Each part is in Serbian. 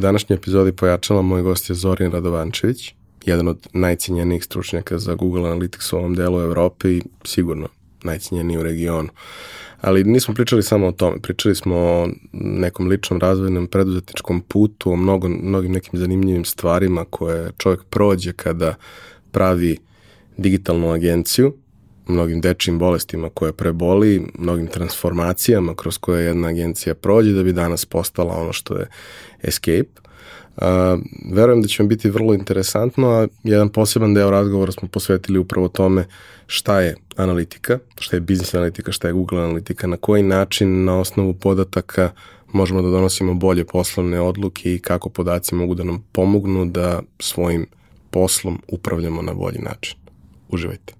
današnjoj epizodi pojačala moj gost je Zorin Radovančević, jedan od najcinjenijih stručnjaka za Google Analytics u ovom delu Evrope i sigurno najcinjeniji u regionu. Ali nismo pričali samo o tome, pričali smo o nekom ličnom razvojnom preduzetničkom putu, o mnogo, mnogim nekim zanimljivim stvarima koje čovjek prođe kada pravi digitalnu agenciju mnogim dečim bolestima koje preboli, mnogim transformacijama kroz koje jedna agencija prođe da bi danas postala ono što je Escape. Uh, verujem da će vam biti vrlo interesantno, a jedan poseban deo razgovora smo posvetili upravo tome šta je analitika, šta je biznis analitika, šta je Google analitika, na koji način na osnovu podataka možemo da donosimo bolje poslovne odluke i kako podaci mogu da nam pomognu da svojim poslom upravljamo na bolji način. Uživajte.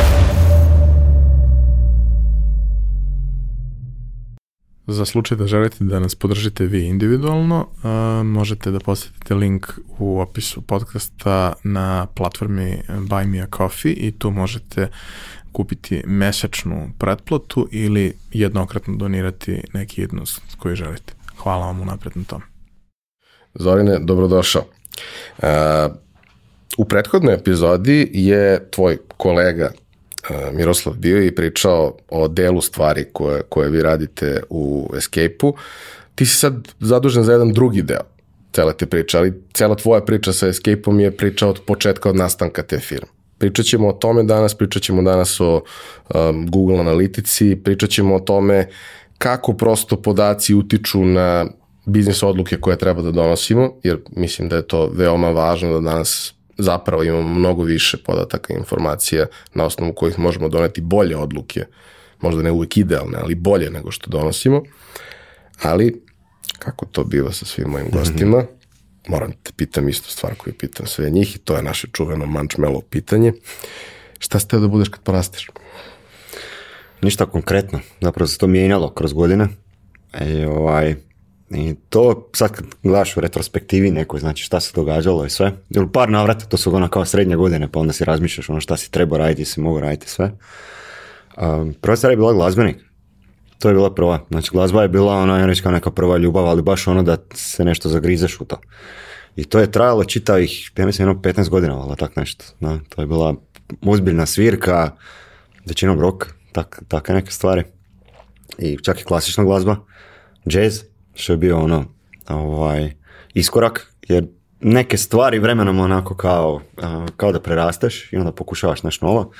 Za slučaj da želite da nas podržite vi individualno, možete da posjetite link u opisu podcasta na platformi Buy Me A Coffee i tu možete kupiti mesečnu pretplatu ili jednokratno donirati neki jednost koji želite. Hvala vam unapred na tom. Zorine, dobrodošao. E, u prethodnoj epizodi je tvoj kolega E, Miroslav bio i pričao o delu stvari koje, koje vi radite u Escape-u. Ti si sad zadužen za jedan drugi deo cele te priče, ali cela tvoja priča sa Escape-om je priča od početka, od nastanka te firme. Pričat ćemo o tome danas, pričat ćemo danas o um, Google analitici, pričat ćemo o tome kako prosto podaci utiču na biznis odluke koje treba da donosimo, jer mislim da je to veoma važno da danas zapravo imamo mnogo više podataka i informacija na osnovu kojih možemo doneti bolje odluke, možda ne uvijek idealne, ali bolje nego što donosimo, ali kako to biva sa svim mojim mhm. gostima, mm moram te pitam istu stvar koju pitam sve njih i to je naše čuveno mančmelo pitanje. Šta ste da budeš kad porasteš? Ništa konkretno, zapravo se to mijenjalo kroz godine. E, ovaj, i to sad kad gledaš u retrospektivi nekoj, znači šta se događalo i sve. Jer par navrata, to su ono kao srednje godine, pa onda si razmišljaš ono šta si trebao raditi, si mogu raditi sve. Um, prva stvar je bila glazbenik. To je bila prva. Znači glazba je bila ona ja neka prva ljubav, ali baš ono da se nešto zagrizeš u to. I to je trajalo čitavih, ja mislim, jedno 15 godina, ali tak nešto. Na, to je bila ozbiljna svirka, većinom rock, tak, takve neke stvari. I čak i klasična glazba, jazz što je bio ono ovaj, iskorak, jer neke stvari vremenom onako kao, kao da prerasteš i onda pokušavaš naš novo.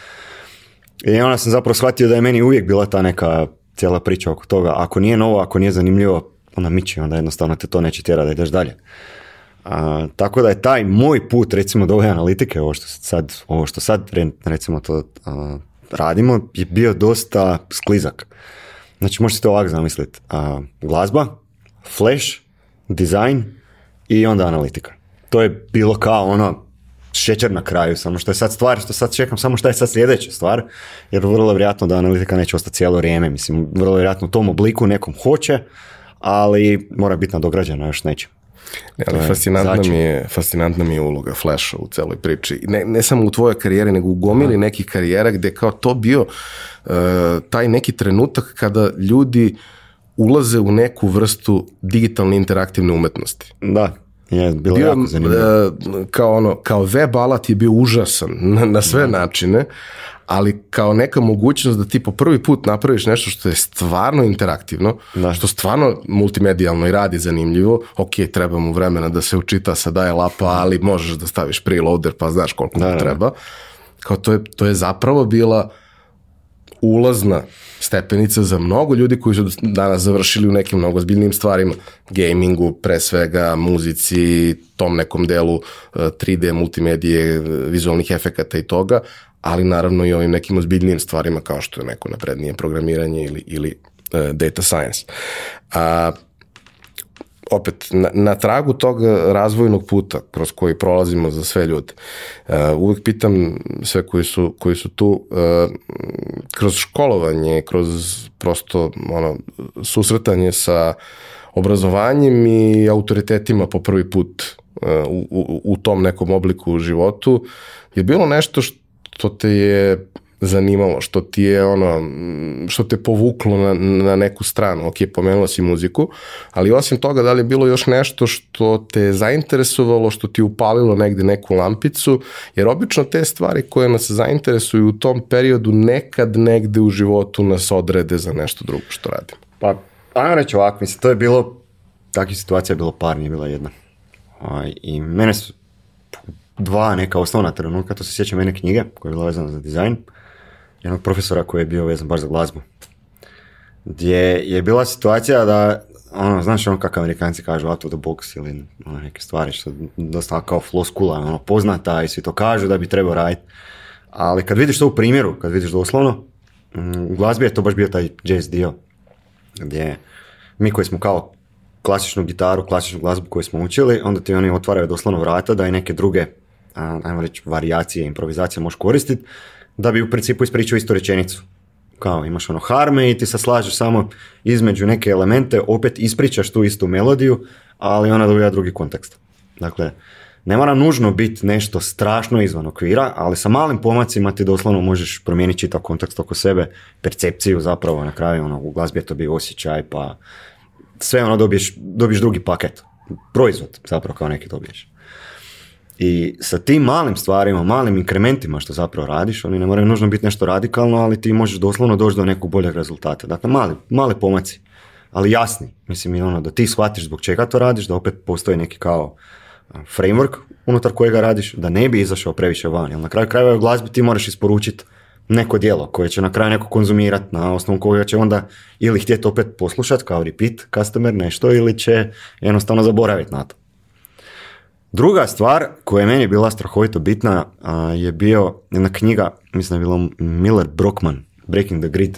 I onda sam zapravo shvatio da je meni uvijek bila ta neka cijela priča oko toga. Ako nije novo, ako nije zanimljivo, onda miči, onda jednostavno te to neće tjera da ideš dalje. A, tako da je taj moj put recimo do ove analitike, ovo što sad, ovo što sad recimo to radimo, je bio dosta sklizak. Znači možete to ovako zamisliti. A, glazba, Flash, design i onda analitika. To je bilo kao ono šećer na kraju, samo što je sad stvar, što sad čekam, samo što je sad sljedeća stvar, jer vrlo vjerojatno da analitika neće ostati cijelo vrijeme, mislim, vrlo vjerojatno u tom obliku nekom hoće, ali mora biti nadograđena još neće. fascinantna mi, je, fascinantna mi je uloga Flasha u celoj priči. Ne, ne samo u tvojoj karijeri, nego u gomili nekih karijera gdje kao to bio e, taj neki trenutak kada ljudi ulaze u neku vrstu digitalne interaktivne umetnosti. Da. Je, bilo jako zanimljivo. E, kao, ono, kao web alat je bio užasan na, sve načine, ali kao neka mogućnost da ti po prvi put napraviš nešto što je stvarno interaktivno, da. što stvarno multimedijalno i radi zanimljivo, ok, treba mu vremena da se učita Sada daje lapa, ali možeš da staviš preloader pa znaš koliko da, mu treba. Kao to je, to je zapravo bila ulazna stepenica za mnogo ljudi koji su danas završili u nekim mnogo zbiljnim stvarima, gamingu pre svega, muzici, tom nekom delu e, 3D, multimedije, vizualnih efekata i toga, ali naravno i ovim nekim ozbiljnijim stvarima kao što je neko naprednije programiranje ili, ili e, data science. A, opet, na, na tragu tog razvojnog puta kroz koji prolazimo za sve ljude, uh, pitam sve koji su, koji su tu, e, kroz školovanje, kroz prosto ono, susretanje sa obrazovanjem i autoritetima po prvi put e, u, u, u tom nekom obliku u životu, je bilo nešto što te je zanimalo, što ti je ono, što te povuklo na, na neku stranu, ok, pomenuo si muziku, ali osim toga da li je bilo još nešto što te zainteresovalo, što ti upalilo negde neku lampicu, jer obično te stvari koje nas zainteresuju u tom periodu nekad negde u životu nas odrede za nešto drugo što radimo. Pa, ajmo reći ovako, mislim, to je bilo, takvih situacija je bilo par, nije bila jedna. Ovaj, I mene su dva neka osnovna trenutka, to se sjeća mene knjige koja je bila vezana za dizajn, jednog profesora koji je bio vezan baš za glazbu. Gdje je bila situacija da, ono, znaš ono kako amerikanci kažu out of the box ili ono, neke stvari što dosta kao floskula, ono, poznata i svi to kažu da bi trebao raditi. Ali kad vidiš to u primjeru, kad vidiš doslovno, mm, u glazbi je to baš bio taj jazz dio gdje mi koji smo kao klasičnu gitaru, klasičnu glazbu koju smo učili, onda ti oni otvaraju doslovno vrata da i neke druge, ajmo reći, varijacije, improvizacije možeš koristiti da bi u principu ispričao istu rečenicu. Kao imaš ono harme i ti se slažeš samo između neke elemente, opet ispričaš tu istu melodiju, ali ona dobija drugi kontekst. Dakle, ne mora nužno biti nešto strašno izvan okvira, ali sa malim pomacima ti doslovno možeš promijeniti čitav kontekst oko sebe, percepciju zapravo na kraju, ono, u glazbi je to bio osjećaj, pa sve ono dobiješ, dobiješ drugi paket, proizvod zapravo kao neki dobiješ. I sa tim malim stvarima, malim inkrementima što zapravo radiš, oni ne moraju nužno biti nešto radikalno, ali ti možeš doslovno doći do nekog boljeg rezultata. Dakle, mali, male pomaci, ali jasni. Mislim, ono, da ti shvatiš zbog čega to radiš, da opet postoji neki kao framework unutar kojega radiš, da ne bi izašao previše van. Jer na kraju krajeva u glazbi ti moraš isporučiti neko djelo koje će na kraju neko konzumirati, na osnovu kojega će onda ili htjeti opet poslušati kao repeat customer nešto ili će jednostavno zaboraviti na to. Druga stvar koja je meni bila strahovito bitna je bio jedna knjiga, mislim da je bila Miller Brockman, Breaking the Grid.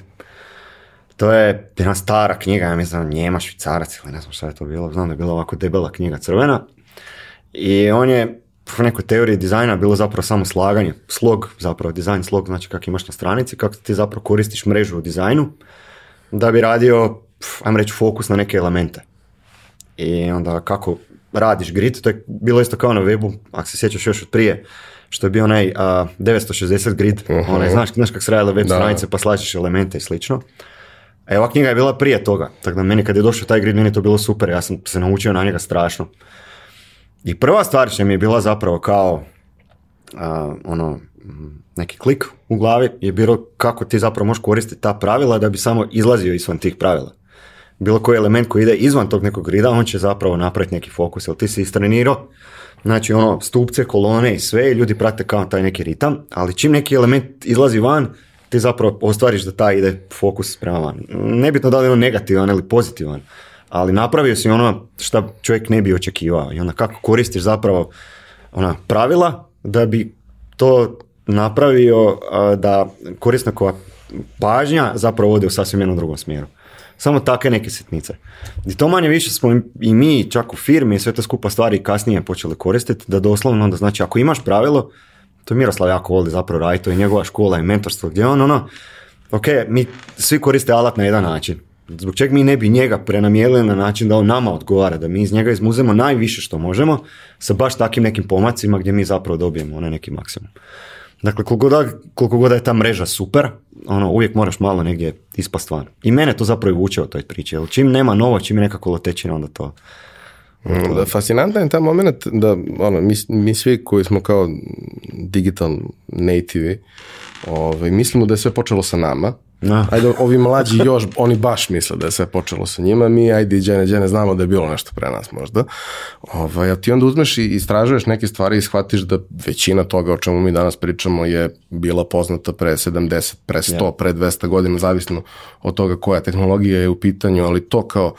To je jedna stara knjiga, ja mislim, njema, švicarac ili ne znam šta je to bilo, znam da je bila ovako debela knjiga crvena. I on je u nekoj teoriji dizajna bilo zapravo samo slaganje, slog, zapravo dizajn slog, znači kako imaš na stranici, kako ti zapravo koristiš mrežu u dizajnu da bi radio, ajmo reći, fokus na neke elemente. I onda kako radiš grid, to je bilo isto kao na webu, ako se sjećaš još od prije, što je bio onaj 960 grid, uh onaj, znaš, znaš kako se radila web stranice pa slačiš elemente i slično. E, ova knjiga je bila prije toga, tako da meni kad je došao taj grid, meni je to bilo super, ja sam se naučio na njega strašno. I prva stvar što mi je bila zapravo kao ono, neki klik u glavi je bilo kako ti zapravo možeš koristiti ta pravila da bi samo izlazio izvan tih pravila bilo koji element koji ide izvan tog nekog grida, on će zapravo napraviti neki fokus, jel ti si istrenirao, znači ono, stupce, kolone i sve, ljudi prate kao taj neki ritam, ali čim neki element izlazi van, ti zapravo ostvariš da taj ide fokus prema van. Nebitno da li je on negativan ili pozitivan, ali napravio si ono što čovjek ne bi očekivao i onda kako koristiš zapravo ona pravila da bi to napravio da korisna pažnja zapravo ode u sasvim jednom drugom smjeru. Samo takve neke sitnice. I to manje više smo i mi, čak u firmi, sve te skupa stvari kasnije počeli koristiti, da doslovno onda znači ako imaš pravilo, to Miroslav jako voli zapravo raditi, to je njegova škola i mentorstvo, gdje on ono, ok, mi svi koriste alat na jedan način. Zbog čega mi ne bi njega prenamijelili na način da on nama odgovara, da mi iz njega izmuzemo najviše što možemo sa baš takim nekim pomacima gdje mi zapravo dobijemo onaj neki maksimum. Dakle, koliko god, koliko god je ta mreža super, ono, uvijek moraš malo negdje ispast van. I mene to zapravo vuče od toj priči, čim nema novo, čim je nekako lotečina, onda to... Mm, da, fascinantan je taj moment da ono, mi, mi svi koji smo kao digital nativi, ovaj, mislimo da je sve počelo sa nama, Ajde, ovi mlađi još, oni baš misle da je sve počelo sa njima, mi ajde i džene, znamo da je bilo nešto pre nas možda. Ovaj, a ti onda uzmeš i istražuješ neke stvari i shvatiš da većina toga o čemu mi danas pričamo je bila poznata pre 70, pre 100, pre 200 godina, zavisno od toga koja tehnologija je u pitanju, ali to kao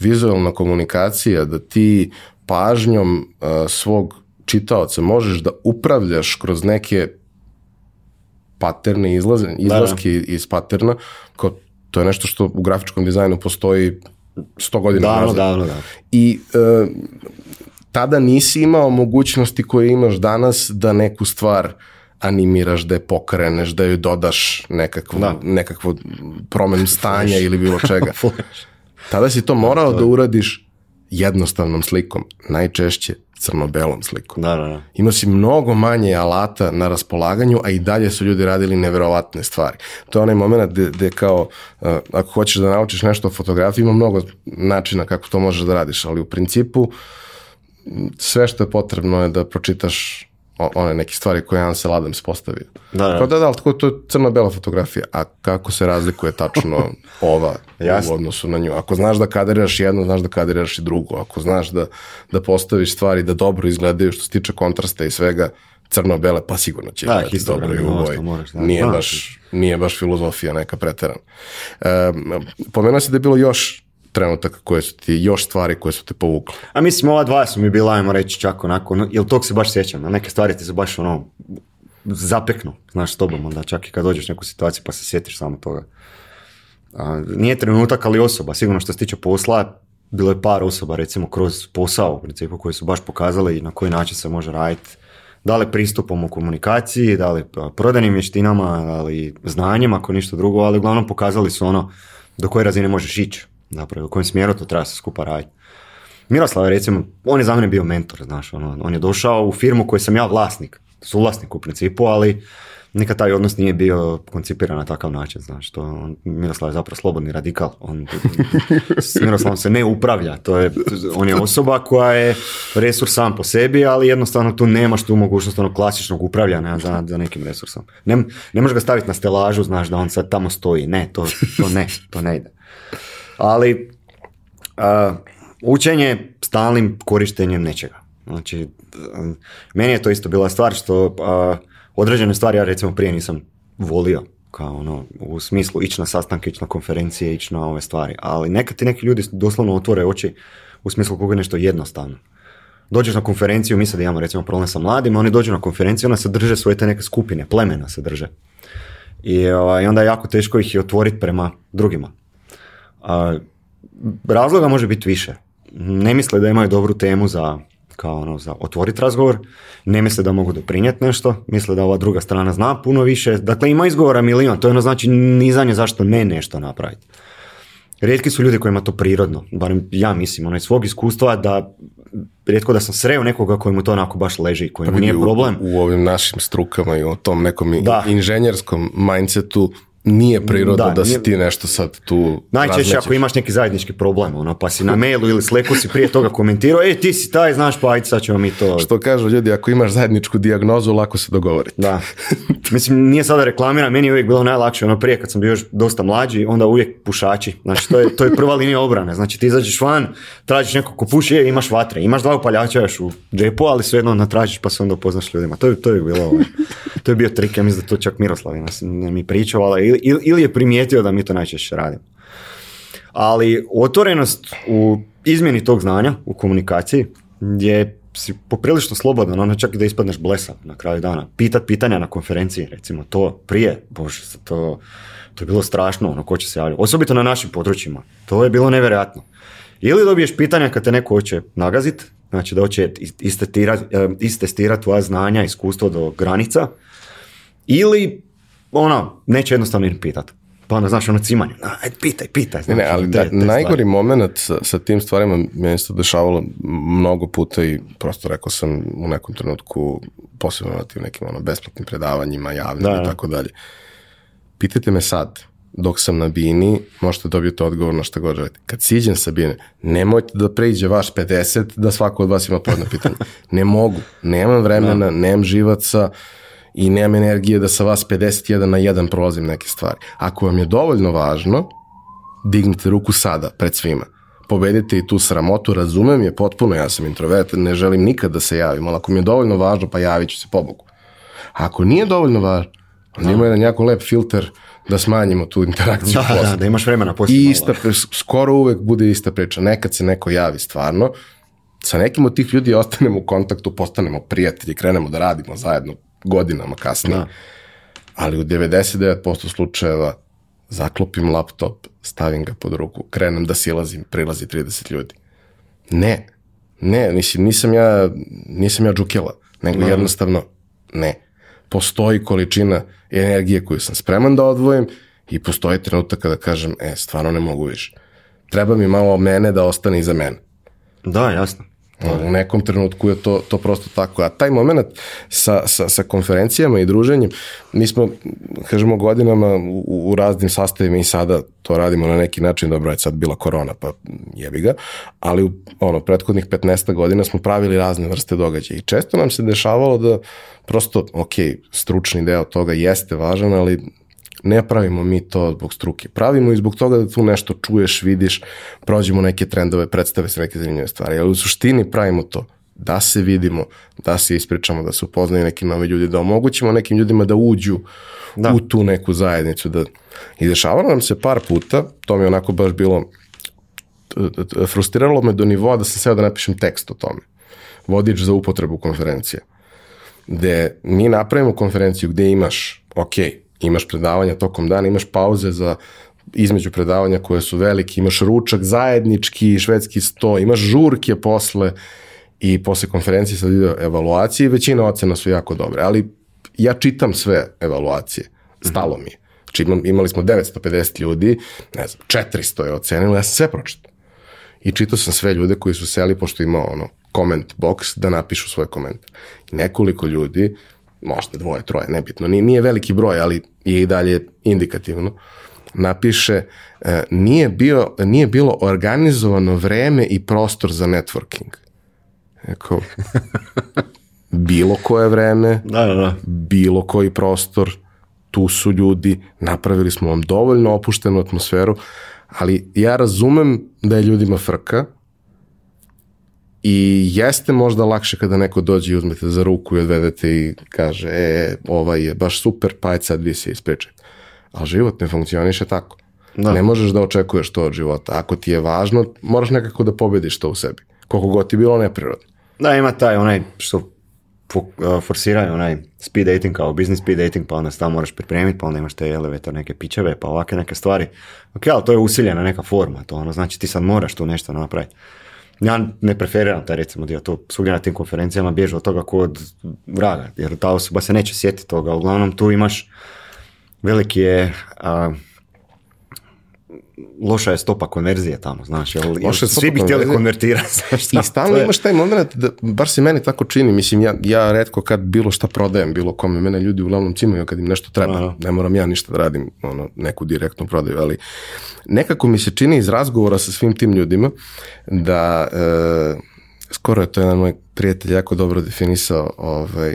vizualna komunikacija, da ti pažnjom eh, svog čitaoca možeš da upravljaš kroz neke paterne izlaze, izlaske iz paterna, to je nešto što u grafičkom dizajnu postoji 100 godina. Davno, I e, tada nisi imao mogućnosti koje imaš danas da neku stvar animiraš, da je pokreneš, da joj dodaš nekakvu, da. stanja ili bilo čega. Tada si to morao da, to da uradiš jednostavnom slikom, najčešće crno-belom sliku. Da, da, da. Imao si mnogo manje alata na raspolaganju, a i dalje su ljudi radili neverovatne stvari. To je onaj moment gde, gde kao, uh, ako hoćeš da naučiš nešto o fotografiji, ima mnogo načina kako to možeš da radiš, ali u principu sve što je potrebno je da pročitaš one neke stvari koje je se Adams postavio. Da, da. da, ali to je crno-bela fotografija, a kako se razlikuje tačno ova u odnosu na nju. Ako znaš da kaderiraš jedno, znaš da kaderiraš i drugo. Ako znaš da, da postaviš stvari da dobro izgledaju što se tiče kontrasta i svega, crno-bele, pa sigurno će da, dobro ono i Nije, baš, nije baš filozofija neka preterana. Um, pomenuo si da je bilo još trenutaka koje su ti, još stvari koje su te povukle? A mislim, ova dva su mi bila, ajmo reći, čak onako, ono, jer tog se baš sjećam, na neke stvari ti se baš ono, zapeknu, znaš, s tobom, onda čak i kad dođeš neku situaciju pa se sjetiš samo toga. A, nije trenutak, ali osoba, sigurno što se tiče posla, bilo je par osoba, recimo, kroz posao, u principu, koji su baš pokazali na koji način se može raditi, da li pristupom u komunikaciji, da li prodajnim vještinama, da li znanjem, ako ništa drugo, ali uglavnom pokazali su ono do koje razine možeš ići napravio, u kojem smjeru to treba se skupa raditi. Miroslav recimo, on je za mene bio mentor, znaš, on, on je došao u firmu koju sam ja vlasnik, suvlasnik u principu, ali nikad taj odnos nije bio koncipiran na takav način, znaš, to Miroslav je zapravo slobodni radikal, on, s Miroslavom se ne upravlja, to je, on je osoba koja je resurs sam po sebi, ali jednostavno tu nemaš tu mogućnost onog klasičnog upravljanja za, za nekim resursom. Ne, ne možeš ga staviti na stelažu, znaš, da on sad tamo stoji, ne, to, to ne, to ne ide ali uh, učenje stalnim korištenjem nečega. Znači, meni je to isto bila stvar što određene stvari ja recimo prije nisam volio kao ono, u smislu ići na sastanke, ići na konferencije, ići na ove stvari. Ali neka ti neki ljudi doslovno otvore oči u smislu koga je nešto jednostavno. Dođeš na konferenciju, mi sad imamo recimo problem sa mladima, oni dođu na konferenciju, ona se drže svoje te neke skupine, plemena se drže. I, i ovaj, onda je jako teško ih je otvoriti prema drugima. A, razloga može biti više. Ne misle da imaju dobru temu za kao ono za otvoriti razgovor, ne misle da mogu doprinijeti nešto, misle da ova druga strana zna puno više, dakle ima izgovora milion, to je ono znači nizanje zašto ne nešto napraviti. Rijetki su ljudi kojima to prirodno, barem ja mislim, ono iz svog iskustva da rijetko da sam sreo nekoga kojemu to onako baš leži, kojemu nije problem. U, ovim našim strukama i o tom nekom da. inženjerskom mindsetu nije priroda da, si ti nešto sad tu Najčešće ako imaš neki zajednički problem, ono, pa si na mailu ili sleku si prije toga komentirao, e, ti si taj, znaš, pa ajde sad ćemo mi to... Što kažu ljudi, ako imaš zajedničku dijagnozu, lako se dogovoriti. Da. Mislim, nije sada reklamira, meni je uvijek bilo najlakše, ono, prije kad sam bio još dosta mlađi, onda uvijek pušači, znači, to je, to je prva linija obrane, znači, ti izađeš van, tražiš nekog ko puši, je imaš vatre, imaš dva upaljača u džepu, ali svejedno natražiš pa se onda upoznaš ljudima. To je, to je bilo, ovaj, to je bio trik, ja mislim da to čak Miroslav mi pričao, ali ili, je primijetio da mi to najčešće radimo. Ali otvorenost u izmjeni tog znanja u komunikaciji je si poprilično slobodan, ono čak i da ispadneš blesa na kraju dana. Pitat pitanja na konferenciji, recimo to prije, bože, to, to je bilo strašno, ono ko će se javljati. Osobito na našim područjima, to je bilo nevjerojatno. Ili dobiješ pitanja kad te neko hoće nagazit, znači da hoće istestirat, istestirat tvoja znanja, iskustvo do granica, ili ono, neće jednostavno pitat. Pa ono, znaš, ono cimanje, aj, pitaj, pitaj. ne, ali da, najgori moment sa, sa, tim stvarima mi je isto dešavalo mnogo puta i prosto rekao sam u nekom trenutku, posebno na tim nekim ono, besplatnim predavanjima, javnim i tako dalje. Pitajte me sad, dok sam na bini, možete dobiti odgovor na što god želite. Kad siđem sa bine, nemojte da pređe vaš 50 da svako od vas ima podne pitanje. Ne mogu, nemam vremena, nemam živaca, i nemam energije da sa vas 51 na 1 prolazim neke stvari. Ako vam je dovoljno važno, dignite ruku sada pred svima. Pobedite i tu sramotu, razumem je potpuno, ja sam introvert, ne želim nikad da se javim, ali ako mi je dovoljno važno, pa javit ću se pobogu. ako nije dovoljno važno, onda ima jedan jako lep filter da smanjimo tu interakciju da, imaš vremena ista, skoro uvek bude ista priča. Nekad se neko javi stvarno, sa nekim od tih ljudi ostanemo u kontaktu, postanemo prijatelji, krenemo da radimo zajedno, godinama kasnije. Ali u 99% slučajeva zaklopim laptop, stavim ga pod ruku, krenem da silazim, prilazi 30 ljudi. Ne, ne, mislim, nisam ja, nisam ja džukela, nego jednostavno ne. Postoji količina energije koju sam spreman da odvojim i postoji trenutak kada kažem, e, stvarno ne mogu više. Treba mi malo mene da ostane iza mene. Da, jasno. Pa, u nekom trenutku je to, to prosto tako. A taj moment sa, sa, sa konferencijama i druženjem, mi smo, kažemo, godinama u, u raznim sastavima i sada to radimo na neki način, dobro je sad bila korona, pa jebi ga, ali u ono, prethodnih 15 godina smo pravili razne vrste događaja i često nam se dešavalo da prosto, ok, stručni deo toga jeste važan, ali ne pravimo mi to zbog struke. Pravimo i zbog toga da tu nešto čuješ, vidiš, prođemo neke trendove, predstave se neke zanimljive stvari. Ali u suštini pravimo to da se vidimo, da se ispričamo, da se upoznaju neki novi ljudi, da omogućimo nekim ljudima da uđu da. u tu neku zajednicu. Da... I dešavalo nam se par puta, to mi je onako baš bilo, frustriralo me do nivoa da sam seo da napišem tekst o tome. Vodič za upotrebu konferencije. Gde mi napravimo konferenciju gdje imaš, ok, imaš predavanja tokom dana, imaš pauze za između predavanja koje su veliki, imaš ručak zajednički, švedski sto, imaš žurke posle i posle konferencije sad ide evaluacije i većina ocena su jako dobre, ali ja čitam sve evaluacije, stalo mhm. mi je. Znači, imali smo 950 ljudi, ne znam, 400 je ocenilo, ja sam sve pročitao. I čitao sam sve ljude koji su seli, pošto imao ono, comment box, da napišu svoje komentar. nekoliko ljudi možda dvoje, troje, nebitno, nije, nije veliki broj, ali je i dalje indikativno, napiše e, nije, nije bilo organizovano vreme i prostor za networking. Eko, bilo koje vreme, da, da, bilo koji prostor, tu su ljudi, napravili smo vam dovoljno opuštenu atmosferu, ali ja razumem da je ljudima frka, i jeste možda lakše kada neko dođe i uzmete za ruku i odvedete i kaže, e, ovaj je baš super, pa je sad vi se ispričaj. Ali život ne funkcioniše tako. Da. Ne možeš da očekuješ to od života. Ako ti je važno, moraš nekako da pobediš to u sebi. Koliko god ti bilo neprirodno. Da, ima taj onaj što e, forsiraju onaj speed dating kao business speed dating, pa onda se tamo moraš pripremiti, pa onda imaš te elevator, neke pičeve, pa ovake neke stvari. Ok, ali to je usiljena neka forma, to ono znači ti sad moraš tu nešto napraviti ja ne preferiram taj recimo dio, to svugdje na tim konferencijama bježu od toga kod vraga, jer ta osoba se neće sjetiti toga, uglavnom tu imaš veliki je loša je stopa konverzije tamo, znaš, jel, jel svi bi htjeli konvertirati. I stalno imaš taj moment, da, bar se meni tako čini, mislim, ja, ja redko kad bilo šta prodajem, bilo kome, mene ljudi uglavnom cimaju kad im nešto treba, ne moram ja ništa da radim, ono, neku direktnu prodaju, ali nekako mi se čini iz razgovora sa svim tim ljudima da, e, skoro je to jedan moj prijatelj jako dobro definisao, ovaj,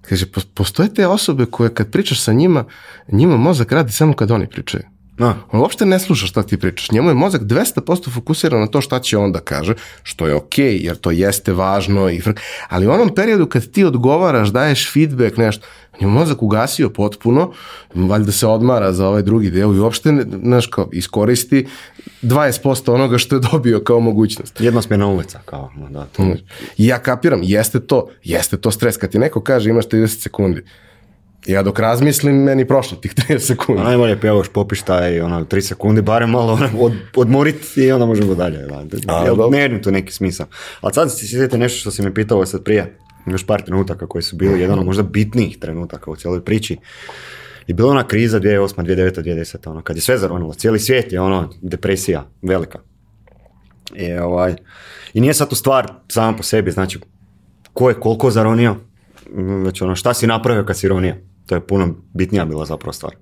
kaže, postoje te osobe koje kad pričaš sa njima, njima mozak radi samo kad oni pričaju. Da. On uopšte ne sluša šta ti pričaš. Njemu je mozak 200% fokusiran na to šta će on da kaže, što je okej, jer to jeste važno. I Ali u onom periodu kad ti odgovaraš, daješ feedback, nešto, njemu mozak ugasio potpuno, valjda se odmara za ovaj drugi deo i uopšte, neš, kao, iskoristi 20% onoga što je dobio kao mogućnost. Jedna smjena ulica, kao, ono, da. To... Mm. Ja kapiram, jeste to, jeste to stres. Kad ti neko kaže imaš 30 sekundi, ja dok razmislim, meni prošlo tih 30 sekundi. Najbolje pjevaš popiš taj, ono, 3 sekunde, barem malo ono, od, odmorit i onda možemo dalje. Da. Ne, tu neki smisao. Ali sad si sjetite nešto što si me pitao sad prije, još par trenutaka koji su bili jedan od možda bitnijih trenutaka u cijeloj priči. I bila ona kriza 2008, 2009, 2010, ono, kad je sve zaronilo, cijeli svijet je ono, depresija, velika. I, ovaj, I nije sad tu stvar sama po sebi, znači, ko je koliko zaronio, Znači, ono, šta si napravio kad si ronio. To je puno bitnija bila zapravo stvar.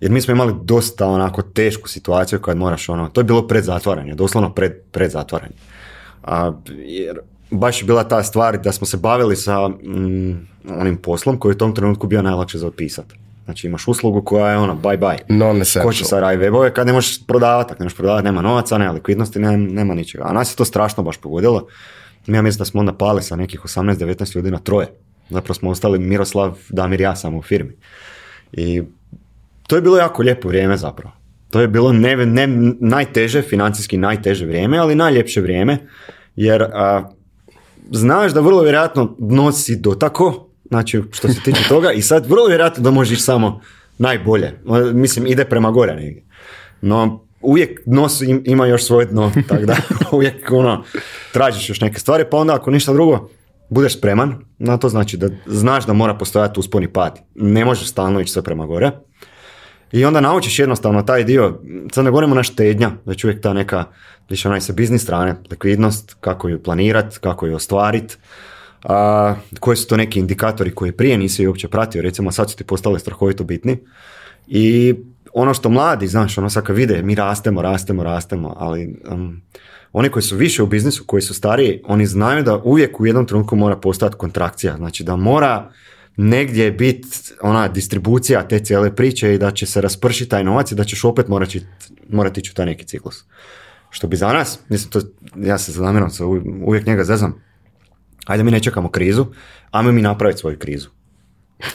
Jer mi smo imali dosta onako tešku situaciju kad moraš ono, to je bilo pred zatvaranje, doslovno pred, pred zatvaranje. A, jer baš je bila ta stvar da smo se bavili sa mm, onim poslom koji je u tom trenutku bio najlakše za otpisati. Znači imaš uslugu koja je ono bye bye. se Ko će sad webove kad ne možeš prodavati, ne možeš prodavati, nema novaca, nema likvidnosti, nema, nema ničega. A nas je to strašno baš pogodilo. Ja mislim da smo onda pali sa nekih 18-19 ljudi na troje Zapravo smo ostali Miroslav, Damir, ja sam u firmi. I to je bilo jako lijepo vrijeme zapravo. To je bilo ne, ne, najteže, financijski najteže vrijeme, ali najljepše vrijeme, jer a, znaš da vrlo vjerojatno dno si dotako, znači što se tiče toga, i sad vrlo vjerojatno da možeš samo najbolje. Mislim, ide prema gore negdje. No, uvijek nos ima još svoje dno, tako da uvijek ono, tražiš još neke stvari, pa onda ako ništa drugo, budeš spreman na to, znači da znaš da mora postojati usponi pad. Ne možeš stalno ići sve prema gore. I onda naučiš jednostavno taj dio, sad ne govorimo na štednja, već uvijek ta neka, više onaj sa biznis strane, likvidnost, kako ju planirati, kako ju ostvariti. koji su to neki indikatori koji prije nisi uopće pratio, recimo sad su ti postali strahovito bitni. I ono što mladi, znaš, ono sad vide, mi rastemo, rastemo, rastemo, ali um, oni koji su više u biznisu, koji su stariji, oni znaju da uvijek u jednom trenutku mora postati kontrakcija. Znači da mora negdje biti ona distribucija te cijele priče i da će se raspršiti taj novac i da ćeš opet morati, morati ići u taj neki ciklus. Što bi za nas, mislim to, ja se zanamiram, uvijek njega zezam, ajde mi ne čekamo krizu, ajmo mi napraviti svoju krizu.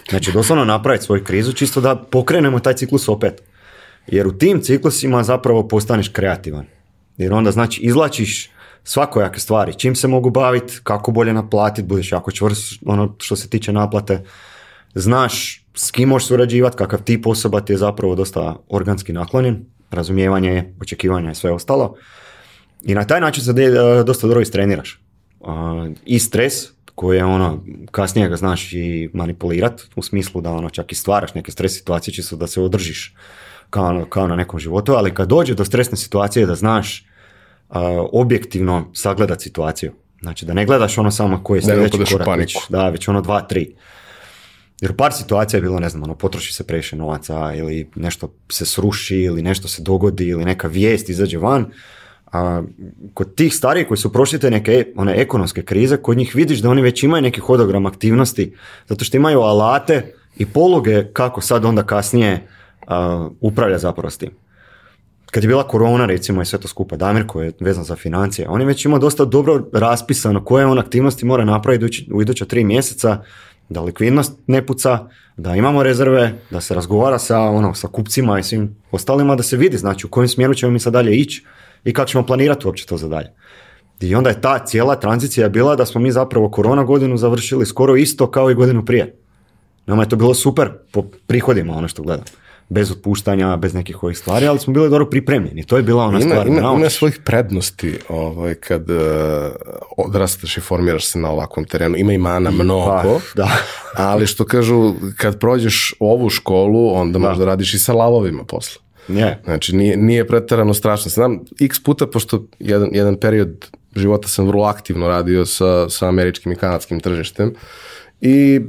Znači doslovno napraviti svoju krizu čisto da pokrenemo taj ciklus opet. Jer u tim ciklusima zapravo postaneš kreativan. Jer onda znači izlačiš svakojake stvari, čim se mogu baviti, kako bolje naplatiti, budeš jako čvrst ono što se tiče naplate, znaš s kim možeš surađivati, kakav tip osoba ti je zapravo dosta organski naklonjen, razumijevanje, očekivanje i sve ostalo. I na taj način se e, dosta dobro istreniraš. I stres, koji je ono, kasnije ga znaš i manipulirat, u smislu da ono čak i stvaraš neke stres situacije čisto da se održiš kao, ono, kao na nekom životu, ali kad dođe do stresne situacije da znaš objektivno sagledat situaciju. Znači da ne gledaš ono samo koji je sljedeći korak, već, da, već ono dva, tri. Jer par situacija je bilo, ne znam, ono, potroši se previše novaca ili nešto se sruši ili nešto se dogodi ili neka vijest izađe van. A, kod tih starijih koji su prošli te neke e, one ekonomske krize, kod njih vidiš da oni već imaju neki hodogram aktivnosti, zato što imaju alate i pologe kako sad onda kasnije uh, upravlja zapravo s tim. Kad je bila korona recimo i sve to skupa, Damir koji je vezan za financije, on je već imao dosta dobro raspisano koje on aktivnosti mora napraviti u iduća tri mjeseca, da likvidnost ne puca, da imamo rezerve, da se razgovara sa, ono, sa kupcima i svim ostalima, da se vidi znači u kojem smjeru ćemo mi sad dalje ići i kako ćemo planirati uopće to za dalje. I onda je ta cijela tranzicija bila da smo mi zapravo korona godinu završili skoro isto kao i godinu prije. Nama je to bilo super po prihodima, ono što gledam bez otpuštanja, bez nekih ovih stvari, ali smo bili dobro pripremljeni. To je bila ona stvar. Ima, svojih prednosti ovaj, kad e, odrastaš i formiraš se na ovakvom terenu. Ima i mana mnogo, pa, da. ali što kažu, kad prođeš ovu školu, onda da. možda radiš i sa lavovima posle. Ne. Znači, nije, nije pretarano strašno. Znam, x puta, pošto jedan, jedan period života sam vrlo aktivno radio sa, sa američkim i kanadskim tržištem i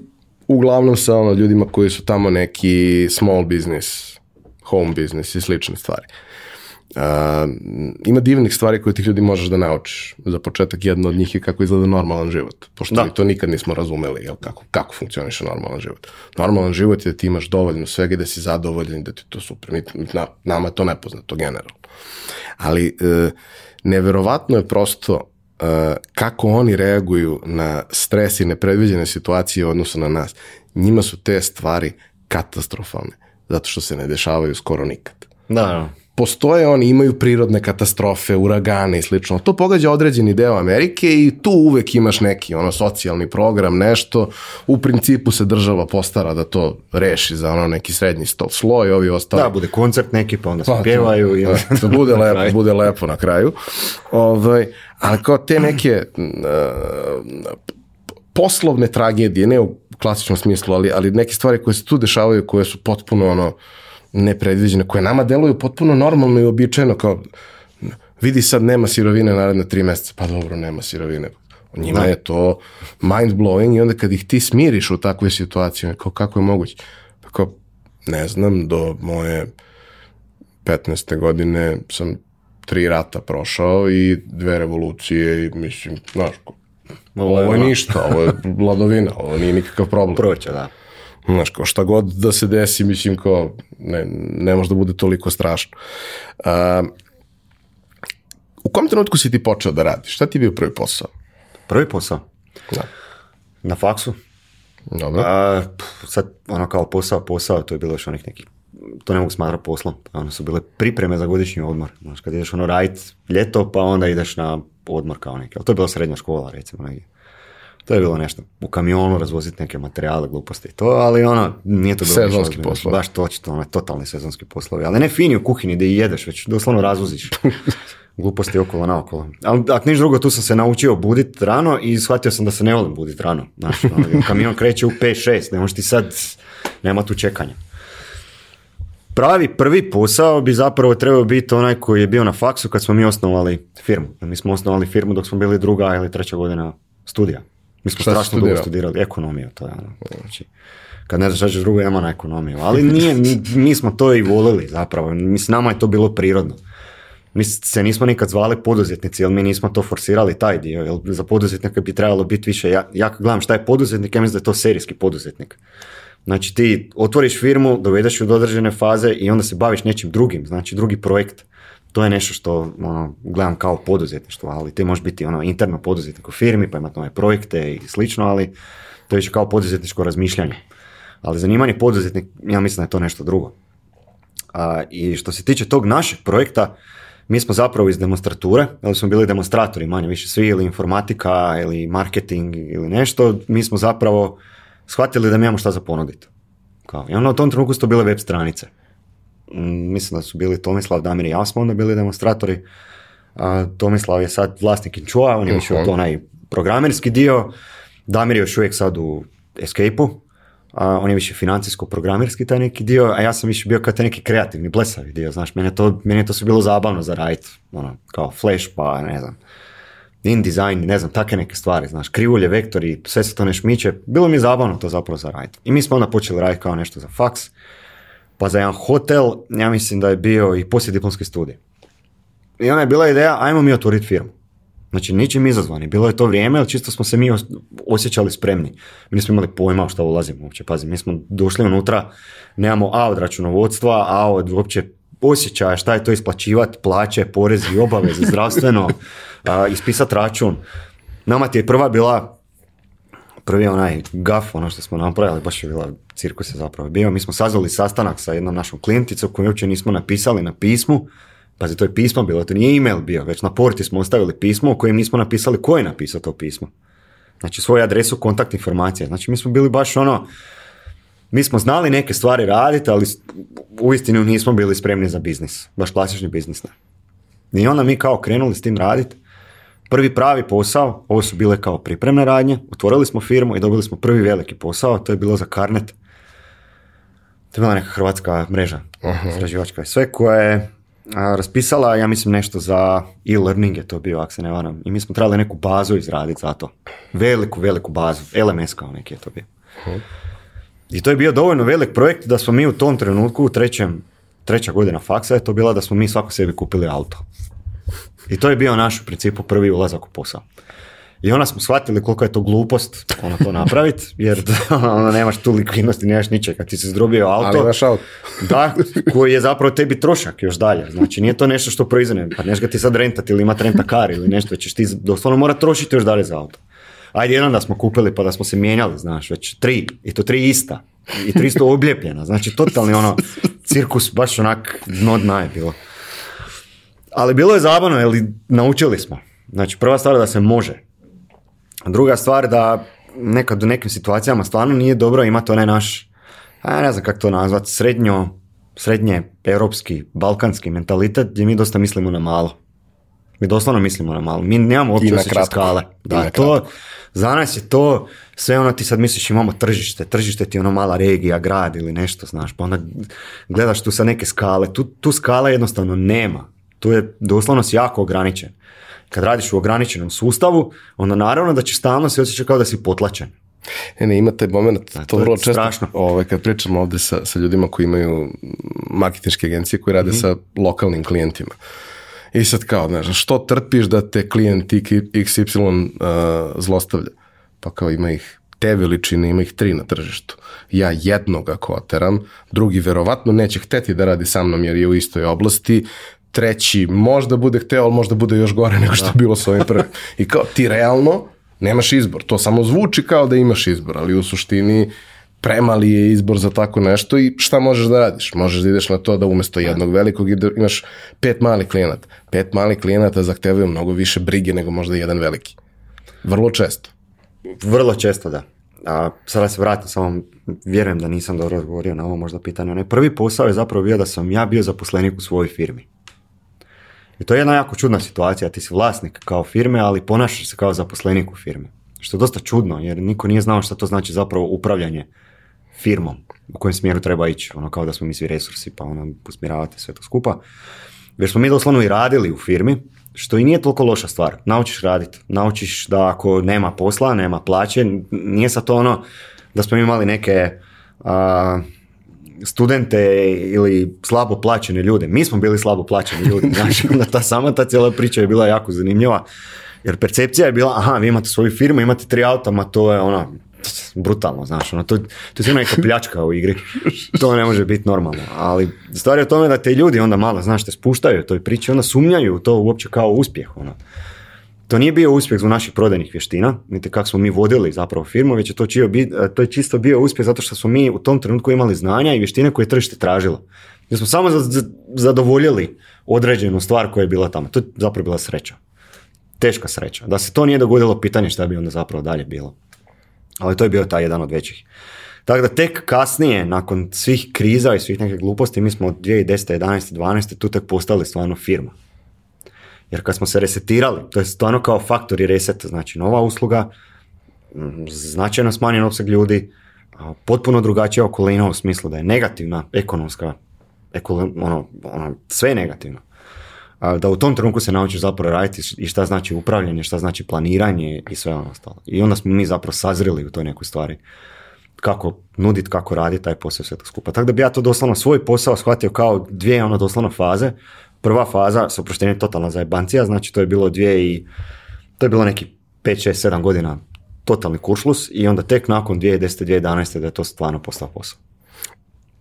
uglavnom sa ono, ljudima koji su tamo neki small business, home business i slične stvari. ima divnih stvari koje tih ljudi možeš da naučiš. Za početak jedna od njih je kako izgleda normalan život. Pošto da. to nikad nismo razumeli, jel, kako, kako funkcioniše normalan život. Normalan život je da ti imaš dovoljno svega da si zadovoljen, da ti to super. na, nama je to nepoznato generalno. Ali e, neverovatno je prosto E, kako oni reaguju na stres i nepredviđene situacije u odnosu na nas, njima su te stvari katastrofalne, zato što se ne dešavaju skoro nikad. Da, da postoje oni, imaju prirodne katastrofe, uragane i slično. To pogađa određeni deo Amerike i tu uvek imaš neki ono socijalni program, nešto. U principu se država postara da to reši za ono neki srednji stol sloj, ovi ostali. Da, bude koncert neki pa onda se pa, pjevaju. bude lepo, bude lepo na kraju. Ovaj, ali kao te neke e, poslovne tragedije, ne u klasičnom smislu, ali, ali neke stvari koje se tu dešavaju, koje su potpuno ono, nepredviđene, koje nama deluju potpuno normalno i običajno, kao vidi sad nema sirovine naredne tri meseca, pa dobro, nema sirovine. Njima je to mind blowing i onda kad ih ti smiriš u takvoj situaciji, kao kako je moguće? Pa kao ne znam, do moje 15. godine sam tri rata prošao i dve revolucije i mislim, znaš, ovo je ono. ništa, ovo je vladovina, ovo nije nikakav problem. Proće, da. Znaš, kao šta god da se desi, mislim, kao, ne, ne može da bude toliko strašno. u kom trenutku si ti počeo da radiš? Šta ti je bio prvi posao? Prvi posao? Da. Na faksu. Dobro. A, sad, ono kao posao, posao, to je bilo još onih nekih to ne mogu smatrati poslom. Ono su bile pripreme za godišnji odmor. Znaš, kad ideš ono radit ljeto, pa onda ideš na odmor kao neki. Ali to je bila srednja škola, recimo, negdje. To je bilo nešto. U kamionu razvoziti neke materijale, gluposti i to, ali ono, nije to bilo sezonski poslovi. Baš to ono, totalni sezonski poslovi. Ali ne fini u kuhinji gdje jedeš, već doslovno razvoziš. gluposti okolo naokolo. Ali ako niš drugo, tu sam se naučio budit rano i shvatio sam da se ne volim budit rano. Znaš, ono, kamion kreće u 5-6, ne možeš ti sad, nema tu čekanja. Pravi prvi posao bi zapravo trebao biti onaj koji je bio na faksu kad smo mi osnovali firmu. Mi smo osnovali firmu dok smo bili druga ili treća godina studija. Mi smo strašno dugo studirali ekonomiju, to je ono. Znači, kad ne znaš šta ćeš drugo, na ekonomiju. Ali nije, mi, smo to i volili zapravo. Mislim, nama je to bilo prirodno. Mi se nismo nikad zvali poduzetnici, jer mi nismo to forsirali taj dio, jer za poduzetnika bi trebalo biti više, ja, ja gledam šta je poduzetnik, ja mislim da je to serijski poduzetnik. Znači ti otvoriš firmu, dovedeš ju do određene faze i onda se baviš nečim drugim, znači drugi projekt to je nešto što ono, gledam kao poduzetništvo, ali ti možeš biti ono, interno poduzetnik u firmi pa imati nove projekte i slično, ali to je više kao poduzetničko razmišljanje. Ali zanimanje poduzetnik, ja mislim da je to nešto drugo. A, I što se tiče tog našeg projekta, mi smo zapravo iz demonstrature, ali smo bili demonstratori manje više svi, ili informatika, ili marketing, ili nešto, mi smo zapravo shvatili da mi imamo šta za ponuditi. Kao, I onda u tom trenutku su to bile web stranice. Mm, mislim da su bili Tomislav, Damir i ja smo onda bili demonstratori. A, Tomislav je sad vlasnik Inčua, on je više to onaj programerski dio. Damir je još uvijek sad u Escape-u. on je više financijsko-programerski taj neki dio, a ja sam više bio kao taj neki kreativni, blesavi dio, znaš, Mene to, mene to sve bilo zabavno za raditi, ono, kao flash, pa ne znam, in design, ne znam, takve neke stvari, znaš, krivulje, vektori, sve se to ne šmiće, bilo mi je zabavno to zapravo za raditi. I mi smo onda počeli raditi kao nešto za faks, pa za jedan hotel, ja mislim da je bio i diplomske studij. I onda je bila ideja, ajmo mi otvoriti firmu. Znači, ničim izazvani. Bilo je to vrijeme, ali čisto smo se mi osjećali spremni. Mi nismo imali pojma što ulazimo uopće. Pazi, mi smo došli unutra, nemamo A od računovodstva, A od uopće osjećaja šta je to isplaćivati, plaće, porezi, obaveze, zdravstveno, a, ispisati račun. Nama ti je prva bila prvi onaj gaf, ono što smo napravili, baš je bila cirkus je zapravo bio. Mi smo sazvali sastanak sa jednom našom klijenticom koju uopće nismo napisali na pismu. Pazi, to je pismo bilo, to nije email bio, već na porti smo ostavili pismo u kojem nismo napisali ko je napisao to pismo. Znači svoju adresu, kontakt informacija. Znači mi smo bili baš ono, mi smo znali neke stvari raditi, ali uistinu nismo bili spremni za biznis, baš klasični biznis. Ne. I onda mi kao krenuli s tim raditi, prvi pravi posao, ovo su bile kao pripremne radnje, otvorili smo firmu i dobili smo prvi veliki posao, to je bilo za Karnet, to je bila neka hrvatska mreža istraživačka sve koja je raspisala, ja mislim, nešto za e-learning je to bio, ako se ne varam. I mi smo trebali neku bazu izraditi za to. Veliku, veliku bazu. LMS kao ono neki je to bio. I to je bio dovoljno velik projekt da smo mi u tom trenutku, u trećem, treća godina faksa je to bila da smo mi svako sebi kupili auto. I to je bio naš u principu prvi ulazak u posao. I onda smo shvatili koliko je to glupost ono to napraviti, jer ono, ono, nemaš tu likvidnosti, nemaš ničega. Ti se zdrobio auto. Ali auto. da, koji je zapravo tebi trošak još dalje. Znači nije to nešto što proizvane. Pa neš ga ti sad rentati ili imati renta kar ili nešto, već ćeš ti doslovno mora trošiti još dalje za auto. Ajde jedan da smo kupili pa da smo se mijenjali, znaš, već tri. I to tri ista. I 300 obljepljena. Znači totalni ono cirkus, baš onak dno dna je bilo. Ali bilo je zabavno, jer naučili smo. Znači prva stvar da se može. Druga stvar da nekad u nekim situacijama stvarno nije dobro imati onaj naš, a ne znam kako to nazvati srednjo, srednje europski, balkanski mentalitet gdje mi dosta mislimo na malo. Mi doslovno mislimo na malo. Mi nemamo uopće osjećaj skale. Da, to, za nas je to sve ono ti sad misliš imamo tržište. Tržište ti je ono mala regija, grad ili nešto, znaš. Pa onda gledaš tu sa neke skale. Tu, tu skala jednostavno nema. Tu je doslovno si jako ograničen kad radiš u ograničenom sustavu, onda naravno da će stalno se osjećati kao da si potlačen. E ne, imate moment, e, to to, vrlo često, strašno. Ovaj, kad pričamo ovde sa, sa ljudima koji imaju marketinške agencije koji rade mhm. sa lokalnim klijentima. I sad kao, znam što trpiš da te klijent XY uh, e, zlostavlja? Pa kao ima ih te veličine, ima ih tri na tržištu. Ja jednoga koteram, drugi verovatno neće hteti da radi sa mnom jer je u istoj oblasti, treći možda bude hteo, ali možda bude još gore nego što je bilo s ovim prvim. I kao ti realno nemaš izbor. To samo zvuči kao da imaš izbor, ali u suštini premali je izbor za tako nešto i šta možeš da radiš? Možeš da ideš na to da umesto jednog velikog imaš pet malih klijenata. Pet malih klijenata zahtevaju mnogo više brige nego možda jedan veliki. Vrlo često. Vrlo često, da. A, sada se vratim, samo vjerujem da nisam dobro odgovorio na ovo možda pitanje. Onaj prvi posao je zapravo bio da sam ja bio zaposlenik u svojoj firmi. I to je jedna jako čudna situacija, ti si vlasnik kao firme, ali ponašaš se kao zaposlenik u firmi. Što je dosta čudno, jer niko nije znao što to znači zapravo upravljanje firmom, u kojem smjeru treba ići, ono kao da smo mi svi resursi, pa ono usmjeravate sve to skupa. Već smo mi doslovno i radili u firmi, što i nije toliko loša stvar. Naučiš raditi, naučiš da ako nema posla, nema plaće, nije sad to ono da smo imali neke studente ili slabo plaćene ljude. Mi smo bili slabo plaćeni ljudi. Znači, onda ta sama ta cijela priča je bila jako zanimljiva. Jer percepcija je bila, aha, vi imate svoju firmu, imate tri auta, ma to je ona, brutalno, znaš, ono, to, to je neka pljačka u igri. To ne može biti normalno. Ali stvar je u tome da te ljudi onda malo, znaš, te spuštaju toj priči, onda sumnjaju to uopće kao uspjeh, ono. To nije bio uspjeh zbog naših prodajnih vještina, niti kako smo mi vodili zapravo firmu, već je to, čio, e, to je čisto bio uspjeh zato što smo mi u tom trenutku imali znanja i vještine koje je tržište tražilo. Mi smo samo zadovoljili određenu stvar koja je bila tamo. To je zapravo bila sreća. Teška sreća. Da se to nije dogodilo, pitanje šta bi onda zapravo dalje bilo. Ali to je bio taj jedan od većih. Tako da tek kasnije, nakon svih kriza i svih nekih gluposti, mi smo od 2010. 11. 12. tu tek postali stvarno firma. Jer kad smo se resetirali, to je stvarno kao faktor i reset, znači nova usluga, značajno smanjen opseg ljudi, potpuno drugačija okolina u smislu da je negativna, ekonomska, ono, ono, sve je negativno. Da u tom trenutku se naučiš zapravo raditi i šta znači upravljanje, šta znači planiranje i sve ono ostalo. I onda smo mi zapravo sazrili u toj nekoj stvari kako nuditi, kako raditi taj posao sve to skupa. Tako da bi ja to doslovno svoj posao shvatio kao dvije ono doslovno faze prva faza s oproštenjem totalna zajebancija, znači to je bilo dvije i, to je bilo neki 5, 6, 7 godina totalni kuršlus i onda tek nakon 2010. 2011. da je to stvarno postao posao.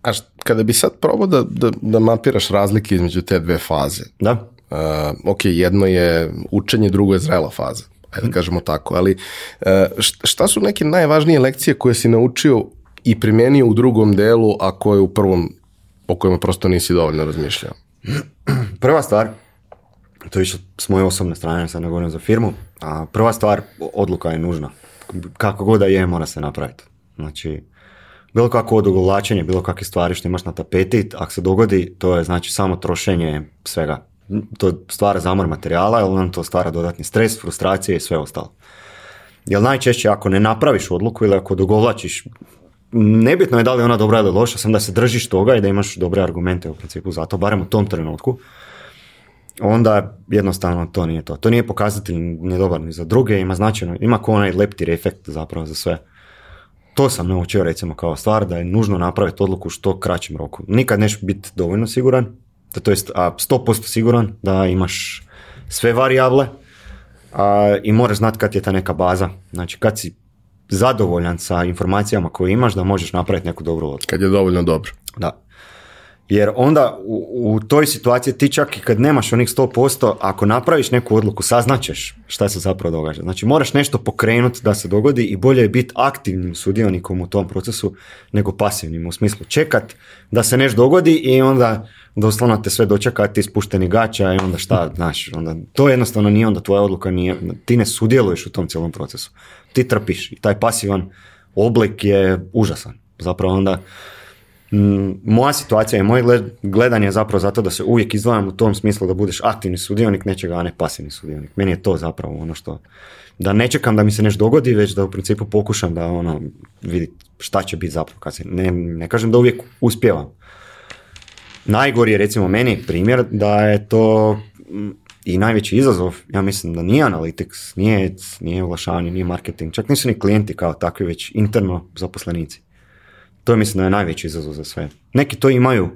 A kada bi sad probao da, da, da mapiraš razlike između te dve faze, da? Uh, ok, jedno je učenje, drugo je zrela faza, ajde mhm. kažemo tako, ali e, šta su neke najvažnije lekcije koje si naučio i primenio u drugom delu, a koje u prvom, o kojima prosto nisi dovoljno razmišljao? Prva stvar, to je s moje osobne strane, sad ne govorim za firmu, a prva stvar, odluka je nužna. Kako god da je, mora se napraviti. Znači, bilo kakvo odugovlačenje, bilo kakve stvari što imaš na tapeti, ako se dogodi, to je znači samo trošenje svega. To stvara zamor materijala, jer nam to stvara dodatni stres, frustracije i sve ostalo. Jer najčešće ako ne napraviš odluku ili ako dogovlačiš nebitno je da li ona dobra ili loša, sam da se držiš toga i da imaš dobre argumente u principu za to, barem u tom trenutku, onda jednostavno to nije to. To nije pokazatelj ni dobar ni za druge, ima značajno, ima ko onaj leptir efekt zapravo za sve. To sam naučio recimo kao stvar, da je nužno napraviti odluku što kraćem roku. Nikad neš biti dovoljno siguran, da to jest a, 100% siguran da imaš sve varijable a, i moraš znati kad je ta neka baza. Znači kad si zadovoljan sa informacijama koje imaš da možeš napraviti neku dobru odluku. Kad je dovoljno dobro. Da. Jer onda u, toj situaciji ti čak i kad nemaš onih 100%, ako napraviš neku odluku, saznaćeš šta se zapravo događa. Znači moraš nešto pokrenuti da se dogodi i bolje je biti aktivnim sudionikom u tom procesu nego pasivnim. U smislu čekat da se nešto dogodi i onda doslovno te sve dočekati ispušteni gaća i onda šta, znaš, onda to jednostavno nije onda tvoja odluka, nije, ti ne sudjeluješ u tom cijelom procesu. Ti trpiš i taj pasivan oblik je užasan. Zapravo onda Mm, moja situacija i moje gledanje je zapravo zato da se uvijek izdvajam u tom smislu da budeš aktivni sudionik nečega, a ne pasivni sudionik. Meni je to zapravo ono što, da ne čekam da mi se nešto dogodi, već da u principu pokušam da ono, vidi šta će biti zapravo Ne, kažem da uvijek uspjevam. Najgori je recimo meni primjer da je to mm, i najveći izazov, ja mislim da nije analytics, nije, nije oglašavanje, nije marketing, čak nisu ni klijenti kao takvi, već interno zaposlenici. To je mislim da je najveći izazov za sve. Neki to imaju,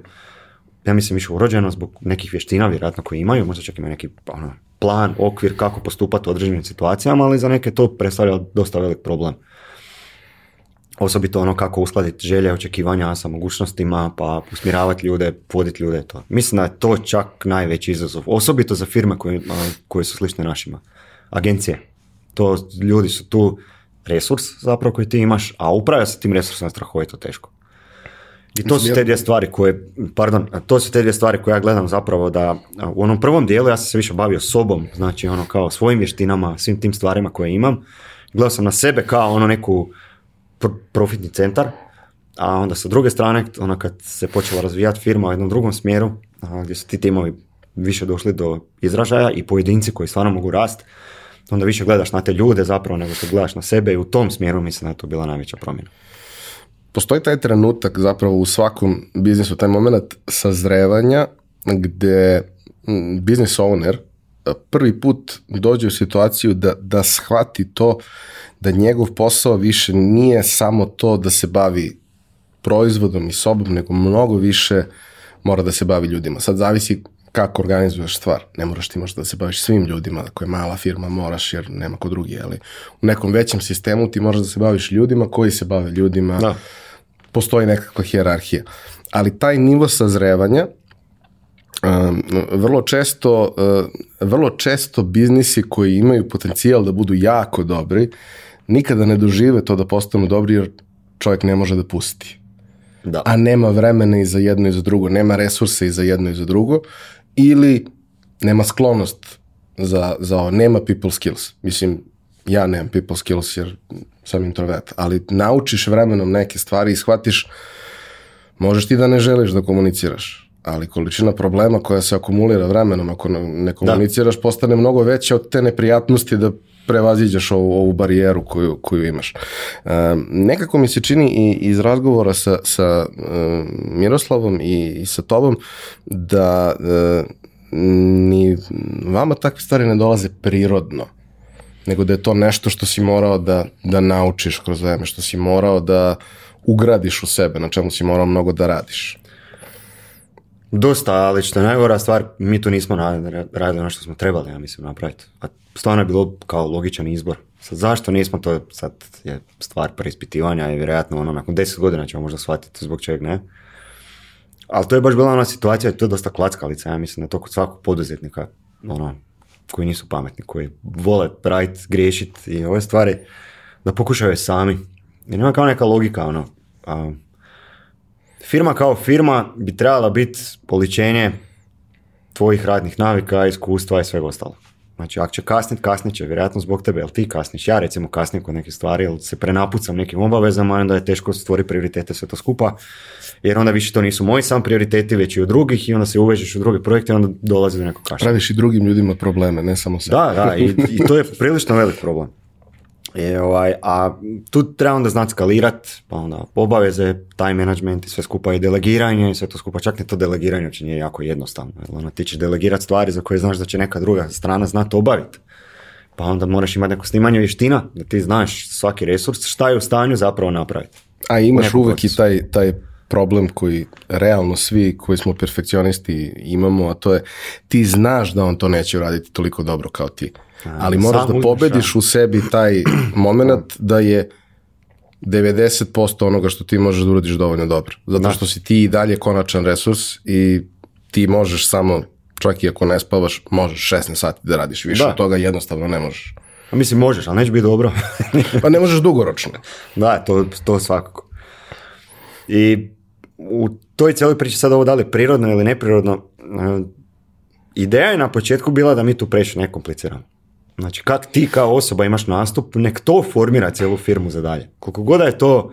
ja mislim više urođeno zbog nekih vještina vjerojatno koji imaju, možda čak imaju neki ono, plan, okvir kako postupati u određenim situacijama, ali za neke to predstavlja dosta velik problem. Osobito ono kako uskladiti želje, očekivanja sa mogućnostima, pa usmiravati ljude, voditi ljude, to. Mislim da je to čak najveći izazov, osobito za firme koje, ono, koje su slične našima. Agencije. To ljudi su tu, resurs zapravo koji ti imaš, a upravlja se tim resursom strahovito teško. I to su te dvije stvari koje, pardon, to su te dvije stvari koje ja gledam zapravo da u onom prvom dijelu ja sam se više bavio sobom, znači ono kao svojim vještinama, svim tim stvarima koje imam. Gledao sam na sebe kao ono neku profitni centar, a onda sa druge strane, ona kad se počela razvijati firma u jednom drugom smjeru, gdje su ti timovi više došli do izražaja i pojedinci koji stvarno mogu rast, onda više gledaš na te ljude zapravo nego što gledaš na sebe i u tom smjeru mislim da je to bila najveća promjena. Postoji taj trenutak zapravo u svakom biznisu, taj moment sazrevanja gdje biznis owner e, prvi put dođe u situaciju da, da shvati to da njegov posao više nije samo to da se bavi proizvodom i sobom, nego mnogo više mora da se bavi ljudima. Sad zavisi kako organizuješ stvar. Ne moraš ti možda da se baviš svim ljudima, ako je mala firma moraš jer nema ko drugi, ali u nekom većem sistemu ti moraš da se baviš ljudima koji se bave ljudima, da. postoji nekakva hjerarhija. Ali taj nivo sazrevanja, um, vrlo često, uh, vrlo često biznisi koji imaju potencijal da budu jako dobri, nikada ne dožive to da postanu dobri jer čovjek ne može da pusti. Da. A nema vremena i za jedno i za drugo, nema resurse i za jedno i za drugo ili nema sklonost za, za ovo, nema people skills. Mislim, ja nemam people skills jer sam introvert, ali naučiš vremenom neke stvari i shvatiš možeš ti da ne želiš da komuniciraš, ali količina problema koja se akumulira vremenom ako ne komuniciraš postane mnogo veća od te neprijatnosti da Prevaziđaš ovu, ovu barijeru koju, koju imaš. E, nekako mi se čini i iz razgovora sa, sa e, Miroslavom i, sa tobom da e, ni vama takve stvari ne dolaze prirodno nego da je to nešto što si morao da, da naučiš kroz vreme, što si morao da ugradiš u sebe, na čemu si morao mnogo da radiš dosta, ali što je najgora stvar, mi tu nismo radili ono što smo trebali, ja mislim, napraviti. A stvarno je bilo kao logičan izbor. Sad, zašto nismo, to je sad je stvar preispitivanja i vjerojatno ono, nakon deset godina ćemo možda shvatiti zbog čega ne. Ali to je baš bila ona situacija, to je dosta klackalica, ja mislim da to kod svakog poduzetnika, ono, koji nisu pametni, koji vole raditi, griješiti i ove stvari, da pokušaju sami. Jer nema kao neka logika, ono, a, firma kao firma bi trebala biti poličenje tvojih radnih navika, iskustva i svega ostalog. Znači, ako će kasnit, kasnit će, vjerojatno zbog tebe, jel ti kasniš. Ja recimo kasnim kod neke stvari, jer se prenapucam nekim obavezama, onda je teško stvoriti prioritete sve to skupa, jer onda više to nisu moji sam prioriteti, već i od drugih i onda se uvežeš u druge projekte i onda dolazi do nekog kašnja. Praviš i drugim ljudima probleme, ne samo sebi. Da, da, i to je prilično velik problem. E, ovaj, a tu treba onda znati skalirat, pa onda obaveze, taj management i sve skupa i delegiranje i sve to skupa. Čak ni to delegiranje uopće nije jako jednostavno. ono, ti ćeš delegirat stvari za koje znaš da će neka druga strana znati obaviti. Pa onda moraš imati neko snimanje vještina, da ti znaš svaki resurs šta je u stanju zapravo napraviti. A imaš uvijek i taj, taj problem koji realno svi koji smo perfekcionisti imamo, a to je ti znaš da on to neće uraditi toliko dobro kao ti. Ali moraš da pobediš u sebi taj moment da je 90% onoga što ti možeš da uradiš dovoljno dobro. Zato što si ti i dalje konačan resurs i ti možeš samo, čak i ako ne spavaš, možeš 16 sati da radiš više od toga, jednostavno ne možeš. A mislim možeš, ali neće biti dobro. pa ne možeš dugoročno. Da, to, to svakako. I u toj cijeloj priči sad ovo da li prirodno ili neprirodno, e, ideja je na početku bila da mi tu prešu ne Znači, kak ti kao osoba imaš nastup, nek to formira cijelu firmu za dalje. Koliko god je to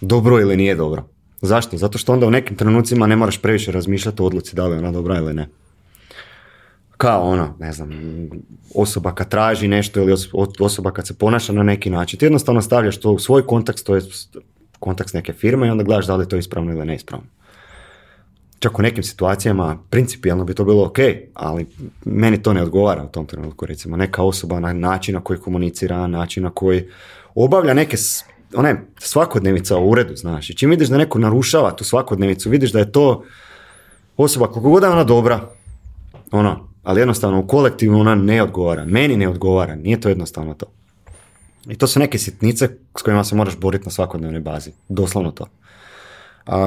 dobro ili nije dobro. Zašto? Zato što onda u nekim trenucima ne moraš previše razmišljati o odluci da li je ona dobra ili ne. Kao ono, ne znam, osoba kad traži nešto ili osoba kad se ponaša na neki način. Ti jednostavno stavljaš to u svoj kontekst, to je kontekst neke firme i onda gledaš da li je to ispravno ili neispravno čak u nekim situacijama principijalno bi to bilo ok, ali meni to ne odgovara u tom trenutku, recimo neka osoba na način na koji komunicira, način na koji obavlja neke one svakodnevica u uredu, znaš, i čim vidiš da neko narušava tu svakodnevicu, vidiš da je to osoba koliko god je ona dobra, ono, ali jednostavno u kolektivu ona ne odgovara, meni ne odgovara, nije to jednostavno to. I to su neke sitnice s kojima se moraš boriti na svakodnevnoj bazi, doslovno to.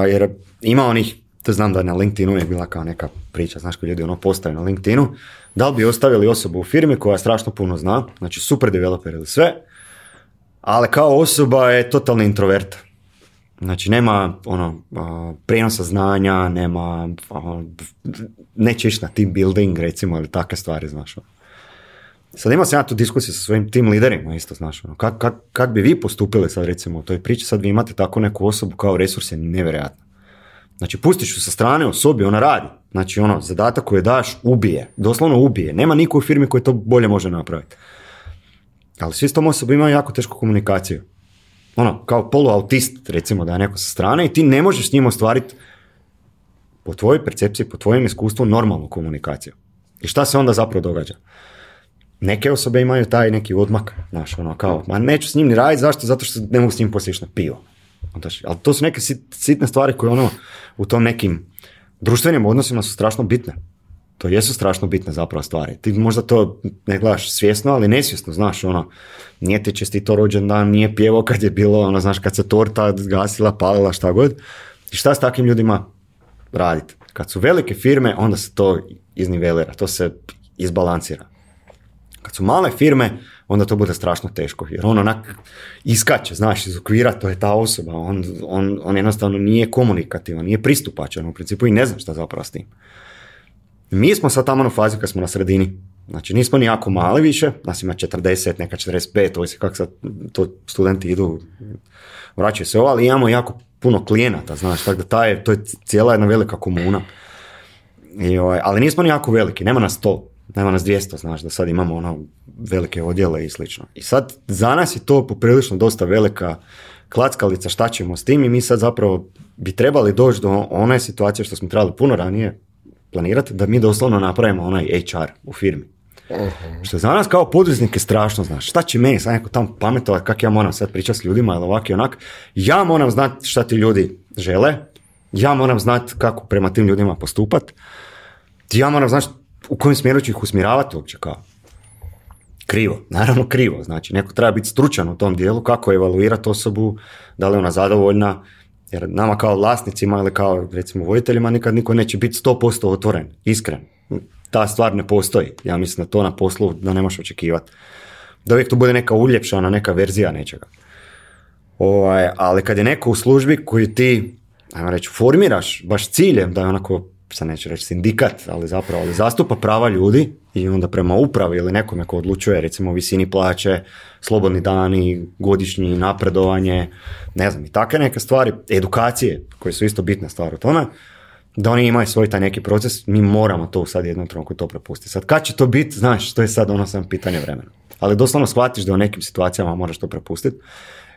jer ima onih to znam da je na LinkedInu je bila kao neka priča, znaš koji ljudi ono postaju na LinkedInu, da li bi ostavili osobu u firmi koja strašno puno zna, znači super developer ili sve, ali kao osoba je totalni introvert. Znači nema ono, prenosa znanja, nema, ono, neće na team building recimo ili takve stvari, znaš. Ono. Sad imao sam ja tu diskusiju sa svojim tim liderima isto, znaš, ono, kak, bi vi postupili sad recimo u toj priči, sad vi imate tako neku osobu kao resurs je nevjerojatno. Znači, pustiš ju sa strane osobi, sobi, ona radi. Znači, ono, zadatak koji daš ubije, doslovno ubije. Nema niko u firmi koji to bolje može napraviti. Ali svi s tom osobom imaju jako tešku komunikaciju. Ono, kao poluautist, recimo, da je neko sa strane i ti ne možeš s njim ostvariti po tvojoj percepciji, po tvojem iskustvu, normalnu komunikaciju. I šta se onda zapravo događa? Neke osobe imaju taj neki odmak, znaš, ono, kao, ma neću s njim ni raditi, zašto? Zato što ne mogu s njim posjeći na pivo. Znači, ali to su neke sitne stvari koje ono u tom nekim društvenim odnosima su strašno bitne. To jesu strašno bitne zapravo stvari. Ti možda to ne gledaš svjesno, ali nesvjesno, znaš, ono, nije ti čestito rođen dan, nije pjevo kad je bilo, ono, znaš, kad se torta gasila, palila, šta god. I šta s takvim ljudima raditi? Kad su velike firme, onda se to iznivelira, to se izbalancira. Kad su male firme, onda to bude strašno teško. Jer on onak iskače, znaš, iz okvira, to je ta osoba. On, on, on jednostavno nije komunikativan, nije pristupačan u principu i ne znam šta zapravo s tim. Mi smo sad tamo na fazi kad smo na sredini. Znači nismo ni jako mali više, nas ima 40, neka 45, ovisi kako sad to studenti idu, vraćaju se ovo, ali imamo jako puno klijenata, znaš, tako da taj, to je cijela jedna velika komuna. I, ovaj, ali nismo ni jako veliki, nema nas to nema nas 200, znaš, da sad imamo ono velike odjele i slično. I sad, za nas je to poprilično dosta velika klackalica šta ćemo s tim i mi sad zapravo bi trebali doći do one situacije što smo trebali puno ranije planirati, da mi doslovno napravimo onaj HR u firmi. Što je za nas kao poduzetnike strašno, znaš, šta će meni sad neko tamo pametovat, kak ja moram sad pričati s ljudima ili ovak i onak, ja moram znati šta ti ljudi žele, ja moram znati kako prema tim ljudima postupat, ja moram znati u kojem smjeru ću ih usmjeravati uopće kao? Krivo, naravno krivo. Znači, neko treba biti stručan u tom dijelu kako evaluirati osobu, da li je ona zadovoljna, jer nama kao vlasnicima ili kao recimo vojiteljima nikad niko neće biti 100% otvoren, iskren. Ta stvar ne postoji. Ja mislim da to na poslu da ne možeš očekivati. Da uvijek to bude neka uljepšana, neka verzija nečega. Ovaj, ali kad je neko u službi koju ti, ajmo reći, formiraš baš ciljem da je onako sad neću reći sindikat, ali zapravo ali zastupa prava ljudi i onda prema upravi ili nekome ko odlučuje recimo visini plaće, slobodni dani, godišnji napredovanje, ne znam i takve neke stvari, edukacije koje su isto bitne stvar od tome, da oni imaju svoj taj neki proces, mi moramo to sad jednom trenutku to prepustiti. Sad kad će to biti, znaš, to je sad ono sam pitanje vremena. Ali doslovno shvatiš da u nekim situacijama moraš to prepustiti.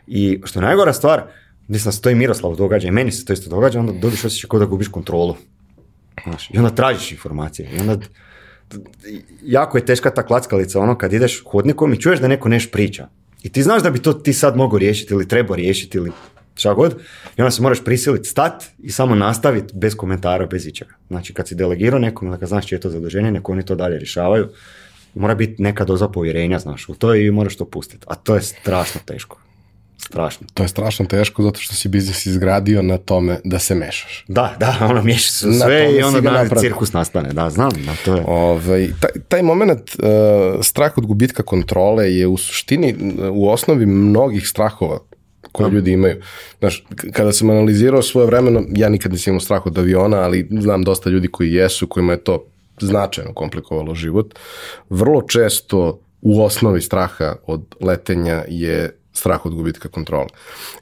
I što je najgora stvar, mislim se to i Miroslavu događa i meni se to isto događa, onda dobiš osjećaj kao da gubiš kontrolu. Znaš, I onda tražiš informacije. I onda jako je teška ta klackalica ono kad ideš hodnikom i čuješ da neko neš priča. I ti znaš da bi to ti sad mogao riješiti ili trebao riješiti ili šta god. I onda se moraš prisiliti stat i samo nastaviti bez komentara, bez ičega. Znači kad si delegirao nekom da znaš čije je to zaduženje, neko oni to dalje rješavaju. Mora biti neka doza povjerenja, znaš, u to i moraš to pustiti. A to je strašno teško strašno. To je strašno teško zato što si biznis izgradio na tome da se mešaš. Da, da, ono miješa se sve i onda na cirkus nastane, da, znam, da, to je. Ovaj, taj, taj moment e, strah od gubitka kontrole je u suštini u osnovi mnogih strahova koje ljudi imaju. Znaš, kada sam analizirao svoje vremeno, ja nikad nisam imao strah od aviona, ali znam dosta ljudi koji jesu, kojima je to značajno komplikovalo život. Vrlo često u osnovi straha od letenja je strah od gubitka kontrole.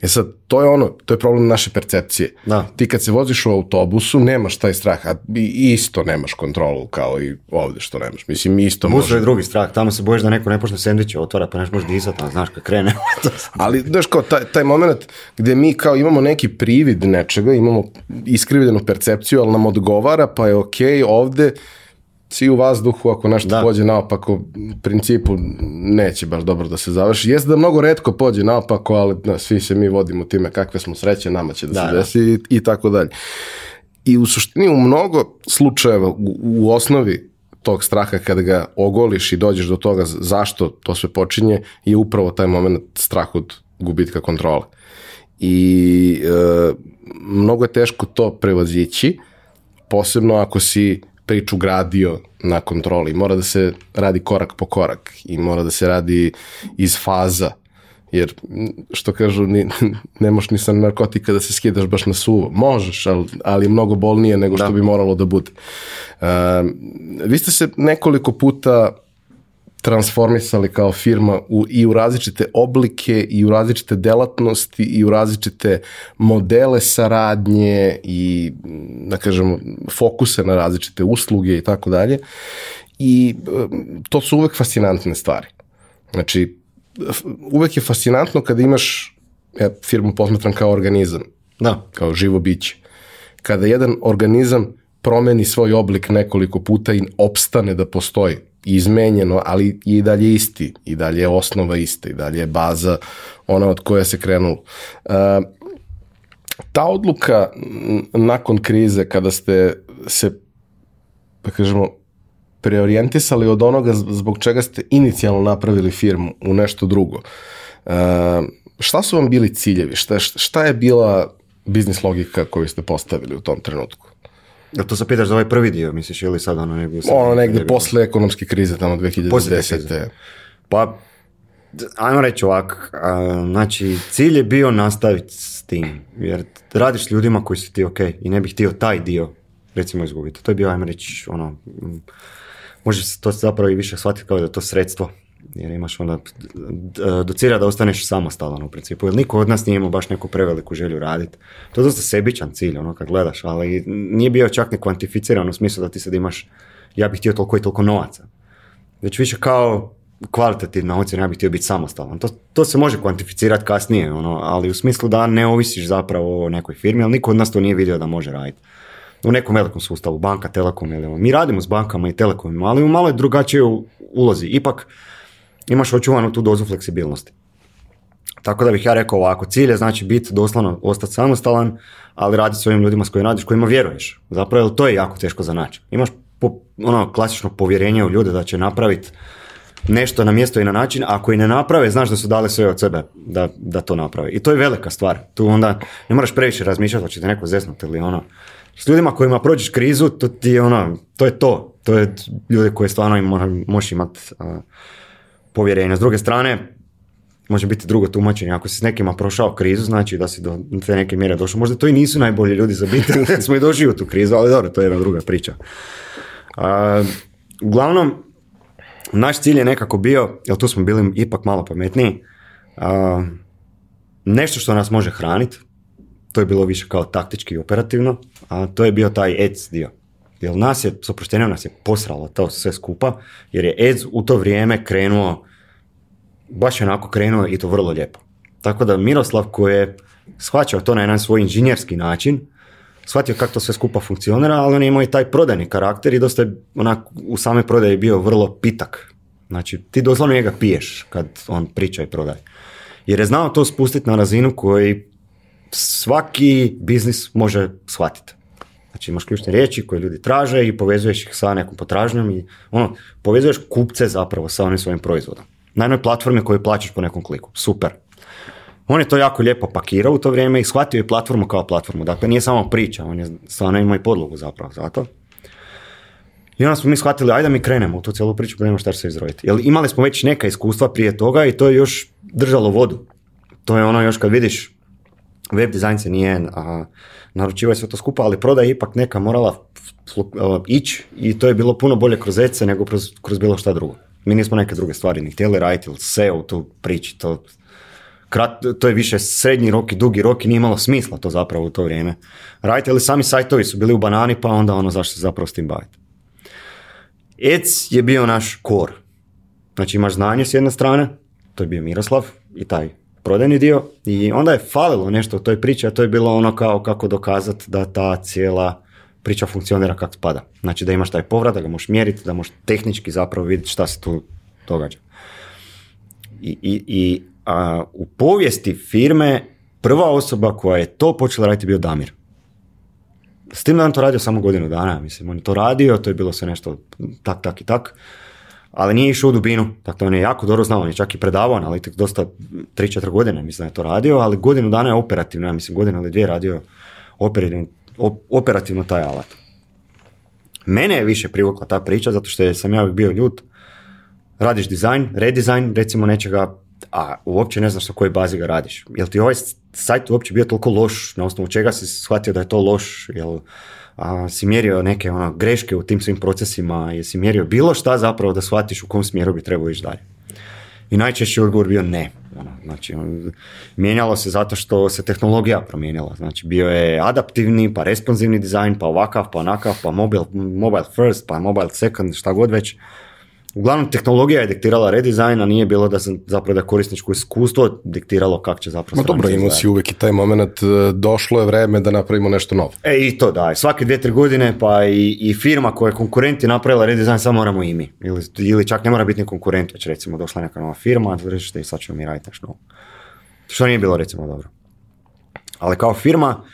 E sad, to je ono, to je problem naše percepcije. Da. Ti kad se voziš u autobusu, nemaš taj strah, a isto nemaš kontrolu kao i ovde što nemaš. Mislim, isto Bus može. je drugi strah, tamo se bojiš da neko ne pošto sendviče otvara, pa nešto možeš disati, ali znaš kad krene. ali, znaš, kao taj, taj moment gde mi kao imamo neki privid nečega, imamo iskrivljenu percepciju, ali nam odgovara, pa je okej, okay, ovde si u vazduhu, ako nešto da. pođe naopako, u principu neće baš dobro da se završi. Jeste da mnogo redko pođe naopako, ali na, svi se mi vodimo time kakve smo sreće, nama će da, se desi i, tako dalje. I u suštini u mnogo slučajeva, u, osnovi tog straha kada ga ogoliš i dođeš do toga zašto to sve počinje, je upravo taj moment strah od gubitka kontrole. I e, mnogo je teško to prevozići, posebno ako si priču gradio na kontroli. Mora da se radi korak po korak i mora da se radi iz faza jer što kažu ne možeš ni sa narkotika da se skidaš baš na suvo, možeš ali, ali je mnogo bolnije nego što bi moralo da bude ehm, vi ste se nekoliko puta transformisali kao firma u, i u različite oblike i u različite delatnosti i u različite modele saradnje i mm, da kažemo fokuse na različite usluge i tako dalje i to su uvek fascinantne stvari. Znači, uvek je fascinantno kada imaš, ja firmu posmatram kao organizam, da. kao živo biće. Kada jedan organizam promeni svoj oblik nekoliko puta i opstane da postoji, izmenjeno, ali i dalje isti, i dalje je osnova ista, i dalje je baza ona od koja se krenulo. E, ta odluka nakon krize, kada ste se, da pa kažemo, preorijentisali od onoga zbog čega ste inicijalno napravili firmu u nešto drugo, e, šta su vam bili ciljevi? Šta, šta je bila biznis logika koju ste postavili u tom trenutku? Da to se pitaš za ovaj prvi dio, misliš, ili sad ono negdje... ono negdje posle ekonomske krize, tamo 2010. Pa, ajmo reći ovako, znači cilj je bio nastaviti s tim, jer radiš s ljudima koji su ti ok i ne bih htio taj dio recimo izgubiti. To je bio, ajmo reći, ono, može se to zapravo i više shvatiti kao da je to sredstvo jer imaš onda docira da ostaneš samostalan u principu, jer niko od nas nije imao baš neku preveliku želju raditi. To je dosta sebičan cilj, ono kad gledaš, ali nije bio čak ni kvantificiran u smislu da ti sad imaš, ja bih htio toliko i toliko novaca. Već više kao kvalitativna ocjena, ja bih htio biti samostalan. To, to se može kvantificirati kasnije, ono, ali u smislu da ne ovisiš zapravo o nekoj firmi, ali niko od nas to nije vidio da može raditi u nekom velikom sustavu, banka, telekom ili Mi radimo s bankama i telekomima, ali u malo je drugačije ulozi. Ipak, imaš očuvanu tu dozu fleksibilnosti. Tako da bih ja rekao ovako, cilj je znači biti doslovno ostati samostalan, ali raditi s ovim ljudima s kojima radiš, kojima vjeruješ. Zapravo to je jako teško za način. Imaš ono klasično povjerenje u ljude da će napraviti nešto na mjesto i na način, a ako i ne naprave, znaš da su dali sve od sebe da, da to naprave. I to je velika stvar. Tu onda ne moraš previše razmišljati da će te neko zesnuti ili ono. S ljudima kojima prođeš krizu, to ti je ono, to je to. To je ljude koje stvarno možeš imati povjerenja. S druge strane, može biti drugo tumačenje. Ako si s nekima prošao krizu, znači da si do te neke mjere došao. Možda to i nisu najbolji ljudi za biti, smo i doživio tu krizu, ali dobro, to je jedna druga priča. uglavnom, naš cilj je nekako bio, jer tu smo bili ipak malo pametniji, nešto što nas može hraniti, to je bilo više kao taktički i operativno, a to je bio taj EDS dio. Jer nas je, s nas je posralo to sve skupa, jer je EDS u to vrijeme krenuo baš je onako krenuo i to vrlo lijepo. Tako da Miroslav koji je shvaćao to na jedan svoj inženjerski način, shvatio kako to sve skupa funkcionira, ali on je imao i taj prodajni karakter i dosta je onako u same prodaje bio vrlo pitak. Znači ti doslovno njega piješ kad on priča i prodaje. Jer je znao to spustiti na razinu koji svaki biznis može shvatiti. Znači imaš ključne riječi koje ljudi traže i povezuješ ih sa nekom potražnjom i ono, povezuješ kupce zapravo sa onim svojim proizvodom na jednoj platformi koju plaćaš po nekom kliku. Super. On je to jako lijepo pakirao u to vrijeme i shvatio je platformu kao platformu. Dakle, nije samo priča, on je stvarno imao i podlogu zapravo za to. I onda smo mi shvatili, ajde da mi krenemo u tu cijelu priču, nema pa šta se izrojiti. Jer imali smo već neka iskustva prije toga i to je još držalo vodu. To je ono još kad vidiš, web dizajn se nije naručivao sve to skupa, ali prodaja je ipak neka morala ići i to je bilo puno bolje kroz ECE nego kroz bilo šta drugo. Mi nismo neke druge stvari ni htjeli raditi ili se u tu priči, to, krat, to je više srednji rok i dugi rok i nije imalo smisla to zapravo u to vrijeme. raditi ali sami sajtovi su bili u banani pa onda ono zašto se zapravo s tim baviti. EC je bio naš kor. Znači imaš znanje s jedne strane, to je bio Miroslav i taj prodajni dio i onda je falilo nešto u toj priči, a to je bilo ono kao kako dokazati da ta cijela priča funkcionira kako spada. Znači da imaš taj povrat, da ga možeš mjeriti, da možeš tehnički zapravo vidjeti šta se tu događa. I, i, i a, u povijesti firme prva osoba koja je to počela raditi bio Damir. S tim da on to radio samo godinu dana, mislim, on je to radio, to je bilo sve nešto tak, tak i tak, ali nije išao u dubinu, dakle on je jako dobro znao, on je čak i predavao tek dosta 3-4 godine, mislim da je to radio, ali godinu dana je operativno, ja mislim godinu ili dvije radio operativno operativno taj alat. Mene je više privukla ta priča zato što sam ja bio ljut. Radiš dizajn, redizajn, recimo nečega, a uopće ne znaš na kojoj bazi ga radiš. Jel ti ovaj sajt uopće bio toliko loš, na osnovu čega si shvatio da je to loš, jel a, si mjerio neke ono, greške u tim svim procesima, jesi mjerio bilo šta zapravo da shvatiš u kom smjeru bi trebao ići dalje. I najčešći odgovor bio ne. Ono, znači, mijenjalo se zato što se tehnologija promijenila. Znači, bio je adaptivni, pa responsivni dizajn, pa ovakav, pa onakav, pa mobile, mobile first, pa mobile second, šta god već uglavnom tehnologija je diktirala redizajn, a nije bilo da sam zapravo da korisničko iskustvo diktiralo kako će zapravo... Ma dobro, imao si uvijek i taj moment, e, došlo je vreme da napravimo nešto novo. E i to da, svake dvije, tri godine pa i, i firma koja je konkurenti napravila redizajn, samo moramo i mi. Ili, ili čak ne mora biti ni konkurent, već recimo došla neka nova firma, reći i sad ćemo mi raditi nešto novo. Što nije bilo recimo dobro. Ali kao firma,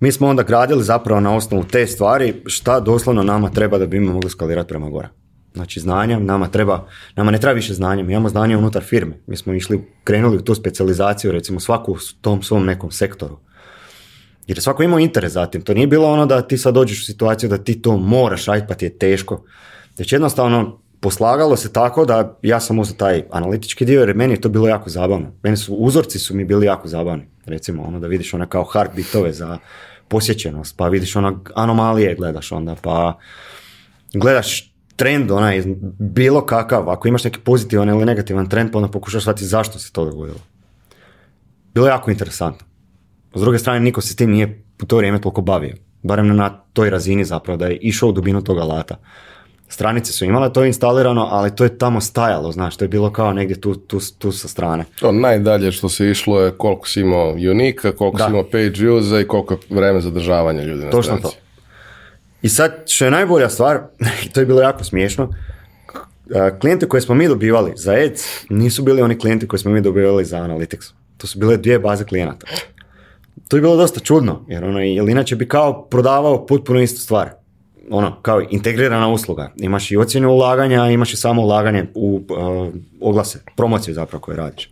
mi smo onda gradili zapravo na osnovu te stvari šta doslovno nama treba da bi mi mogli skalirati prema gore. Znači znanja, nama treba, nama ne treba više znanja, mi imamo znanje unutar firme. Mi smo išli, krenuli u tu specijalizaciju recimo svaku u tom svom nekom sektoru. Jer je svako imao interes za tim. To nije bilo ono da ti sad dođeš u situaciju da ti to moraš raditi pa ti je teško. Već jednostavno poslagalo se tako da ja sam uzeo taj analitički dio jer meni je to bilo jako zabavno. Meni su, uzorci su mi bili jako zabavni. Recimo ono da vidiš ona kao heartbeatove za posjećenost, pa vidiš ona anomalije gledaš onda, pa gledaš trend, onaj, bilo kakav, ako imaš neki pozitivan ili negativan trend, pa onda pokušaš shvatiti zašto se to dogodilo. Bilo je jako interesantno. S druge strane, niko se tim nije u to vrijeme toliko bavio. Barem na toj razini zapravo, da je išao u dubinu tog alata. Stranice su imale to instalirano, ali to je tamo stajalo, znaš, to je bilo kao negdje tu, tu, tu sa strane. To najdalje što se išlo je koliko si imao unika, koliko da. si imao page i koliko je vreme zadržavanja ljudi na Točno stranici. To. I sad, što je najbolja stvar, to je bilo jako smiješno, klijente koje smo mi dobivali za ads nisu bili oni klijenti koje smo mi dobivali za analytics. To su bile dvije baze klijenata. To je bilo dosta čudno, jer ono, jer inače bi kao prodavao potpuno istu stvar. Ono, kao integrirana usluga. Imaš i ocjenu ulaganja, imaš i samo ulaganje u oglase, promociju zapravo koju radiš.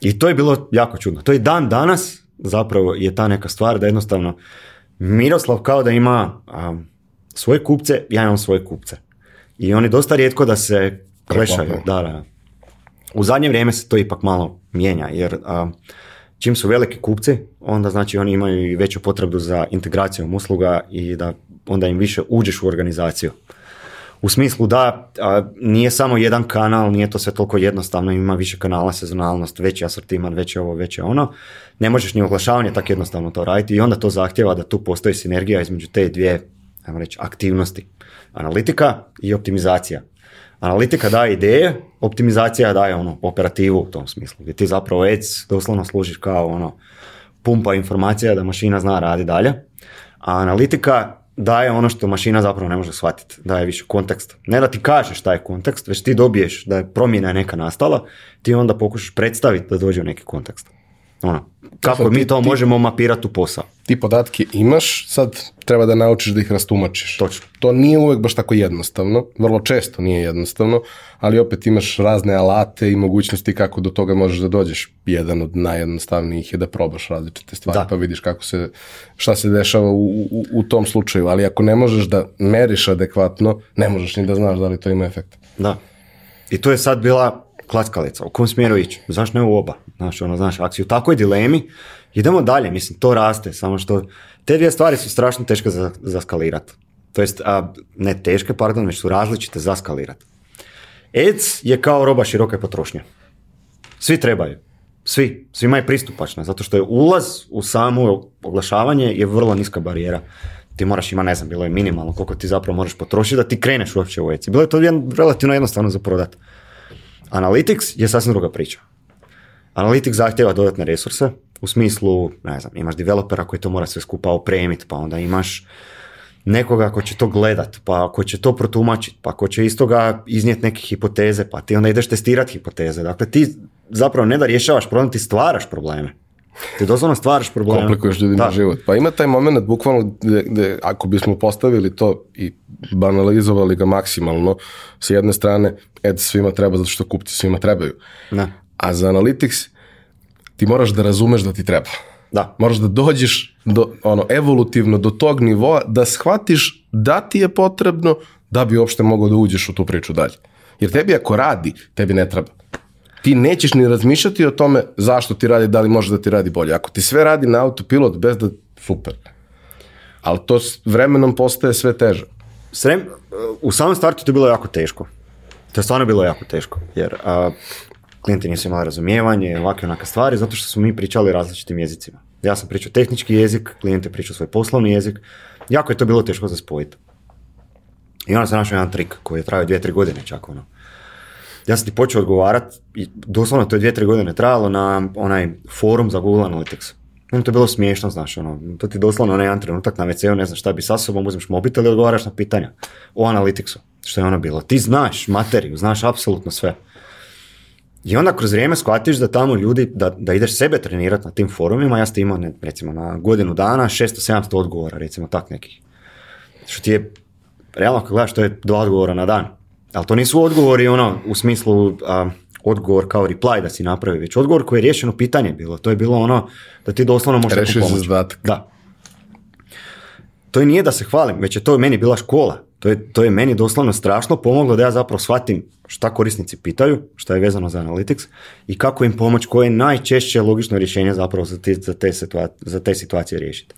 I to je bilo jako čudno. To je dan danas zapravo je ta neka stvar da jednostavno Miroslav kao da ima svoje kupce, ja imam svoje kupce. I oni dosta rijetko da se klešaju. Da, U zadnje vrijeme se to ipak malo mijenja, jer čim su veliki kupci, onda znači oni imaju i veću potrebu za integracijom usluga i da onda im više uđeš u organizaciju u smislu da nije samo jedan kanal, nije to sve toliko jednostavno, ima više kanala, sezonalnost, veći asortiman, veće ovo, veće ono. Ne možeš ni oglašavanje tako jednostavno to raditi i onda to zahtjeva da tu postoji sinergija između te dvije ajmo reći, aktivnosti. Analitika i optimizacija. Analitika daje ideje, optimizacija daje ono, operativu u tom smislu, gdje ti zapravo EC doslovno služiš kao ono, pumpa informacija da mašina zna radi dalje. A analitika daje ono što mašina zapravo ne može shvatiti, daje više kontekst. Ne da ti kažeš šta je kontekst, već ti dobiješ da je promjena neka nastala, ti onda pokušaš predstaviti da dođe u neki kontekst. Ono, kako mi to možemo mapirati u posao? Ti podatke imaš, sad treba da naučiš da ih rastumačiš. Točno. To nije uvek baš tako jednostavno, vrlo često nije jednostavno, ali opet imaš razne alate i mogućnosti kako do toga možeš da dođeš. Jedan od najjednostavnijih je da probaš različite stvari, pa vidiš kako se, šta se dešava u, u, u tom slučaju, ali ako ne možeš da meriš adekvatno, ne možeš ni da znaš da li to ima efekt. Da. I to je sad bila klackalica, u kom smjeru ići, Znaš, ne u oba, znaš, ono, znaš, akciju si u takvoj dilemi, idemo dalje, mislim, to raste, samo što te dvije stvari su strašno teške za, za skalirat. To jest, ne teške, pardon, već su različite za skalirat. Ads je kao roba široke potrošnje. Svi trebaju. Svi. Svima je pristupačna, zato što je ulaz u samo oglašavanje je vrlo niska barijera ti moraš ima, ne znam, bilo je minimalno koliko ti zapravo moraš potrošiti da ti kreneš uopće u ECI. Bilo je to relativno jednostavno za prodat. Analytics je sasvim druga priča. Analytics zahtjeva dodatne resurse, u smislu, ne znam, imaš developera koji to mora sve skupa opremiti, pa onda imaš nekoga ko će to gledat, pa ko će to protumačit pa ko će iz toga iznijet neke hipoteze, pa ti onda ideš testirati hipoteze. Dakle, ti zapravo ne da rješavaš problem, ti stvaraš probleme. Ti doslovno stvaraš probleme. Komplikuješ ljudima život. Pa ima taj moment, bukvalno, gde, ako bismo postavili to i banalizovali ga maksimalno, s jedne strane, ed svima treba zato što kupci svima trebaju. A za Analytics ti moraš da razumeš da ti treba. Da. Moraš da dođeš do, ono, evolutivno do tog nivoa, da shvatiš da ti je potrebno da bi uopšte mogao da uđeš u tu priču dalje. Jer tebi ako radi, tebi ne treba ti nećeš ni razmišljati o tome zašto ti radi, da li možeš da ti radi bolje. Ako ti sve radi na autopilot bez da, super. Ali to vremenom postaje sve teže. Srem, u samom startu to je bilo jako teško. To je stvarno bilo jako teško, jer a, klijenti nisu imali razumijevanje, ovakve onaka stvari, zato što smo mi pričali različitim jezicima. Ja sam pričao tehnički jezik, klijent je pričao svoj poslovni jezik. Jako je to bilo teško za spojiti. I onda sam našao jedan trik koji je trajao dvije, tri godine čak ono ja sam ti počeo odgovarati i doslovno to je dvije, tri godine trajalo na onaj forum za Google Analytics. Meni to je bilo smiješno, znaš, ono, to ti doslovno onaj jedan trenutak na WC-u, ne znaš šta bi sa sobom, uzmeš mobitel i odgovaraš na pitanja o Analyticsu, što je ono bilo. Ti znaš materiju, znaš apsolutno sve. I onda kroz vrijeme shvatiš da tamo ljudi, da, da ideš sebe trenirati na tim forumima, ja sam imao, ne, recimo, na godinu dana 600-700 odgovora, recimo, tak nekih. Što ti je, realno kako gledaš, to je dva odgovora na dan. Ali to nisu odgovori ono u smislu odgovor kao reply da si napravi, već odgovor koji je riješeno pitanje bilo. To je bilo ono da ti doslovno možeš pomoći. Da. To je nije da se hvalim, već je to meni bila škola. To je, to je meni doslovno strašno pomoglo da ja zapravo shvatim šta korisnici pitaju, šta je vezano za analytics i kako im pomoć, koje je najčešće logično rješenje zapravo za te, za te, za te situacije riješiti.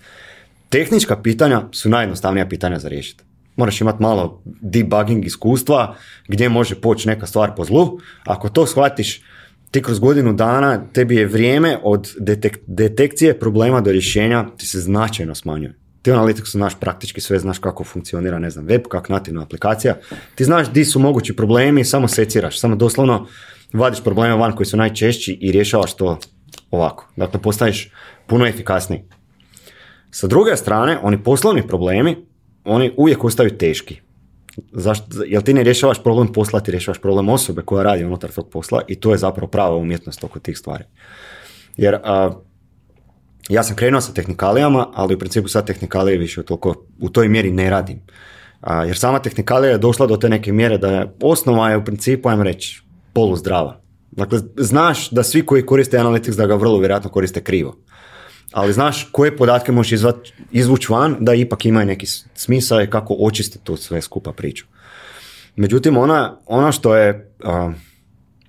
Tehnička pitanja su najjednostavnija pitanja za riješiti moraš imati malo debugging iskustva gdje može poći neka stvar po zlu. Ako to shvatiš, ti kroz godinu dana tebi je vrijeme od detekcije problema do rješenja ti se značajno smanjuje. Ti u su znaš praktički sve, znaš kako funkcionira, ne znam, web, kak nativna aplikacija. Ti znaš di su mogući problemi, samo seciraš, samo doslovno vadiš probleme van koji su najčešći i rješavaš to ovako. Dakle, postaješ puno efikasniji. Sa druge strane, oni poslovni problemi oni uvijek ostaju teški. Zašto, jel ti ne rješavaš problem posla, ti rješavaš problem osobe koja radi unutar tog posla i to je zapravo prava umjetnost oko tih stvari. Jer ja sam krenuo sa tehnikalijama, ali u principu sad tehnikalije više toliko u toj mjeri ne radim. A, jer sama tehnikalija je došla do te neke mjere da je osnova je u principu, ajmo reći, poluzdrava. Dakle, znaš da svi koji koriste Analytics da ga vrlo vjerojatno koriste krivo ali znaš koje podatke možeš izvući van da ipak ima neki smisao i kako očistiti tu sve skupa priču. Međutim, ona, ono što je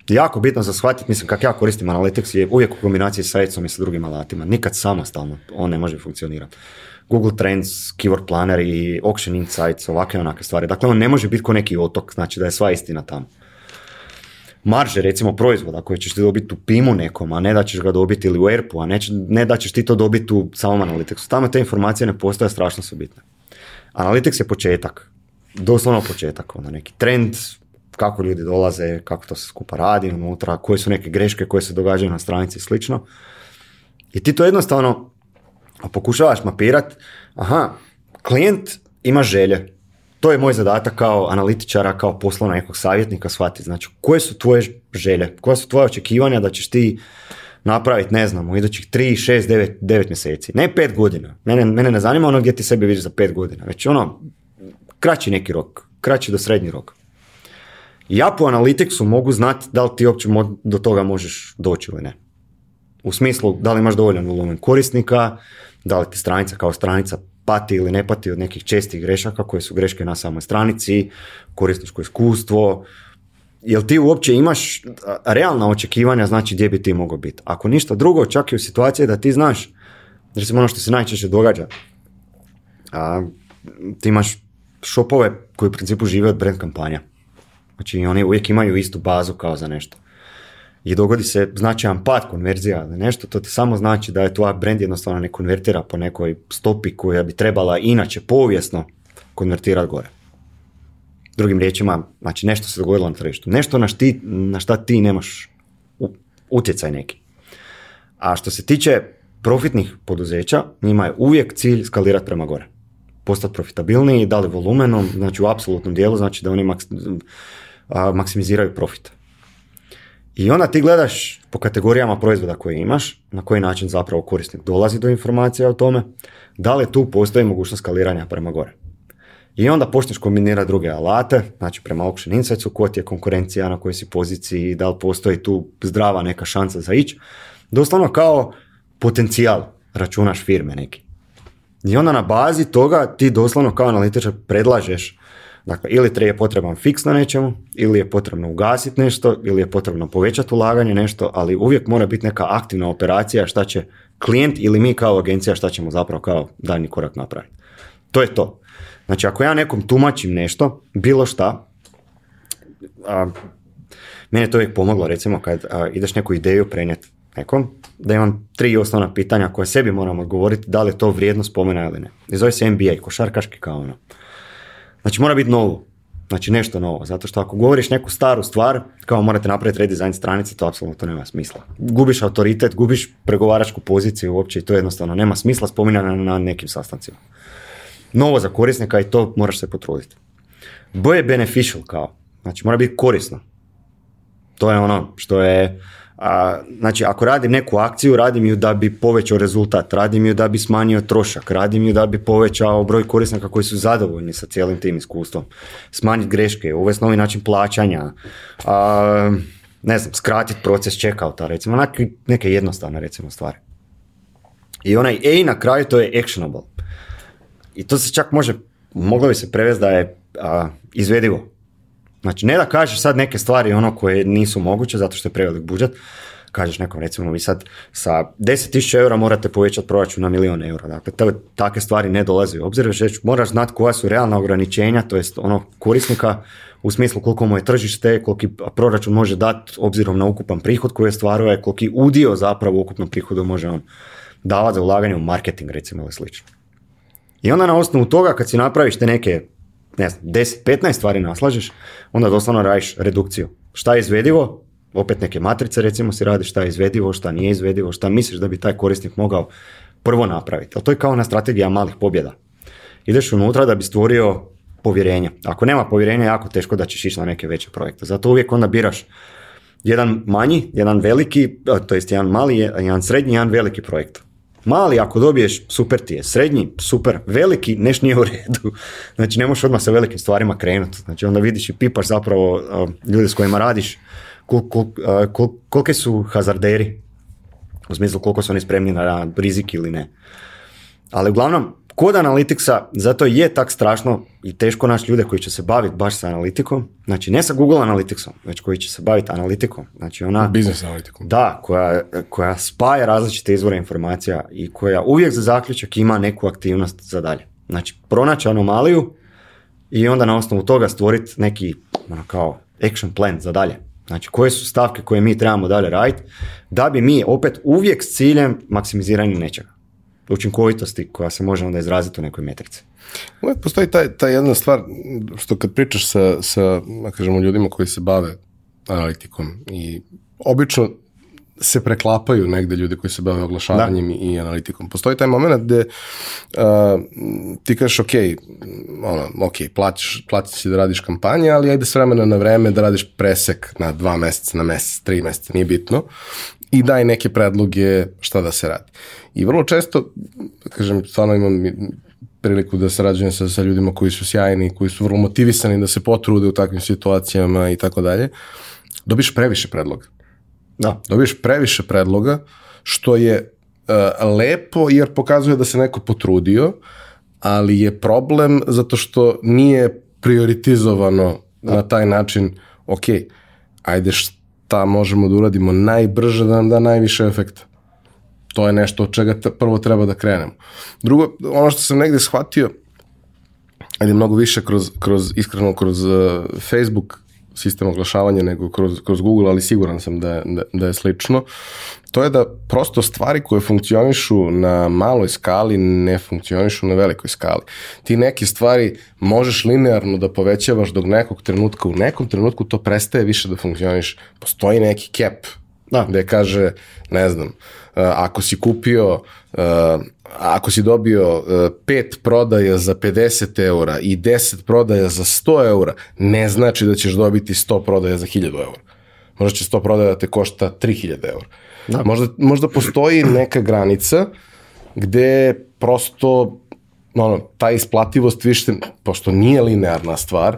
jako bitno za shvatiti, mislim kako ja koristim Analytics je uvijek u kombinaciji sa ECOM i sa drugim alatima, nikad samostalno on ne može funkcionirati. Google Trends, Keyword Planner i Auction Insights, ovakve onake stvari. Dakle, on ne može biti ko neki otok, znači da je sva istina tamo marže recimo proizvoda koje ćeš ti dobiti u pimu nekom, a ne da ćeš ga dobiti ili u ERP-u, a ne, ne da ćeš ti to dobiti u samom Analyticsu. Tamo te informacije ne postoje, strašno su bitne. Analytics je početak, doslovno početak, onda neki trend, kako ljudi dolaze, kako to se skupa radi unutra, koje su neke greške koje se događaju na stranici i slično. I ti to jednostavno pokušavaš mapirati, aha, klijent ima želje, to je moj zadatak kao analitičara, kao poslovna nekog savjetnika shvatiti. Znači, koje su tvoje želje, koja su tvoje očekivanja da ćeš ti napraviti, ne znam, u idućih 3, 6, 9, 9 mjeseci. Ne 5 godina. Mene, mene ne zanima ono gdje ti sebe vidiš za 5 godina. Već ono, kraći neki rok, kraći do srednji rok. Ja po analitiksu mogu znati da li ti uopće do toga možeš doći ili ne. U smislu, da li imaš dovoljan volumen korisnika, da li ti stranica kao stranica pati ili ne pati od nekih čestih grešaka koje su greške na samoj stranici, korisničko iskustvo, jel ti uopće imaš realna očekivanja znači gdje bi ti mogao biti. Ako ništa drugo, čak i u situaciji da ti znaš, recimo ono što se najčešće događa, a, ti imaš šopove koji u principu žive od brand kampanja. Znači oni uvijek imaju istu bazu kao za nešto i dogodi se značajan pad konverzija ili nešto, to ti samo znači da je tvoj brand jednostavno ne konvertira po nekoj stopi koja bi trebala inače povijesno konvertirati gore. Drugim riječima, znači nešto se dogodilo na tržištu, nešto na, šta ti nemaš utjecaj neki. A što se tiče profitnih poduzeća, njima je uvijek cilj skalirati prema gore. Postati profitabilniji, da li volumenom, znači u apsolutnom dijelu, znači da oni maksimiziraju profit. I onda ti gledaš po kategorijama proizvoda koje imaš, na koji način zapravo korisnik dolazi do informacije o tome, da li tu postoji mogućnost skaliranja prema gore. I onda počneš kombinirati druge alate, znači prema Auction Insightsu, ko ti je konkurencija, na kojoj si poziciji, da li postoji tu zdrava neka šansa za ići. Doslovno kao potencijal računaš firme neki. I onda na bazi toga ti doslovno kao analitičar predlažeš Dakle, ili je potreban fiks na nečemu, ili je potrebno ugasiti nešto, ili je potrebno povećati ulaganje nešto, ali uvijek mora biti neka aktivna operacija šta će klijent ili mi kao agencija šta ćemo zapravo kao daljnji korak napraviti. To je to. Znači, ako ja nekom tumačim nešto, bilo šta, a, meni je to uvijek pomoglo, recimo, kad ideš neku ideju prenijeti nekom, da imam tri osnovna pitanja koje sebi moram odgovoriti, da li je to vrijedno spomena ili ne. I zove se MBA, košarkaški kao ono. Znači mora biti novo. Znači nešto novo, zato što ako govoriš neku staru stvar, kao morate napraviti redizajn stranice, to apsolutno nema smisla. Gubiš autoritet, gubiš pregovaračku poziciju uopće i to jednostavno nema smisla spominjana na nekim sastancima. Novo za korisnika i to moraš se potruditi. B je beneficial kao, znači mora biti korisno. To je ono što je a, znači, ako radim neku akciju, radim ju da bi povećao rezultat, radim ju da bi smanjio trošak, radim ju da bi povećao broj korisnika koji su zadovoljni sa cijelim tim iskustvom, smanjiti greške, uvesti novi način plaćanja, a, ne znam, skratiti proces checkouta, recimo, neke, neke jednostavne recimo stvari. I onaj A e na kraju to je actionable. I to se čak može, moglo bi se prevesti da je izvedivo. Znači, ne da kažeš sad neke stvari ono koje nisu moguće zato što je prevelik budžet, kažeš nekom recimo vi sad sa 10.000 eura morate povećati proračun na milijon eura. Dakle, te, take stvari ne dolaze u obzir, moraš znati koja su realna ograničenja, to jest ono korisnika u smislu koliko mu je tržište, koliki proračun može dati obzirom na ukupan prihod koji stvaruje, koliki udio zapravo u ukupnom prihodu može on davati za ulaganje u marketing recimo ili slično. I onda na osnovu toga kad si napraviš te neke ne znam, 10-15 stvari naslažeš, onda doslovno radiš redukciju. Šta je izvedivo? Opet neke matrice recimo si radiš, šta je izvedivo, šta nije izvedivo, šta misliš da bi taj korisnik mogao prvo napraviti. Ali to je kao ona strategija malih pobjeda. Ideš unutra da bi stvorio povjerenje. Ako nema povjerenja, jako teško da ćeš ići na neke veće projekte. Zato uvijek onda biraš jedan manji, jedan veliki, e, to jest jedan mali, jedan srednji, jedan veliki projekt. Mali ako dobiješ, super ti je. Srednji, super. Veliki, neš nije u redu. Znači ne možeš odmah sa velikim stvarima krenuti. Znači onda vidiš i pipaš zapravo ljude s kojima radiš kol, kolike su hazarderi. U smislu koliko su oni spremni na rizik ili ne. Ali uglavnom, Kod analitiksa, zato je tak strašno i teško naći ljude koji će se baviti baš sa analitikom, znači ne sa Google Analyticsom, već koji će se baviti analitikom, znači ona... Biznes analitikom. Da, koja, koja spaja različite izvore informacija i koja uvijek za zaključak ima neku aktivnost za dalje. Znači pronaći anomaliju i onda na osnovu toga stvoriti neki ono, kao action plan za dalje. Znači koje su stavke koje mi trebamo dalje raditi da bi mi opet uvijek s ciljem maksimiziranja nečega učinkovitosti koja se može onda izraziti u nekoj metrici. Uvijek postoji taj, ta jedna stvar što kad pričaš sa, sa kažemo, ljudima koji se bave analitikom i obično se preklapaju negde ljudi koji se bave oglašavanjem i analitikom. Postoji taj moment gde ti kažeš ok, ono, ok, platiš, platiš si da radiš kampanje, ali ajde s vremena na vreme da radiš presek na dva meseca, na mesec, tri meseca, nije bitno i daj neke predloge šta da se radi. I vrlo često, kažem, stvarno imam priliku da sarađujem sa, sa ljudima koji su sjajni, koji su vrlo motivisani da se potrude u takvim situacijama i tako dalje, dobiš previše predloga. Da. Dobiš previše predloga, što je e, lepo jer pokazuje da se neko potrudio, ali je problem zato što nije prioritizovano na taj način, ok, ajde ta možemo da uradimo najbrže da nam da najviše efekta. To je nešto od čega prvo treba da krenemo. Drugo, ono što sam negde shvatio, ali mnogo više kroz, kroz iskreno, kroz uh, Facebook sistem oglašavanja nego kroz, kroz Google, ali siguran sam da, da, je slično, to je da prosto stvari koje funkcionišu na maloj skali ne funkcionišu na velikoj skali. Ti neke stvari možeš linearno da povećavaš dok nekog trenutka, u nekom trenutku to prestaje više da funkcioniš. Postoji neki cap da. kaže, ne znam, Eh, ako si kupio eh, ako si dobio 5 eh, prodaja za 50 eura i 10 prodaja za 100 eura, ne znači da ćeš dobiti 100 prodaja za 1000 eura. Možda će 100 prodaja te košta 3000 eura. Da. Možda, možda postoji neka granica gde prosto ono, ta isplativost više, pošto nije linearna stvar,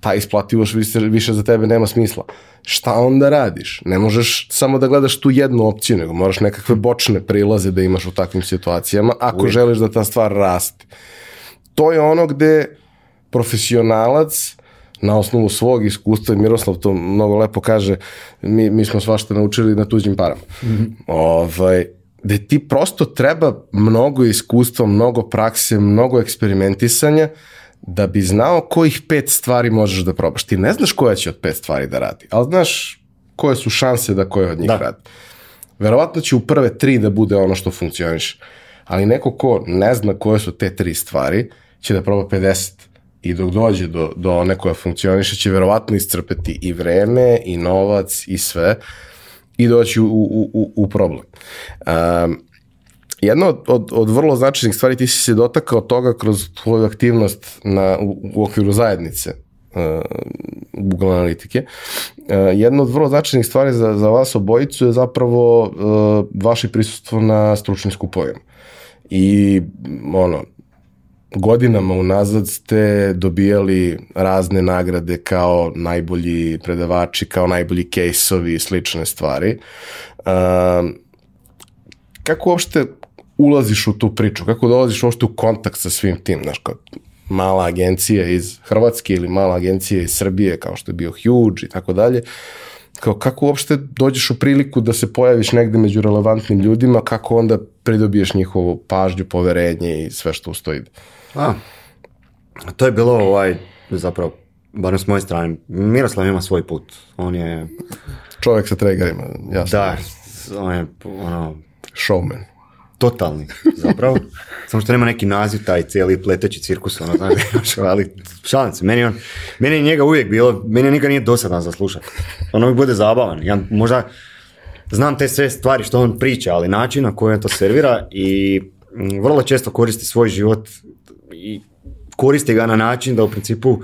ta isplativost više, više za tebe nema smisla šta onda radiš? Ne možeš samo da gledaš tu jednu opciju, nego moraš nekakve bočne prilaze da imaš u takvim situacijama ako želiš da ta stvar raste. To je ono gde profesionalac na osnovu svog iskustva, Miroslav to mnogo lepo kaže, mi, mi smo svašta naučili na tuđim parama. Mm ovaj, ti prosto treba mnogo iskustva, mnogo prakse, mnogo eksperimentisanja, da bi znao kojih pet stvari možeš da probaš. Ti ne znaš koja će od pet stvari da radi, ali znaš koje su šanse da koje od njih radi. Verovatno će u prve tri da bude ono što funkcioniš, Ali neko ko ne zna koje su te tri stvari, će da proba 50. I dok dođe do, do one koja funkcioniše, će verovatno iscrpeti i vreme, i novac, i sve. I doći u, u, u, u problem. Um, jedna od, od, od vrlo značajnih stvari, ti si se dotakao toga kroz tvoju aktivnost na, u, okviru zajednice uh, Google analitike. Uh, eh, jedna od vrlo značajnih stvari za, za vas obojicu je zapravo eh, vaše prisustvo na stručnim skupovima. I ono, godinama unazad ste dobijali razne nagrade kao najbolji predavači, kao najbolji kejsovi i slične stvari. Uh, kako uopšte ulaziš u tu priču, kako dolaziš uopšte u kontakt sa svim tim, znaš, kao mala agencija iz Hrvatske ili mala agencija iz Srbije, kao što je bio Huge i tako dalje, kao kako uopšte dođeš u priliku da se pojaviš negde među relevantnim ljudima, kako onda pridobiješ njihovu pažnju, poverenje i sve što ustoji. A, to je bilo ovaj, zapravo, barem s moje strane, Miroslav ima svoj put. On je... Čovjek sa tregarima, jasno. Da, on je ono... Showman totalni zapravo, samo što nema neki naziv taj cijeli pleteći cirkus, ono, ali šalim se, meni, on, meni je njega uvijek bilo, meni nikad nije dosadan za slušat ono mi bude zabavan, ja možda znam te sve stvari što on priča, ali način na koji on to servira i mm, vrlo često koristi svoj život i koristi ga na način da u principu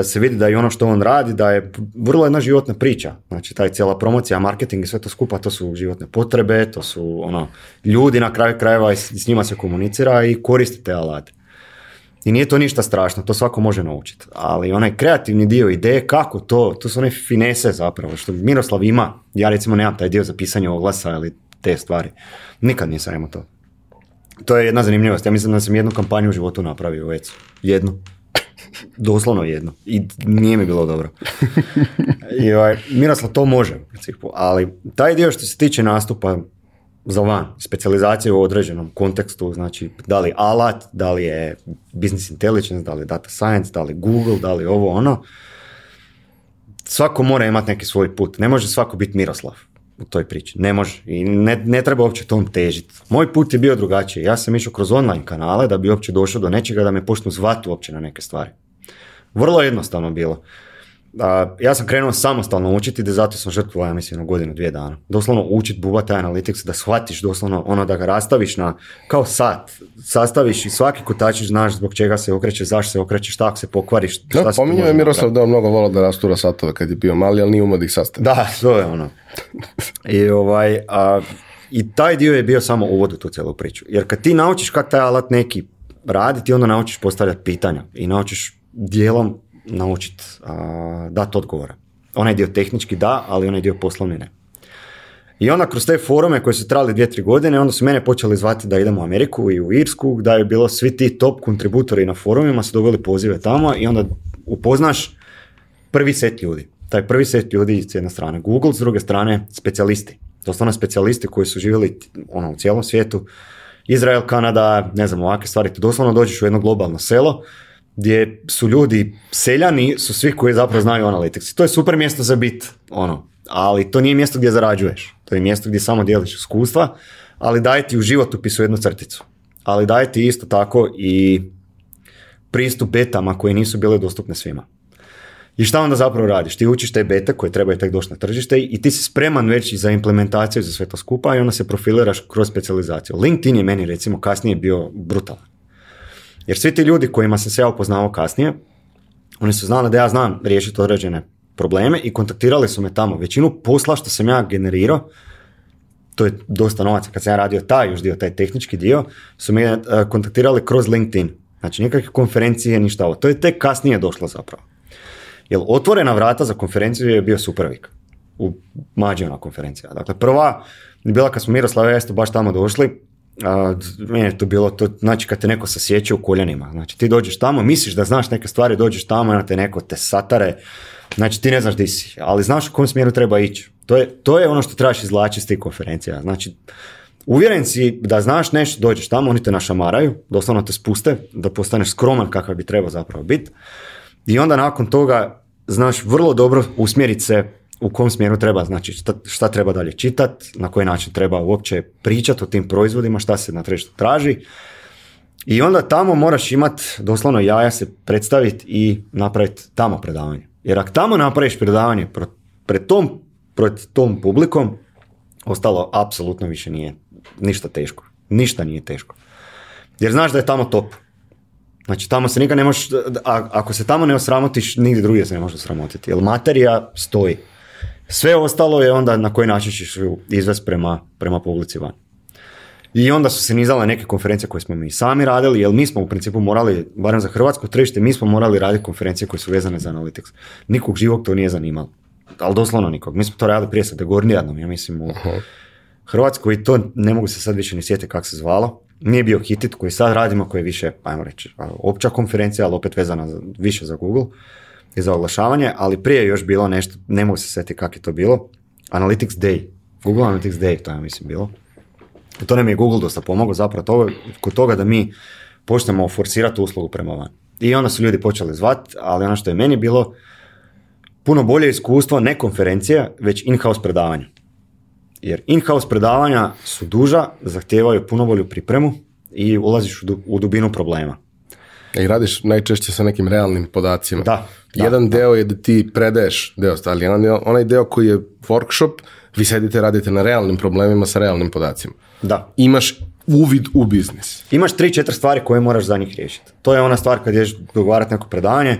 E, se vidi da i ono što on radi, da je vrlo jedna životna priča. Znači, taj cijela promocija, marketing i sve to skupa, to su životne potrebe, to su ono, ljudi na kraju krajeva i s njima se komunicira i koristi te alate. I nije to ništa strašno, to svako može naučiti. Ali onaj kreativni dio ideje, kako to, to su one finese zapravo, što Miroslav ima. Ja recimo nemam taj dio za pisanje oglasa ili te stvari. Nikad nisam imao to. To je jedna zanimljivost. Ja mislim da sam jednu kampanju u životu napravio već. Jednu doslovno jedno. I nije mi bilo dobro. I ovaj, Miroslav to može, u ali taj dio što se tiče nastupa za van, specializacije u određenom kontekstu, znači da li alat, da li je business intelligence, da li data science, da li Google, da li ovo ono, svako mora imati neki svoj put. Ne može svako biti Miroslav u toj priči. Ne može i ne, ne treba uopće tom težiti. Moj put je bio drugačiji. Ja sam išao kroz online kanale da bi uopće došao do nečega da me počnu zvati uopće na neke stvari. Vrlo jednostavno bilo da ja sam krenuo samostalno učiti da zato sam žrtvovao, ja mislim, godinu, dvije dana. Doslovno učit buba taj analytics, da shvatiš doslovno ono da ga rastaviš na, kao sat, sastaviš i svaki kotačić znaš zbog čega se okreće, zašto se okreće, šta ako se pokvariš. Šta da, Miroslav da je mnogo volao da rastura satove kad je bio mali, ali nije umao Da, to je ono. I ovaj, i taj dio je bio samo uvod u tu celu priču. Jer kad ti naučiš kak taj alat neki radi, ti onda naučiš postavljati pitanja i naučiš dijelom naučiti dati odgovore. Onaj dio tehnički da, ali onaj dio poslovni ne. I onda kroz te forume koje su trali dvije, tri godine, onda su mene počeli zvati da idemo u Ameriku i u Irsku, da je bilo svi ti top kontributori na forumima, su dobili pozive tamo i onda upoznaš prvi set ljudi. Taj prvi set ljudi s jedne strane Google, s druge strane specijalisti. Doslovno specijalisti koji su živjeli ono, u cijelom svijetu, Izrael, Kanada, ne znam, ovakve stvari. Doslovno dođeš u jedno globalno selo, gdje su ljudi seljani, su svi koji zapravo znaju analytics. to je super mjesto za bit, ono. Ali to nije mjesto gdje zarađuješ. To je mjesto gdje samo dijeliš iskustva, ali daje ti u životopisu jednu crticu. Ali daje ti isto tako i pristup betama koje nisu bile dostupne svima. I šta onda zapravo radiš? Ti učiš te bete koje trebaju tek doći na tržište i ti si spreman već i za implementaciju za sve to skupa i onda se profiliraš kroz specializaciju. LinkedIn je meni recimo kasnije bio brutalan. Jer svi ti ljudi kojima sam se ja upoznao kasnije, oni su znali da ja znam riješiti određene probleme i kontaktirali su me tamo. Većinu posla što sam ja generirao, to je dosta novaca kad sam ja radio taj još dio, taj tehnički dio, su me e, kontaktirali kroz LinkedIn. Znači nikakve konferencije, ništa ovo. To je tek kasnije došlo zapravo. Jer otvorena vrata za konferenciju je bio Supervik. U na konferencija. Dakle, prva je bila kad smo miroslava Esto baš tamo došli, meni je to bilo to, znači kad te neko sasjeće u koljenima, znači ti dođeš tamo, misliš da znaš neke stvari, dođeš tamo, na te neko te satare, znači ti ne znaš di si, ali znaš u kom smjeru treba ići. To je, to je ono što trebaš izvlačiti iz tih konferencija, znači Uvjeren si da znaš nešto, dođeš tamo, oni te našamaraju, doslovno te spuste, da postaneš skroman kakav bi trebao zapravo biti. I onda nakon toga znaš vrlo dobro usmjeriti se u kom smjeru treba, znači šta, šta treba dalje čitat, na koji način treba uopće pričati o tim proizvodima, šta se na tržištu traži. I onda tamo moraš imat doslovno jaja se predstaviti i napraviti tamo predavanje. Jer ako tamo napraviš predavanje pred tom, tom publikom, ostalo apsolutno više nije ništa teško. Ništa nije teško. Jer znaš da je tamo top. Znači tamo se nikad ne možeš, ako se tamo ne osramotiš, nigdje drugdje se ne može osramotiti. Jer materija stoji. Sve ostalo je onda na koji način ćeš ju prema, prema publici van. I onda su se nizale neke konferencije koje smo mi sami radili, jer mi smo u principu morali, barem za hrvatsko tržište, mi smo morali raditi konferencije koje su vezane za analytics. Nikog živog to nije zanimalo. Ali doslovno nikog. Mi smo to radili prije sa Degornijanom, ja mislim, u Hrvatskoj i to ne mogu se sad više ni sjetiti kako se zvalo. Nije bio Hitit koji sad radimo, koji je više, ajmo reći, opća konferencija, ali opet vezana više za Google i za oglašavanje, ali prije još bilo nešto, ne mogu se sjetiti kako je to bilo, Analytics Day, Google Analytics Day, to je mislim bilo. I to nam je Google dosta pomogao zapravo toga, kod toga da mi počnemo forsirati uslugu prema van. I onda su ljudi počeli zvat, ali ono što je meni bilo puno bolje iskustvo, ne konferencija, već in-house predavanja. Jer in-house predavanja su duža, zahtijevaju puno bolju pripremu i ulaziš u dubinu problema. I radiš najčešće sa nekim realnim podacima. Da. Jedan deo je da ti predaješ deo, ali onaj deo koji je workshop, vi sedite, radite na realnim problemima sa realnim podacima. Da. Imaš uvid u biznis. Imaš tri, četiri stvari koje moraš za njih riješiti. To je ona stvar kad ješ dogovarati neko predavanje,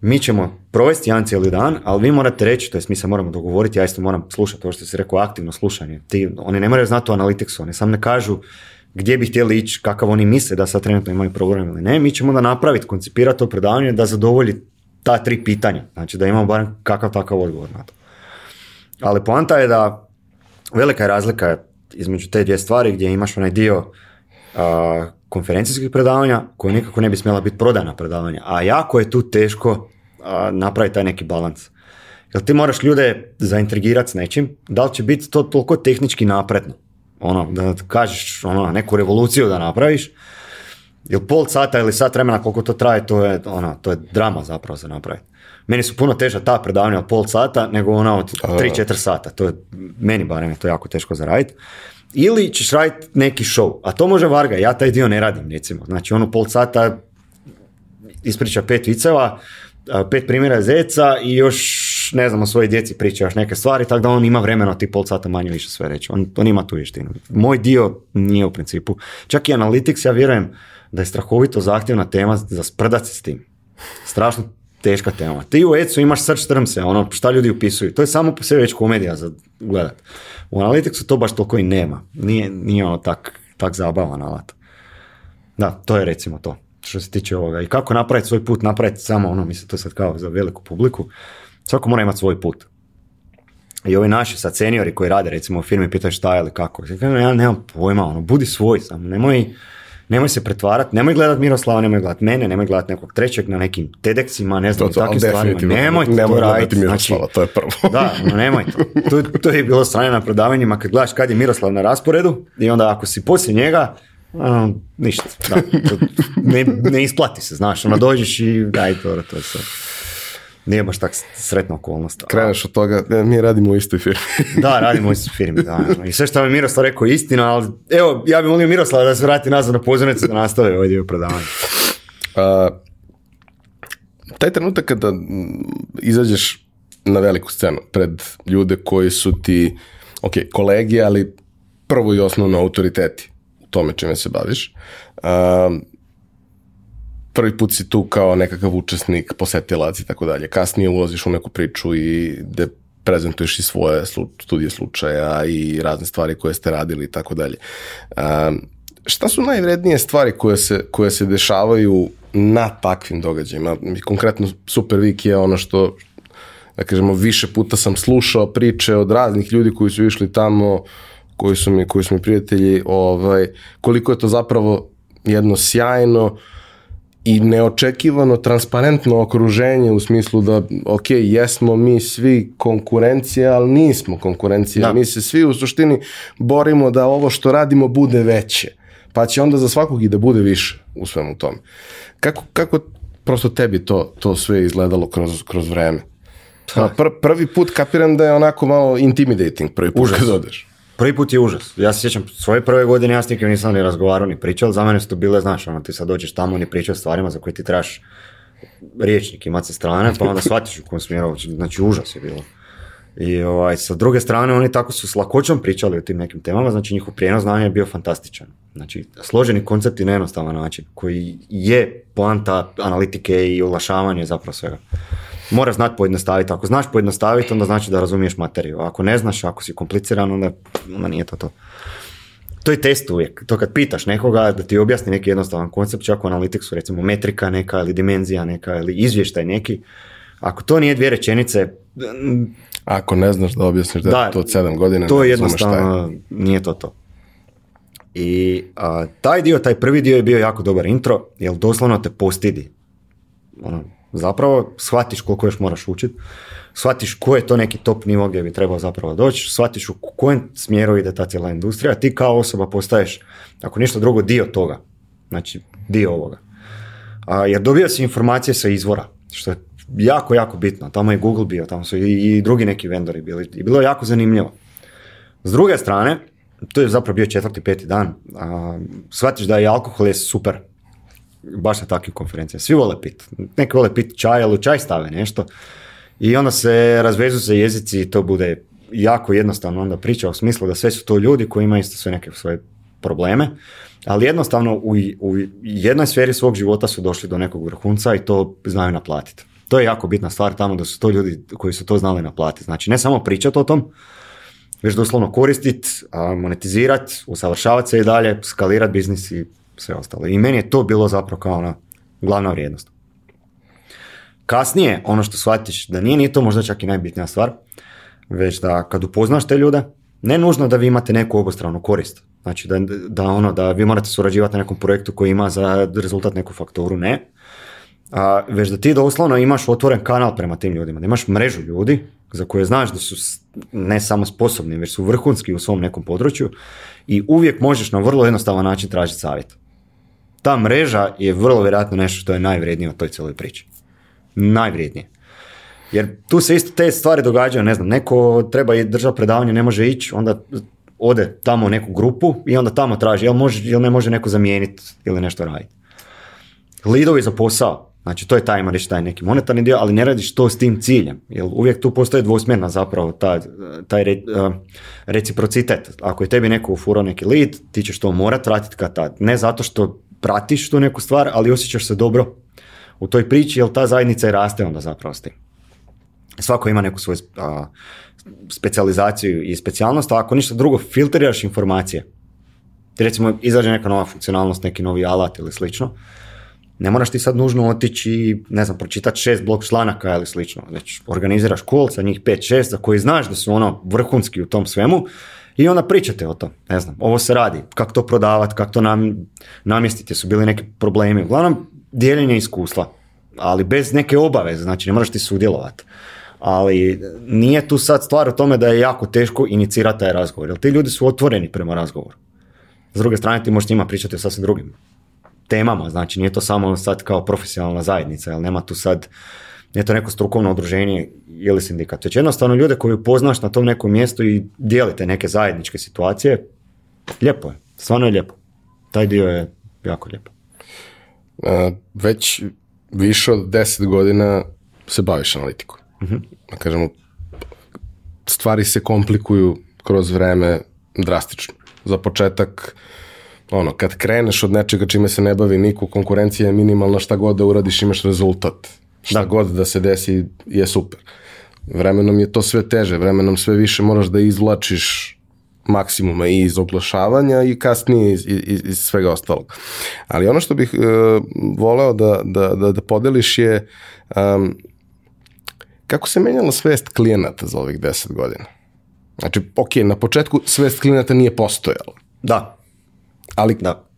mi ćemo provesti jedan cijeli dan, ali vi morate reći, to jest mi se moramo dogovoriti, ja isto moram slušati, to što si rekao, aktivno slušanje. Ti, oni ne moraju znati o analitiksu, oni sam ne kažu, gdje bi htjeli ići, kakav oni misle da sad trenutno imaju program ili ne, mi ćemo onda napraviti, koncipirati to predavanje da zadovolji ta tri pitanja. Znači da imamo barem kakav takav odgovor na to. Ali poanta je da velika je razlika između te dvije stvari gdje imaš onaj dio a, konferencijskih predavanja koje nikako ne bi smjela biti prodana predavanja. A jako je tu teško napraviti taj neki balans. Jer ti moraš ljude zaintrigirati s nečim, da li će biti to toliko tehnički napredno ono, da kažeš, ono, neku revoluciju da napraviš, jer pol sata ili sat vremena koliko to traje, to je, ono, to je drama zapravo za napraviti. Meni su puno teža ta predavanja od pol sata nego ona od 3-4 sata. To je, meni barem je to jako teško za raditi Ili ćeš raditi neki show, a to može Varga, ja taj dio ne radim recimo. Znači ono pol sata ispriča pet viceva, pet primjera zeca i još ne znam, o svojoj djeci priča još neke stvari, tako da on ima vremena ti pol sata manje više sve reći. On, on ima tu vještinu. Moj dio nije u principu. Čak i analytics, ja vjerujem da je strahovito zahtjevna tema za sprdac se s tim. Strašno teška tema. Ti u ECU imaš search termse, ono šta ljudi upisuju. To je samo po sebi već komedija za gledat. U Analyticsu to baš toliko i nema. Nije, nije ono tak, tak zabavan alat. Da, to je recimo to što se tiče ovoga. I kako napraviti svoj put, napraviti samo ono, mislim, to sad kao za veliku publiku. Svako mora imati svoj put. I ovi naši sad seniori koji rade recimo u firmi pitaju šta je ili kako. Ja nemam pojma, ono, budi svoj samo nemoj, nemoj se pretvarati, nemoj gledat Miroslava, nemoj gledat mene, nemoj gledat nekog trećeg na nekim TEDxima, ne znam, to, to, stvarima. Nemoj to, nemoj raditi. Miroslava, znači, to je prvo. da, no, nemoj to. to. je bilo strane na prodavanjima kad gledaš kad je Miroslav na rasporedu i onda ako si poslije njega, ono, ništa, ne, ne, isplati se, znaš, onda dođeš i daj, to, to je sve. Nije baš tak sretna okolnost. Kreneš od toga, e, mi radimo u istoj firmi. da, radimo u istoj firmi, da. I sve što vam Miroslav rekao je istina, ali evo, ja bih molio Miroslava da se vrati nazad na pozornicu da nastave ovdje ovaj u predavanju. Uh, taj trenutak kada izađeš na veliku scenu pred ljude koji su ti, ok, kolegi, ali prvo i osnovno autoriteti u tome čime se baviš, uh, prvi put si tu kao nekakav učesnik, posetilac i tako dalje. Kasnije ulaziš u neku priču i da prezentuješ i svoje studije slučaja i razne stvari koje ste radili i tako dalje. Šta su najvrednije stvari koje se, koje se dešavaju na takvim događajima? Konkretno Super Week je ono što da kažemo, više puta sam slušao priče od raznih ljudi koji su išli tamo, koji su mi, koji su mi prijatelji, ovaj, koliko je to zapravo jedno sjajno i neočekivano transparentno okruženje u smislu da, ok, jesmo mi svi konkurencija, ali nismo konkurencija. Mi se svi u suštini borimo da ovo što radimo bude veće. Pa će onda za svakog i da bude više u svemu tome. Kako, kako prosto tebi to, to sve izgledalo kroz, kroz vreme? Pa, prvi put kapiram da je onako malo intimidating prvi put Užas. kad odeš. Prvi put je užas. Ja se sjećam svoje prve godine, ja s nikim nisam ni razgovarao ni pričao, za mene su to bile, znaš, ono, ti sad dođeš tamo ni pričao stvarima za koje ti trebaš riječnik imati sa strane, pa onda shvatiš u kom smjeru, znači, znači užas je bilo. I ovaj, sa druge strane, oni tako su s lakoćom pričali o tim nekim temama, znači njihov prijenos znanja je bio fantastičan. Znači, složeni koncept i nejednostavan način, koji je poanta analitike i oglašavanje zapravo svega. Moraš znati pojednostaviti. Ako znaš pojednostaviti, onda znači da razumiješ materiju. ako ne znaš, ako si kompliciran, onda, nije to to. To je test uvijek. To kad pitaš nekoga da ti objasni neki jednostavan koncept, čak u analitiku, recimo metrika neka ili dimenzija neka ili izvještaj neki, ako to nije dvije rečenice, ako ne znaš da objasniš da, da to od 7 godina, to je jednostavno, nije to to. I taj dio, taj prvi dio je bio jako dobar intro, jer doslovno te postidi. Ono, zapravo shvatiš koliko još moraš učiti, shvatiš ko je to neki top nivo gdje bi trebao zapravo doći, shvatiš u kojem smjeru ide ta cijela industrija, ti kao osoba postaješ, ako ništa drugo, dio toga. Znači, dio ovoga. A, jer dobio si informacije sa izvora, što je jako, jako bitno. Tamo je Google bio, tamo su i, drugi neki vendori bili i bilo je jako zanimljivo. S druge strane, to je zapravo bio četvrti, peti dan, a, shvatiš da je alkohol je super, baš na takvim konferencijama. Svi vole pit. Neki vole pit čaj, ali u čaj stave nešto. I onda se razvezu se jezici i to bude jako jednostavno onda priča u smislu da sve su to ljudi koji imaju isto sve neke svoje probleme, ali jednostavno u, u jednoj sferi svog života su došli do nekog vrhunca i to znaju naplatiti to je jako bitna stvar tamo da su to ljudi koji su to znali naplatiti. Znači ne samo pričati o tom, već doslovno koristiti, monetizirati, usavršavati se i dalje, skalirati biznis i sve ostalo. I meni je to bilo zapravo kao ona glavna vrijednost. Kasnije, ono što shvatiš da nije, ni to možda čak i najbitnija stvar, već da kad upoznaš te ljude, ne nužno da vi imate neku obostranu korist. Znači da, da, ono, da vi morate surađivati na nekom projektu koji ima za rezultat neku faktoru, ne a, već da ti doslovno imaš otvoren kanal prema tim ljudima, da imaš mrežu ljudi za koje znaš da su ne samo sposobni, već su vrhunski u svom nekom području i uvijek možeš na vrlo jednostavan način tražiti savjet. Ta mreža je vrlo vjerojatno nešto što je najvrijednije u toj cijeloj priči. Najvrijednije. Jer tu se isto te stvari događaju, ne znam, neko treba držav predavanje, ne može ići, onda ode tamo u neku grupu i onda tamo traži jel, može, jel ne može neko zamijeniti ili nešto raditi. Lidovi za posao, Znači, to je taj, reći, taj neki monetarni dio, ali ne radiš to s tim ciljem. Jer uvijek tu postoji dvosmjerna zapravo taj re, e, reciprocitet. Ako je tebi neko ufurao neki lead, ti ćeš to morat vratiti kad tad. Ne zato što pratiš tu neku stvar, ali osjećaš se dobro u toj priči, jer ta zajednica i raste onda zapravo s tim. Svako ima neku svoju specializaciju specijalizaciju i specijalnost, ako ništa drugo, filtriraš informacije. Ti recimo izađe neka nova funkcionalnost, neki novi alat ili slično ne moraš ti sad nužno otići i, ne znam, pročitati šest blog članaka ili slično. Već organiziraš kol sa njih pet, šest, za koji znaš da su ono vrhunski u tom svemu i onda pričate o tom. Ne znam, ovo se radi, kako to prodavati, kako to nam, namjestiti, su bili neki problemi. Uglavnom, dijeljenje iskustva, ali bez neke obaveze, znači ne moraš ti sudjelovati ali nije tu sad stvar o tome da je jako teško inicirati taj razgovor, jer ti ljudi su otvoreni prema razgovoru. S druge strane ti možeš njima pričati o sasvim drugim temama, znači nije to samo sad kao profesionalna zajednica, jel nema tu sad, nije to neko strukovno udruženje ili sindikat, već jednostavno ljude koji upoznaš na tom nekom mjestu i dijelite neke zajedničke situacije, lijepo je, stvarno je lijepo. Taj dio je jako lijepo. E, već više od deset godina se baviš analitikom. Mhm. stvari se komplikuju kroz vreme drastično. Za početak, ono, kad kreneš od nečega čime se ne bavi niko, konkurencija je minimalna, šta god da uradiš imaš rezultat. Šta da. god da se desi je super. Vremenom je to sve teže, vremenom sve više moraš da izvlačiš maksimuma i iz oglašavanja i kasnije iz, iz, iz svega ostalog. Ali ono što bih e, voleo da, da, da, podeliš je kako se menjala svest klijenata za ovih deset godina. Znači, ok, na početku svest klijenata nije postojala. Da. Ali da.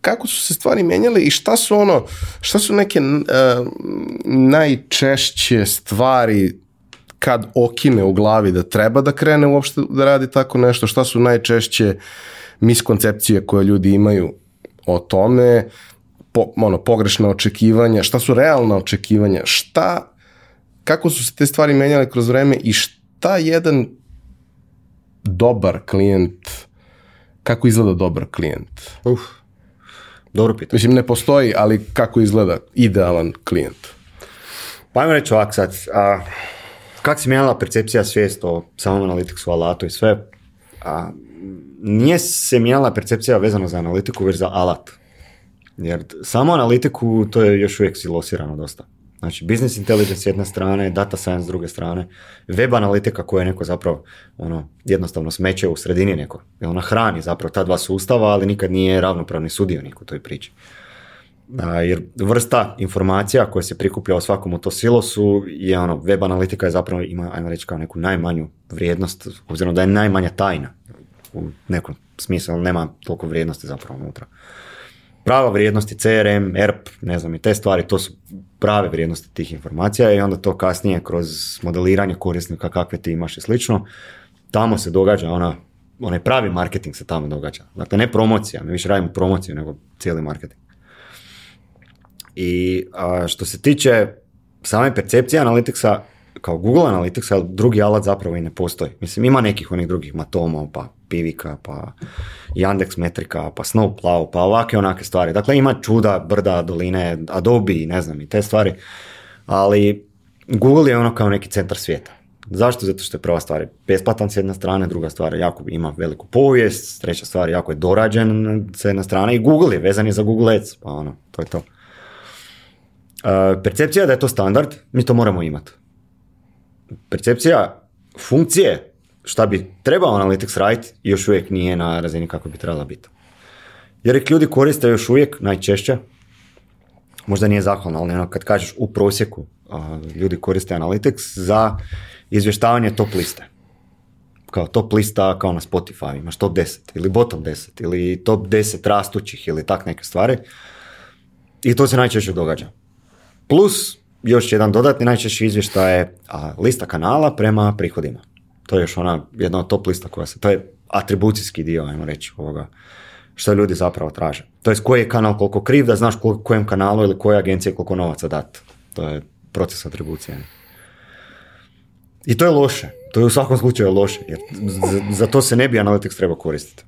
kako su se stvari mijenjale i šta su ono, šta su neke e, najčešće stvari kad okine u glavi da treba da krene uopšte da radi tako nešto, šta su najčešće miskoncepcije koje ljudi imaju o tome, po, ono, pogrešna očekivanja, šta su realna očekivanja, šta, kako su se te stvari menjale kroz vreme i šta jedan dobar klijent kako izgleda dobar klijent? Uf, dobro pitanje. Mislim, ne postoji, ali kako izgleda idealan klijent? Pa ajmo reći ovak sad, a, kako se mijenjala percepcija svijest o samom analitiksu, alatu i sve, a, nije se mijenjala percepcija vezano za analitiku, već za alat. Jer samo analitiku to je još uvijek silosirano dosta. Znači, business intelligence s jedne strane, data science s druge strane, web analitika koja je neko zapravo ono, jednostavno smeće u sredini neko. Jer ona hrani zapravo ta dva sustava, ali nikad nije ravnopravni sudionik u toj priči. A, jer vrsta informacija koja se prikuplja o svakom u to silosu je ono, web analitika je zapravo ima, ajmo reći, kao neku najmanju vrijednost, obzirom da je najmanja tajna u nekom smislu, nema toliko vrijednosti zapravo unutra prava vrijednosti CRM, ERP, ne znam i te stvari, to su prave vrijednosti tih informacija i onda to kasnije kroz modeliranje korisnika kakve ti imaš i slično, tamo se događa ona, onaj pravi marketing se tamo događa. Dakle, ne promocija, mi više radimo promociju nego cijeli marketing. I a, što se tiče same percepcije analitiksa, kao Google Analytics, ali drugi alat zapravo i ne postoji. Mislim, ima nekih onih drugih Matomo, pa pivika, pa Yandex metrika, pa Snowplow, pa ovake onake stvari. Dakle, ima čuda, brda, doline, Adobe, ne znam, i te stvari. Ali Google je ono kao neki centar svijeta. Zašto? Zato što je prva stvar je besplatan s jedne strane, druga stvar jako ima veliku povijest, treća stvar jako je dorađen s jedne strane i Google je vezan je za Google Ads, pa ono, to je to. Uh, percepcija da je to standard, mi to moramo imati percepcija funkcije šta bi trebao Analytics raditi još uvijek nije na razini kako bi trebala biti. Jer ljudi koriste još uvijek najčešće, možda nije zahvalno, ali ono kad kažeš u prosjeku ljudi koriste Analytics za izvještavanje top liste. Kao top lista kao na Spotify, imaš top 10 ili bottom 10 ili top 10 rastućih ili tak neke stvari. I to se najčešće događa. Plus, još jedan dodatni najčešći izvještaj je lista kanala prema prihodima. To je još ona jedna od top lista koja se, to je atribucijski dio, ajmo reći, ovoga, što ljudi zapravo traže. To je koji je kanal koliko kriv, da znaš kojem kanalu ili koje agencije koliko novaca dat. To je proces atribucije. I to je loše. To je u svakom slučaju loše, jer za, to se ne bi Analytics trebao koristiti.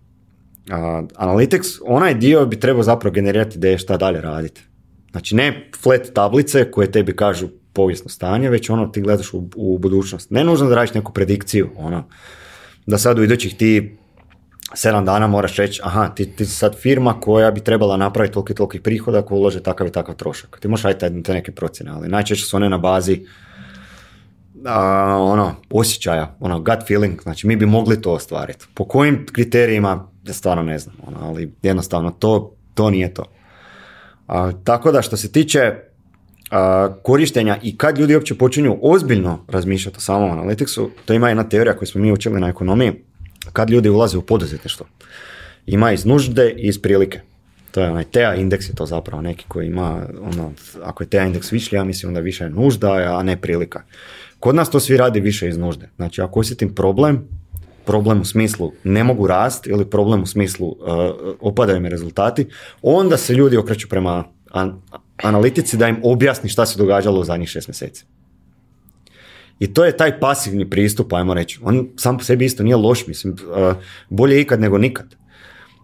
A, Analytics, onaj dio bi trebao zapravo generirati je šta dalje raditi. Znači ne flat tablice koje tebi kažu povijesno stanje, već ono ti gledaš u, u budućnost. Ne nužno da radiš neku predikciju, ono, da sad u idućih ti sedam dana moraš reći, aha, ti, ti si sad firma koja bi trebala napraviti toliko i toliko prihoda ako ulože takav i takav trošak. Ti možeš raditi te neke procjene, ali najčešće su one na bazi ono, osjećaja, ono, gut feeling, znači mi bi mogli to ostvariti. Po kojim kriterijima, ja stvarno ne znam, ono, ali jednostavno to, to nije to. A, tako da što se tiče a, korištenja i kad ljudi uopće počinju ozbiljno razmišljati o samom analitiksu, to ima jedna teorija koju smo mi učili na ekonomiji, kad ljudi ulaze u poduzetništvo. Ima iz nužde i iz prilike. To je onaj TEA indeks je to zapravo neki koji ima, ono, ako je TEA indeks višlji, ja mislim onda više je nužda, a ne prilika. Kod nas to svi radi više iz nužde. Znači, ako osjetim problem, problem u smislu ne mogu rast ili problem u smislu e, opadaju mi rezultati, onda se ljudi okreću prema analitici da im objasni šta se događalo u zadnjih šest mjeseci. I to je taj pasivni pristup, ajmo reći. On sam po sebi isto nije loš, mislim, uh, bolje ikad nego nikad.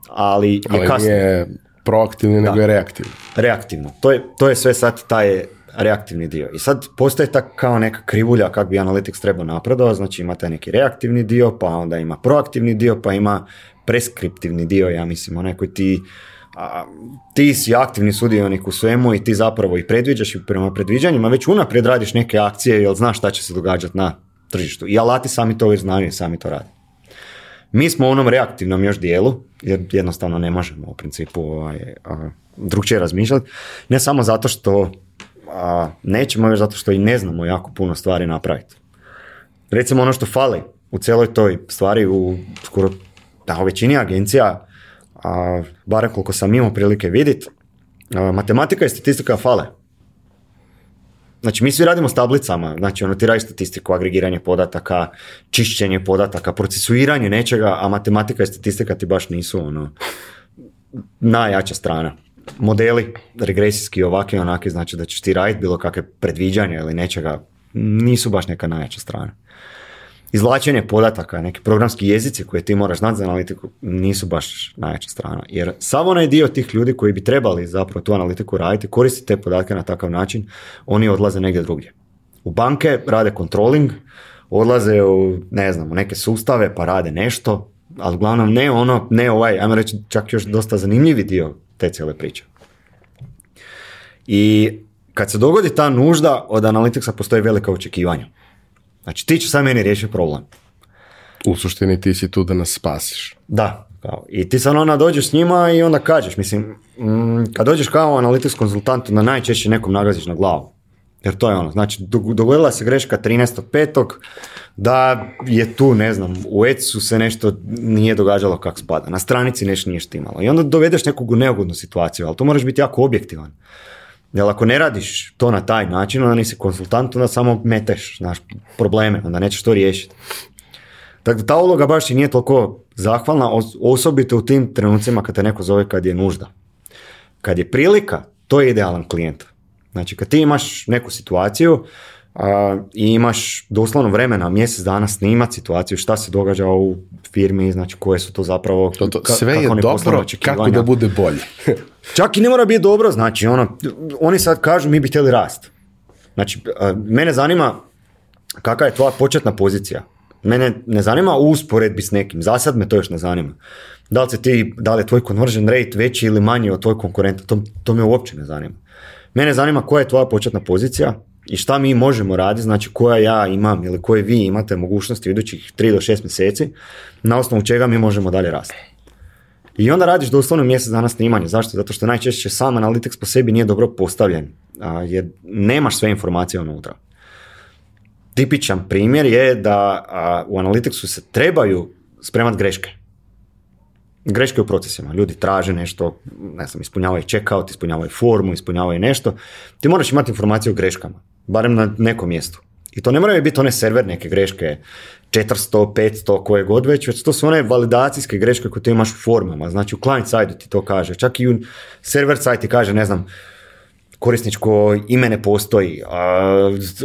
Ali, je kasno. nije proaktivno nego je reaktivno. Reaktivno. To je, to je sve sad taj reaktivni dio. I sad postoji tak kao neka krivulja kak bi Analytics trebao napredovati, znači ima taj neki reaktivni dio, pa onda ima proaktivni dio, pa ima preskriptivni dio, ja mislim, onaj koji ti ti si aktivni sudionik u svemu i ti zapravo i predviđaš i prema predviđanjima već unaprijed radiš neke akcije jer znaš šta će se događati na tržištu. I alati sami to već znaju i sami to rade. Mi smo u onom reaktivnom još dijelu, jer jednostavno ne možemo u principu ovaj, drugčije razmišljati. Ne samo zato što a nećemo još zato što i ne znamo jako puno stvari napraviti. Recimo ono što fali u cijeloj toj stvari u skoro da, u većini agencija, a, barem koliko sam imao prilike vidjeti, matematika i statistika fale. Znači, mi svi radimo s tablicama, znači ono ti radi statistiku, agregiranje podataka, čišćenje podataka, procesuiranje nečega, a matematika i statistika ti baš nisu ono najjača strana modeli regresijski ovakvi onaki, znači da ćeš ti raditi bilo kakve predviđanja ili nečega, nisu baš neka najjača strana. izlačenje podataka, neki programski jezici koje ti moraš znati za analitiku nisu baš najjača strana. Jer samo onaj dio tih ljudi koji bi trebali zapravo tu analitiku raditi, koristiti te podatke na takav način, oni odlaze negdje drugdje. U banke rade controlling, odlaze u, ne znam, u neke sustave pa rade nešto, ali uglavnom ne ono, ne ovaj, ajmo reći čak još dosta zanimljivi dio te cijele priče. I kad se dogodi ta nužda, od analitiksa postoji velika očekivanja. Znači, ti će sam meni riješiti problem. U suštini ti si tu da nas spasiš. Da. Kao. I ti samo ona dođeš s njima i onda kažeš, mislim, mm, kad dođeš kao analitiks konzultant, na najčešće nekom nagaziš na glavu. Jer to je ono, znači dogodila se greška 13.5 da je tu, ne znam, u ECU se nešto nije događalo kako spada, na stranici nešto nije štimalo. I onda dovedeš u neugodnu situaciju, ali to moraš biti jako objektivan. Jer ako ne radiš to na taj način, onda nisi konsultant, onda samo meteš znaš, probleme, onda nećeš to riješiti. Tako da ta uloga baš i nije toliko zahvalna, osobito u tim trenucima kad te neko zove kad je nužda. Kad je prilika, to je idealan klijent. Znači kad ti imaš neku situaciju i imaš doslovno vremena, mjesec dana snimat situaciju, šta se događa u firmi, znači koje su to zapravo... To, to, sve kako je dobro, kako da bude bolje. Čak i ne mora biti dobro, znači ono, oni sad kažu mi bi htjeli rast. Znači, mene zanima kakva je tvoja početna pozicija. Mene ne zanima u usporedbi s nekim, za sad me to još ne zanima. Da li, se ti, da li je tvoj conversion rate veći ili manji od tvoj konkurenta, to, to me uopće ne zanima. Mene zanima koja je tvoja početna pozicija, i šta mi možemo raditi, znači koja ja imam ili koje vi imate mogućnosti u idućih 3 do 6 mjeseci, na osnovu čega mi možemo dalje rasti. I onda radiš doslovno mjesec dana snimanje. Zašto? Zato što najčešće sam analitiks po sebi nije dobro postavljen, jer nemaš sve informacije unutra. Tipičan primjer je da u analitiksu se trebaju spremati greške. Greške u procesima. Ljudi traže nešto, ne znam, ispunjavaju checkout, ispunjavaju formu, ispunjavaju nešto. Ti moraš imati informaciju o greškama barem na nekom mjestu. I to ne moraju biti one server neke greške 400, 500, koje god već, već to su one validacijske greške koje ti imaš u formama. Znači u client side ti to kaže, čak i u server side ti kaže, ne znam, korisničko ime ne postoji, a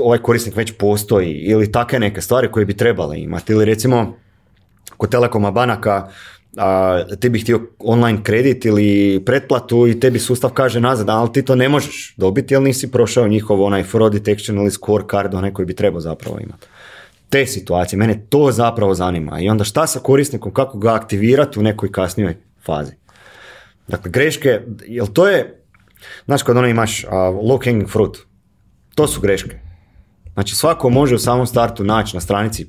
ovaj korisnik već postoji ili takve neke stvari koje bi trebali imati. Ili recimo kod telekoma banaka a, ti bi htio online kredit ili pretplatu i tebi sustav kaže nazad, ali ti to ne možeš dobiti jer nisi prošao njihov onaj fraud detection ili card onaj koji bi trebao zapravo imati. Te situacije, mene to zapravo zanima i onda šta sa korisnikom, kako ga aktivirati u nekoj kasnijoj fazi. Dakle, greške, jel to je, znaš kad ono imaš uh, low hanging fruit, to su greške. Znači svako može u samom startu naći na stranici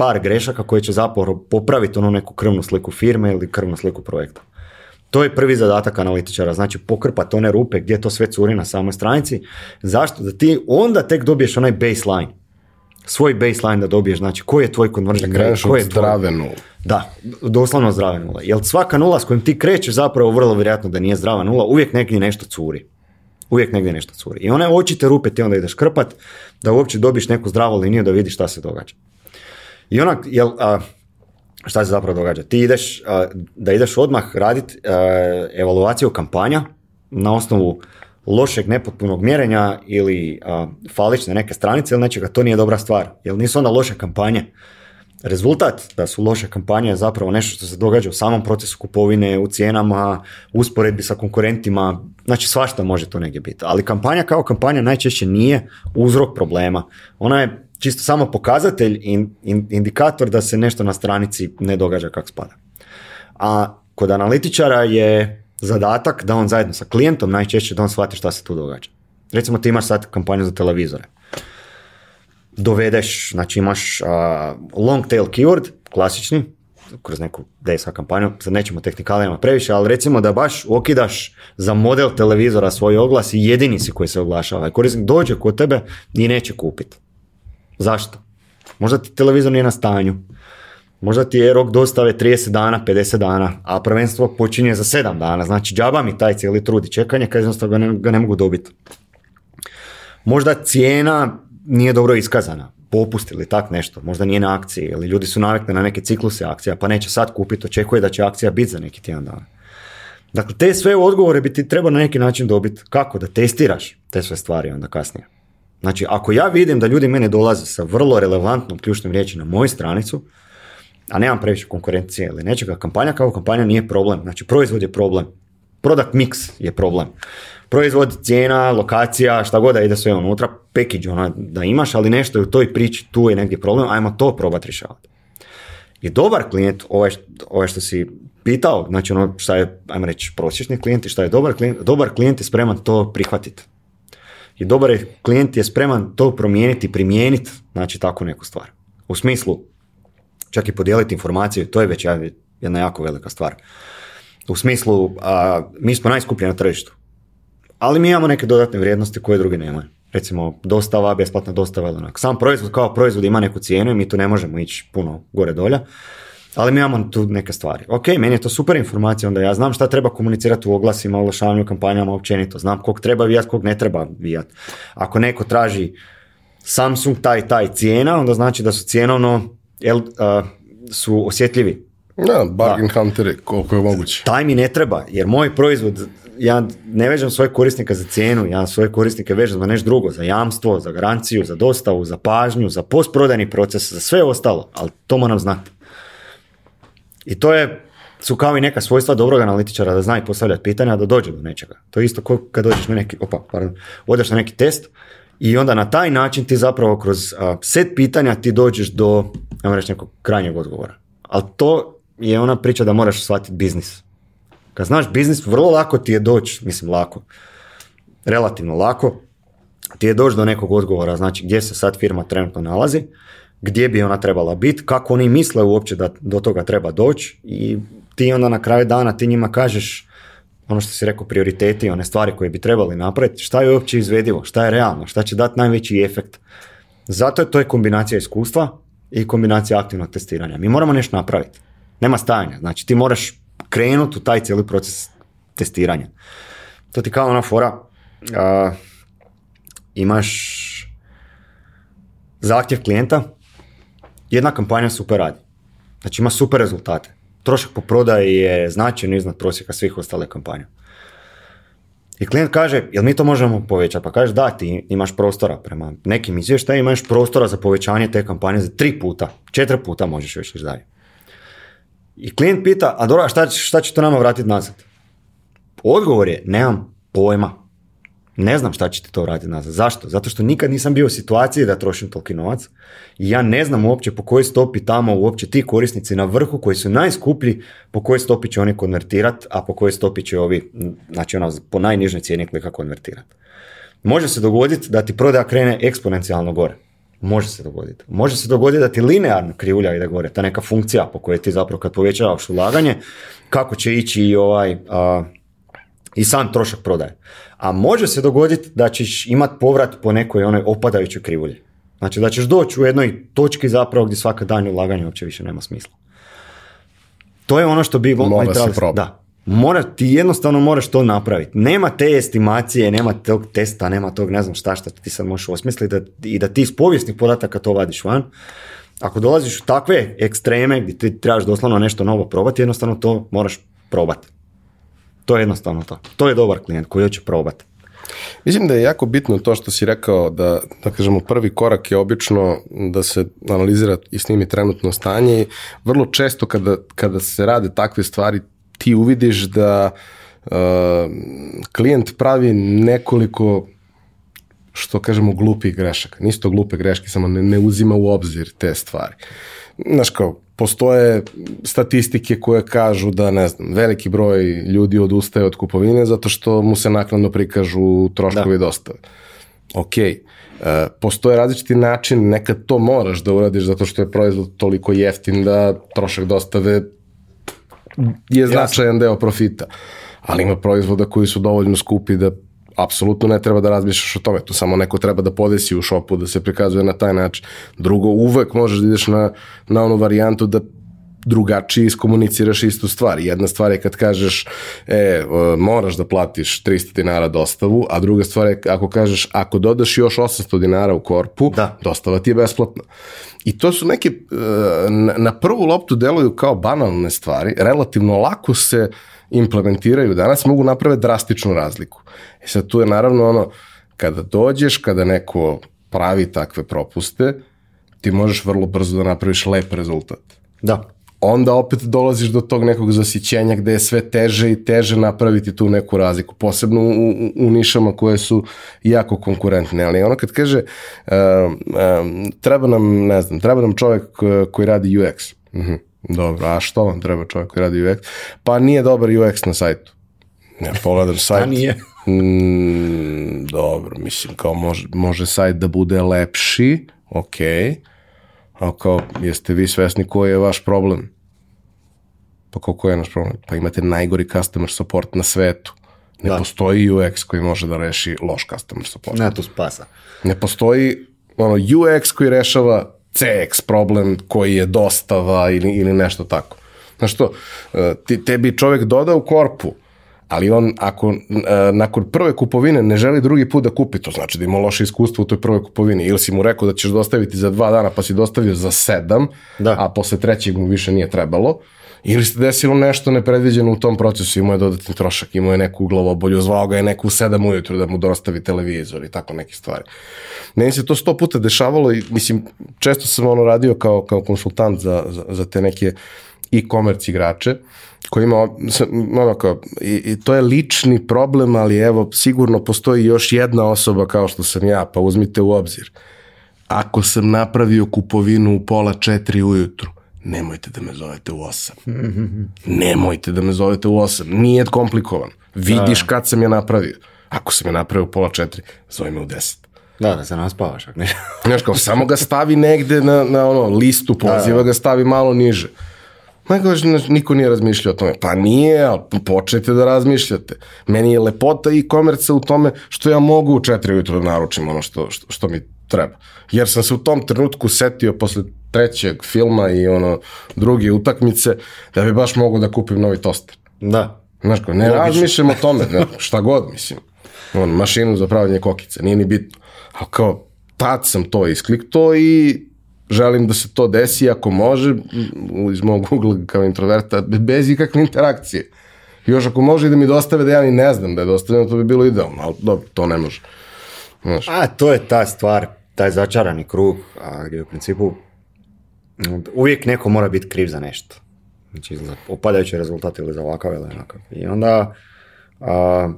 par grešaka koje će zapravo popraviti onu neku krvnu sliku firme ili krvnu sliku projekta. To je prvi zadatak analitičara, znači pokrpati one rupe gdje to sve curi na samoj stranici. Zašto? Da ti onda tek dobiješ onaj baseline. Svoj baseline da dobiješ, znači koji je tvoj konvržni kraj, koji je zdrave Da, doslovno zdrave nula. Jer svaka nula s kojom ti krećeš zapravo vrlo vjerojatno da nije zdrava nula, uvijek negdje nešto curi. Uvijek negdje nešto curi. I one očite rupe ti onda ideš krpat da uopće dobiješ neku zdravu liniju da vidiš šta se događa. I ona, jel, a, šta se zapravo događa? Ti ideš, da ideš odmah raditi evaluaciju kampanja na osnovu lošeg nepotpunog mjerenja ili a, falične neke stranice ili nečega, to nije dobra stvar. Jer nisu onda loše kampanje. Rezultat da su loše kampanje je zapravo nešto što se događa u samom procesu kupovine, u cijenama, usporedbi sa konkurentima, znači svašta može to negdje biti. Ali kampanja kao kampanja najčešće nije uzrok problema. Ona je čisto samo pokazatelj indikator da se nešto na stranici ne događa kako spada. A kod analitičara je zadatak da on zajedno sa klijentom najčešće da on shvati šta se tu događa. Recimo ti imaš sad kampanju za televizore. Dovedeš, znači imaš long tail keyword, klasični, kroz neku DSH kampanju, sad nećemo tehnikalijama previše, ali recimo da baš okidaš za model televizora svoj oglas i jedini si koji se oglašava. Korisnik dođe kod tebe i neće kupiti. Zašto? Možda ti televizor nije na stanju. Možda ti je rok dostave 30 dana, 50 dana, a prvenstvo počinje za 7 dana. Znači, džaba mi taj cijeli trud i čekanje, kad jednostavno ga ne, mogu dobiti. Možda cijena nije dobro iskazana popust ili tak nešto, možda nije na akciji ili ljudi su navikli na neke cikluse akcija pa neće sad kupiti, očekuje da će akcija biti za neki tjedan dana. Dakle, te sve odgovore bi ti trebao na neki način dobiti. Kako? Da testiraš te sve stvari onda kasnije. Znači, ako ja vidim da ljudi mene dolaze sa vrlo relevantnom ključnom riječi na moju stranicu, a nemam previše konkurencije ili nečega, kampanja kao kampanja nije problem. Znači, proizvod je problem. Product mix je problem. Proizvod, cijena, lokacija, šta god da ide sve unutra, package ona da imaš, ali nešto je u toj priči, tu je negdje problem, ajmo to probati rješavati. I dobar klijent, ovaj, ovaj, što si pitao, znači ono šta je, ajmo reći, prosječni klijent i šta je dobar klijent, dobar klijent je spreman to prihvatiti. I dobar je, klijent je spreman to promijeniti, primijeniti, znači takvu neku stvar. U smislu, čak i podijeliti informaciju, to je već jedna jako velika stvar. U smislu, mi smo najskuplji na tržištu, ali mi imamo neke dodatne vrijednosti koje drugi nemaju. Recimo, dostava, besplatna dostava ili onak. Sam proizvod kao proizvod ima neku cijenu i mi tu ne možemo ići puno gore dolja. Ali mi imamo tu neke stvari. Ok, meni je to super informacija, onda ja znam šta treba komunicirati u oglasima, oglašavanju, kampanjama, općenito. Znam kog treba vijat, kog ne treba vijat. Ako neko traži Samsung taj, taj cijena, onda znači da su cijenovno el, su osjetljivi. Da, bargain da. koliko je moguće. Taj mi ne treba, jer moj proizvod, ja ne vežem svoje korisnika za cijenu, ja svoje korisnike vežem za nešto drugo, za jamstvo, za garanciju, za dostavu, za pažnju, za postprodajni proces, za sve ostalo, ali to moram znati. I to je, su kao i neka svojstva dobrog analitičara da zna i postavljati pitanja, da dođe do nečega. To je isto kao kad dođeš na neki, opa, pardon, odeš na neki test i onda na taj način ti zapravo kroz set pitanja ti dođeš do, ajmo reći, nekog krajnjeg odgovora. Ali to je ona priča da moraš shvatiti biznis. Kad znaš biznis, vrlo lako ti je doći, mislim lako, relativno lako, ti je doći do nekog odgovora, znači gdje se sad firma trenutno nalazi, gdje bi ona trebala biti, kako oni misle uopće da do toga treba doći i ti onda na kraju dana ti njima kažeš ono što si rekao prioriteti, one stvari koje bi trebali napraviti, šta je uopće izvedivo, šta je realno, šta će dati najveći efekt. Zato je to je kombinacija iskustva i kombinacija aktivnog testiranja. Mi moramo nešto napraviti. Nema stajanja. Znači ti moraš krenuti u taj cijeli proces testiranja. To ti kao ona fora. imaš zahtjev klijenta jedna kampanja super radi. Znači ima super rezultate. Trošak po prodaji je značajno iznad prosjeka svih ostale kampanja. I klijent kaže, jel mi to možemo povećati? Pa kažeš da, ti imaš prostora prema nekim izvještajima, imaš prostora za povećanje te kampanje za tri puta, četiri puta možeš još ići I klijent pita, a dobro, šta, šta će to nama vratiti nazad? Odgovor je, nemam pojma. Ne znam šta ćete to vratiti nazad. Zašto? Zato što nikad nisam bio u situaciji da trošim toliki novac i ja ne znam uopće po kojoj stopi tamo uopće ti korisnici na vrhu koji su najskuplji, po kojoj stopi će oni konvertirati, a po kojoj stopi će ovi, znači ono, po najnižnoj cijeni klika konvertirati. Može se dogoditi da ti prodaja krene eksponencijalno gore. Može se dogoditi. Može se dogoditi da ti linearno krivulja ide gore, ta neka funkcija po kojoj ti zapravo kad povećavaš ulaganje, kako će ići i ovaj... A, i sam trošak prodaje. A može se dogoditi da ćeš imati povrat po nekoj onoj opadajućoj krivulji. Znači da ćeš doći u jednoj točki zapravo gdje svaka daljnje ulaganje uopće više nema smisla. To je ono što bi... Mora se Da. Mora, ti jednostavno moraš to napraviti. Nema te estimacije, nema tog testa, nema tog ne znam šta šta ti sad možeš osmisliti da, i da ti iz povijesnih podataka to vadiš van. Ako dolaziš u takve ekstreme gdje ti trebaš doslovno nešto novo probati, jednostavno to moraš probati. To je jednostavno to. To je dobar klijent koji će probati. Mislim da je jako bitno to što si rekao da, da kažemo, prvi korak je obično da se analizira i snimi trenutno stanje i vrlo često kada, kada se rade takve stvari ti uvidiš da uh, klijent pravi nekoliko što kažemo glupih grešaka. Nisu to glupe greške, samo ne, uzima u obzir te stvari. Znaš postoje statistike koje kažu da, ne znam, veliki broj ljudi odustaje od kupovine zato što mu se naknadno prikažu troškovi dostave. Ok, e, postoje različiti način, nekad to moraš da uradiš zato što je proizvod toliko jeftin da trošak dostave je značajan deo profita. Ali ima proizvoda koji su dovoljno skupi da apsolutno ne treba da razmišljaš o tome, tu samo neko treba da podesi u šopu, da se prikazuje na taj način. Drugo, uvek možeš da ideš na, na onu varijantu da drugačije iskomuniciraš istu stvar. Jedna stvar je kad kažeš e, e moraš da platiš 300 dinara dostavu, a druga stvar je ako kažeš ako dodaš još 800 dinara u korpu, da. dostava ti je besplatna. I to su neke, e, na prvu loptu deluju kao banalne stvari, relativno lako se implementiraju danas mogu napraviti drastičnu razliku. I e sad tu je naravno ono, kada dođeš, kada neko pravi takve propuste, ti možeš vrlo brzo da napraviš lep rezultat. Da. Onda opet dolaziš do tog nekog zasićenja gde je sve teže i teže napraviti tu neku razliku, posebno u, u nišama koje su jako konkurentne, ali ono kad kaže um, um, treba nam, ne znam, treba nam čovek uh, koji radi UX. Mhm. Dobro, a što vam treba čovjek koji radi UX? Pa nije dobar UX na sajtu. Ja pogledam pa sajt. nije. Mm, dobro, mislim, kao može, može sajt da bude lepši, ok, a kao, jeste vi svesni koji je vaš problem? Pa kao koji je naš problem? Pa imate najgori customer support na svetu. Ne postoji UX koji može da reši loš customer support. Ne, to spasa. Ne postoji ono, UX koji rešava CX problem koji je dostava ili, ili nešto tako. Znaš što, e, ti, tebi čovek doda u korpu, ali on ako e, nakon prve kupovine ne želi drugi put da kupi, to znači da ima loše iskustvo u toj prvoj kupovini, ili si mu rekao da ćeš dostaviti za dva dana, pa si dostavio za sedam, da. a posle trećeg mu više nije trebalo, ili se desilo nešto nepredviđeno u tom procesu, imao je dodatni trošak, imao je neku glavobolju, zvao ga je neku u sedam ujutru da mu dostavi televizor i tako neke stvari. Meni se to sto puta dešavalo i mislim, često sam ono radio kao, kao konsultant za, za, te neke e-commerce igrače koji ima, ono kao, i, to je lični problem, ali evo, sigurno postoji još jedna osoba kao što sam ja, pa uzmite u obzir. Ako sam napravio kupovinu u pola četiri ujutru, nemojte da me zovete u osam. nemojte da me zovete u osam. Nije komplikovan. Vidiš kad sam je napravio. Ako sam je napravio u pola četiri, zove me u deset. Da, da se nam spavaš. Znaš kao, samo ga stavi negde na, na ono, listu poziva, da, ga stavi malo niže. kao, niko nije razmišljao o tome. Pa nije, ali počnite da razmišljate. Meni je lepota i komerca u tome što ja mogu u četiri ujutro da naručim ono što, što, što mi treba. Jer sam se u tom trenutku setio posle trećeg filma i ono drugi utakmice, da bi baš mogao da kupim novi toster. Da. Znaš ko, ne razmišljam o tome, ne, šta god, mislim. Ono, mašinu za pravljanje kokice, nije ni bitno. Ali kao, tad sam to isklikto i želim da se to desi ako može, iz mog ugla kao introverta, bez ikakve interakcije. Još ako može da mi dostave da ja ni ne znam da je dostavljeno, to bi bilo idealno, ali dobro, to ne može. Znaš. A to je ta stvar, taj začarani krug, a, gdje u principu Uvijek neko mora biti kriv za nešto. Znači za opadajući rezultat ili za ovakav ili onakav. I onda a,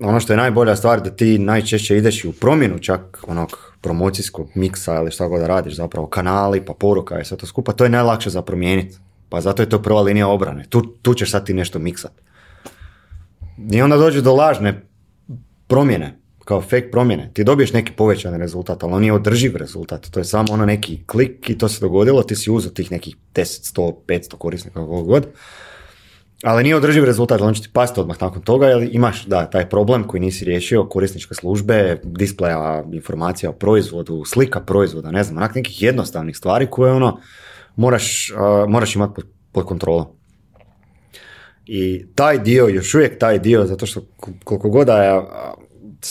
ono što je najbolja stvar da ti najčešće ideš u promjenu čak onog promocijskog miksa ili šta god da radiš, zapravo kanali pa poruka i sve to skupa, to je najlakše za promijeniti. Pa zato je to prva linija obrane. Tu, tu ćeš sad ti nešto miksat. I onda dođu do lažne promjene kao fake promjene. Ti dobiješ neki povećani rezultat, ali on nije održiv rezultat. To je samo ono neki klik i to se dogodilo, ti si uzeo tih nekih 10, 100, 500 korisnika, kako god. Ali nije održiv rezultat, on će ti pasti odmah nakon toga, jer imaš da, taj problem koji nisi riješio, korisničke službe, displeja, informacija o proizvodu, slika proizvoda, ne znam, onak nekih jednostavnih stvari koje ono, moraš, moraš imati pod, pod kontrolom. I taj dio, još uvijek taj dio, zato što koliko god da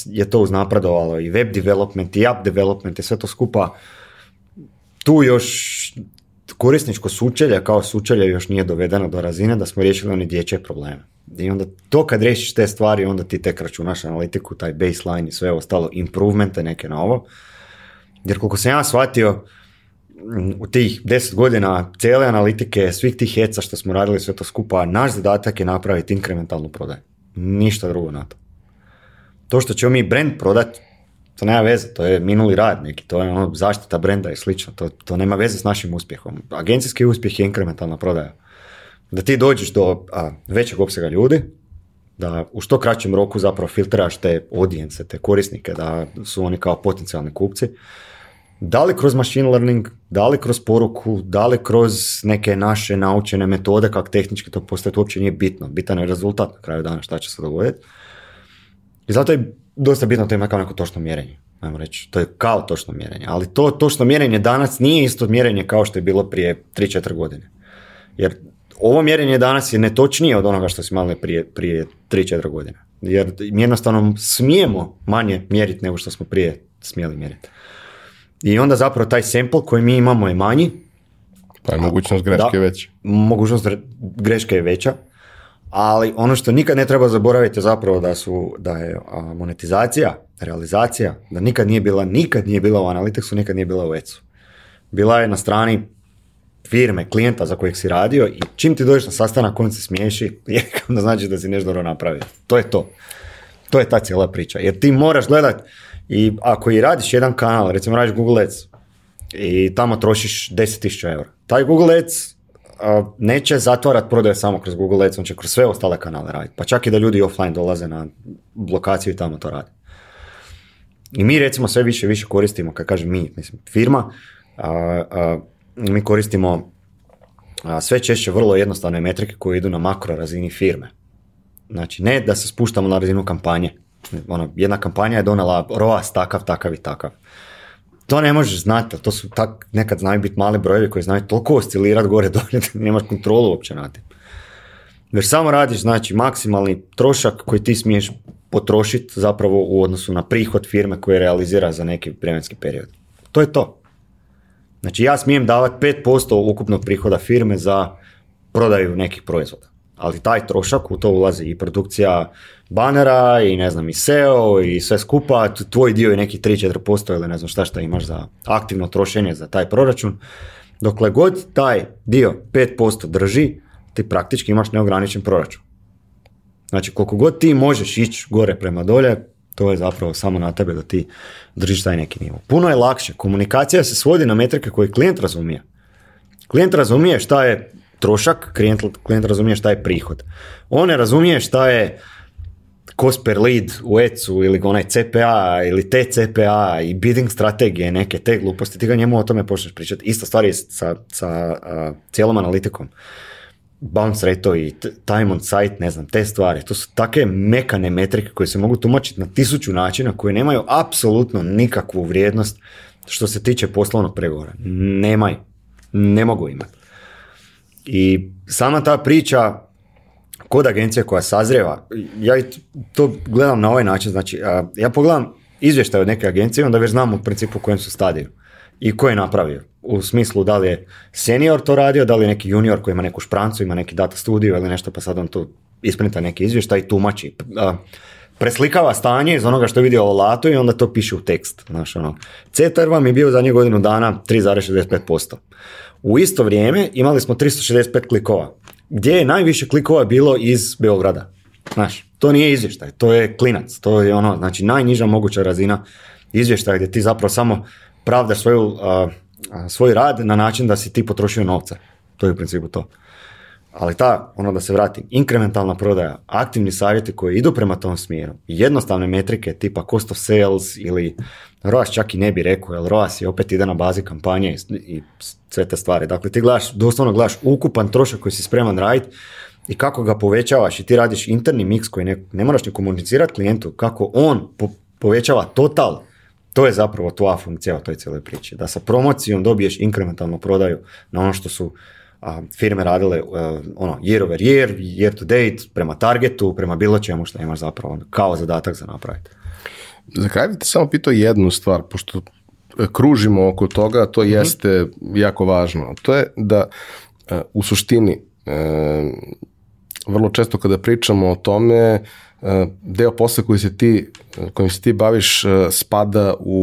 je to uznapredovalo i web development i app development i sve to skupa. Tu još korisničko sučelje kao sučelje još nije dovedeno do razine da smo riješili oni dječje probleme. I onda to kad riješiš te stvari, onda ti tek računaš analitiku, taj baseline i sve ostalo, improvemente neke na ovo. Jer koliko sam ja shvatio, mm, u tih deset godina cijele analitike, svih tih heca što smo radili sve to skupa, naš zadatak je napraviti inkrementalnu prodaju. Ništa drugo na to to što ćemo mi brand prodati, to nema veze, to je minuli rad neki, to je ono zaštita brenda i slično, to, to nema veze s našim uspjehom. Agencijski uspjeh je inkrementalna prodaja. Da ti dođeš do a, većeg opsega ljudi, da u što kraćem roku zapravo filtriraš te audience, te korisnike, da su oni kao potencijalni kupci. Da li kroz machine learning, da li kroz poruku, da li kroz neke naše naučene metode, kako tehnički to postaviti uopće nije bitno. Bitan je rezultat na kraju dana šta će se dogoditi. I zato je dosta bitno to ima kao neko točno mjerenje. Ajmo reći, to je kao točno mjerenje, ali to točno mjerenje danas nije isto mjerenje kao što je bilo prije 3-4 godine. Jer ovo mjerenje danas je netočnije od onoga što smo imali prije, prije 3-4 godine. Jer jednostavno smijemo manje mjeriti nego što smo prije smjeli mjeriti. I onda zapravo taj sample koji mi imamo je manji. Pa je mogućnost greške da, je veća. Mogućnost greške je veća ali ono što nikad ne treba zaboraviti je zapravo da su da je monetizacija, realizacija, da nikad nije bila, nikad nije bila u Analyticsu, nikad nije bila u ECU. Bila je na strani firme, klijenta za kojeg si radio i čim ti dođeš na sastanak, on se smiješi, je onda znači da si nešto dobro napravio. To je to. To je ta cijela priča. Jer ti moraš gledat i ako i radiš jedan kanal, recimo radiš Google Ads i tamo trošiš 10.000 eura. Taj Google Ads neće zatvarati prodaje samo kroz Google Ads, on će kroz sve ostale kanale raditi. Pa čak i da ljudi offline dolaze na blokaciju i tamo to rade. I mi recimo sve više više koristimo, kad kažem mi, mislim firma, a, mi koristimo sve češće vrlo jednostavne metrike koje idu na makro razini firme. Znači ne da se spuštamo na razinu kampanje. Ono, jedna kampanja je donela ROAS takav, takav i takav to ne možeš znati, to su tak, nekad znaju biti male brojevi koji znaju toliko oscilirati gore dolje da nemaš kontrolu uopće na tim. Već samo radiš, znači, maksimalni trošak koji ti smiješ potrošiti zapravo u odnosu na prihod firme koje realizira za neki vremenski period. To je to. Znači, ja smijem davati 5% ukupnog prihoda firme za prodaju nekih proizvoda ali taj trošak u to ulazi i produkcija banera i ne znam i SEO i sve skupa, tvoj dio je neki 3-4% ili ne znam šta šta imaš za aktivno trošenje za taj proračun. Dokle god taj dio 5% drži, ti praktički imaš neograničen proračun. Znači koliko god ti možeš ići gore prema dolje, to je zapravo samo na tebe da ti držiš taj neki nivo. Puno je lakše. Komunikacija se svodi na metrike koje klijent razumije. Klijent razumije šta je trošak, klijent, razumije šta je prihod. On ne razumije šta je cost per lead u ECU ili onaj CPA ili TCPA i bidding strategije neke, te gluposti, ti ga njemu o tome počneš pričati. Ista stvar je sa, sa a, cijelom analitikom. Bounce rate i time on site, ne znam, te stvari. To su takve mekane metrike koje se mogu tumačiti na tisuću načina koje nemaju apsolutno nikakvu vrijednost što se tiče poslovnog pregovora. Nemaju. Ne mogu imati. I sama ta priča kod agencije koja sazreva, ja to gledam na ovaj način, znači ja pogledam izvještaj od neke agencije, onda već znam u principu u kojem su stadiju i ko je napravio. U smislu da li je senior to radio, da li je neki junior koji ima neku šprancu, ima neki data studiju ili nešto, pa sad on tu isprinta neki izvještaj i tumači preslikava stanje iz onoga što je vidio o latu i onda to piše u tekst. Znaš, ono. CTR vam je bio zadnje godinu dana 3,65%. U isto vrijeme imali smo 365 klikova, gdje je najviše klikova bilo iz Beograda. Znaš, to nije izvještaj, to je klinac, to je ono, znači najniža moguća razina izvještaja gdje ti zapravo samo pravdaš svoju, svoj rad na način da si ti potrošio novca. To je u principu to. Ali ta, ono da se vratim, inkrementalna prodaja, aktivni savjeti koji idu prema tom smjeru, jednostavne metrike tipa cost of sales ili ROAS čak i ne bi rekao, jer ROAS je opet ide na bazi kampanje i, sve te stvari. Dakle, ti gledaš, doslovno gledaš ukupan trošak koji si spreman raditi i kako ga povećavaš i ti radiš interni miks koji ne, ne moraš ni komunicirati klijentu, kako on povećava total to je zapravo tvoja funkcija u toj cijeloj priči. Da sa promocijom dobiješ inkrementalnu prodaju na ono što su firme radile e, ono year over year, year to date, prema targetu, prema bilo čemu što imaš zapravo kao zadatak za napraviti. Za kraj bih te samo pitao jednu stvar, pošto e, kružimo oko toga, to mhm. jeste jako važno. To je da e, u suštini vrlo često kada pričamo o tome deo posla koji se ti, kojim se ti baviš spada u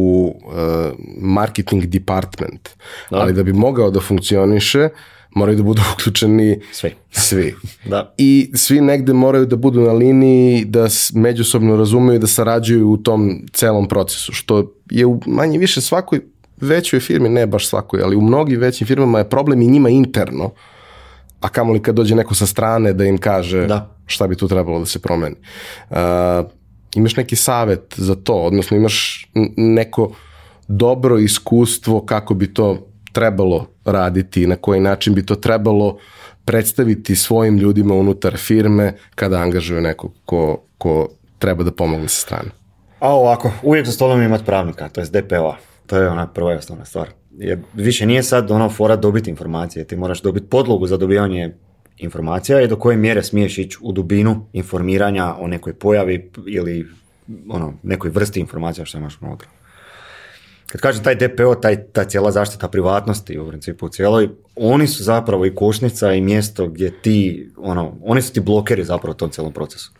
marketing department. Ali da bi mogao da funkcioniše, moraju da budu uključeni svi. svi. da. I svi negde moraju da budu na liniji, da međusobno razumiju i da sarađuju u tom celom procesu, što je u manje više svakoj većoj firmi, ne baš svakoj, ali u mnogim većim firmama je problem i njima interno, a kamoli kad dođe neko sa strane da im kaže da. šta bi tu trebalo da se promeni. Uh, imaš neki savet za to, odnosno imaš neko dobro iskustvo kako bi to trebalo raditi i na koji način bi to trebalo predstaviti svojim ljudima unutar firme kada angažuju nekog ko, ko treba da pomogne sa strane? A ovako, uvijek za stolom imati pravnika, to je dpo To je ona prva i osnovna stvar. Jer više nije sad ono fora dobiti informacije, ti moraš dobiti podlogu za dobivanje informacija i do koje mjere smiješ ići u dubinu informiranja o nekoj pojavi ili ono, nekoj vrsti informacija što imaš unutra kad kažem taj DPO, taj, ta cijela zaštita privatnosti u principu u cijeloj, oni su zapravo i košnica i mjesto gdje ti, ono, oni su ti blokeri zapravo u tom cijelom procesu.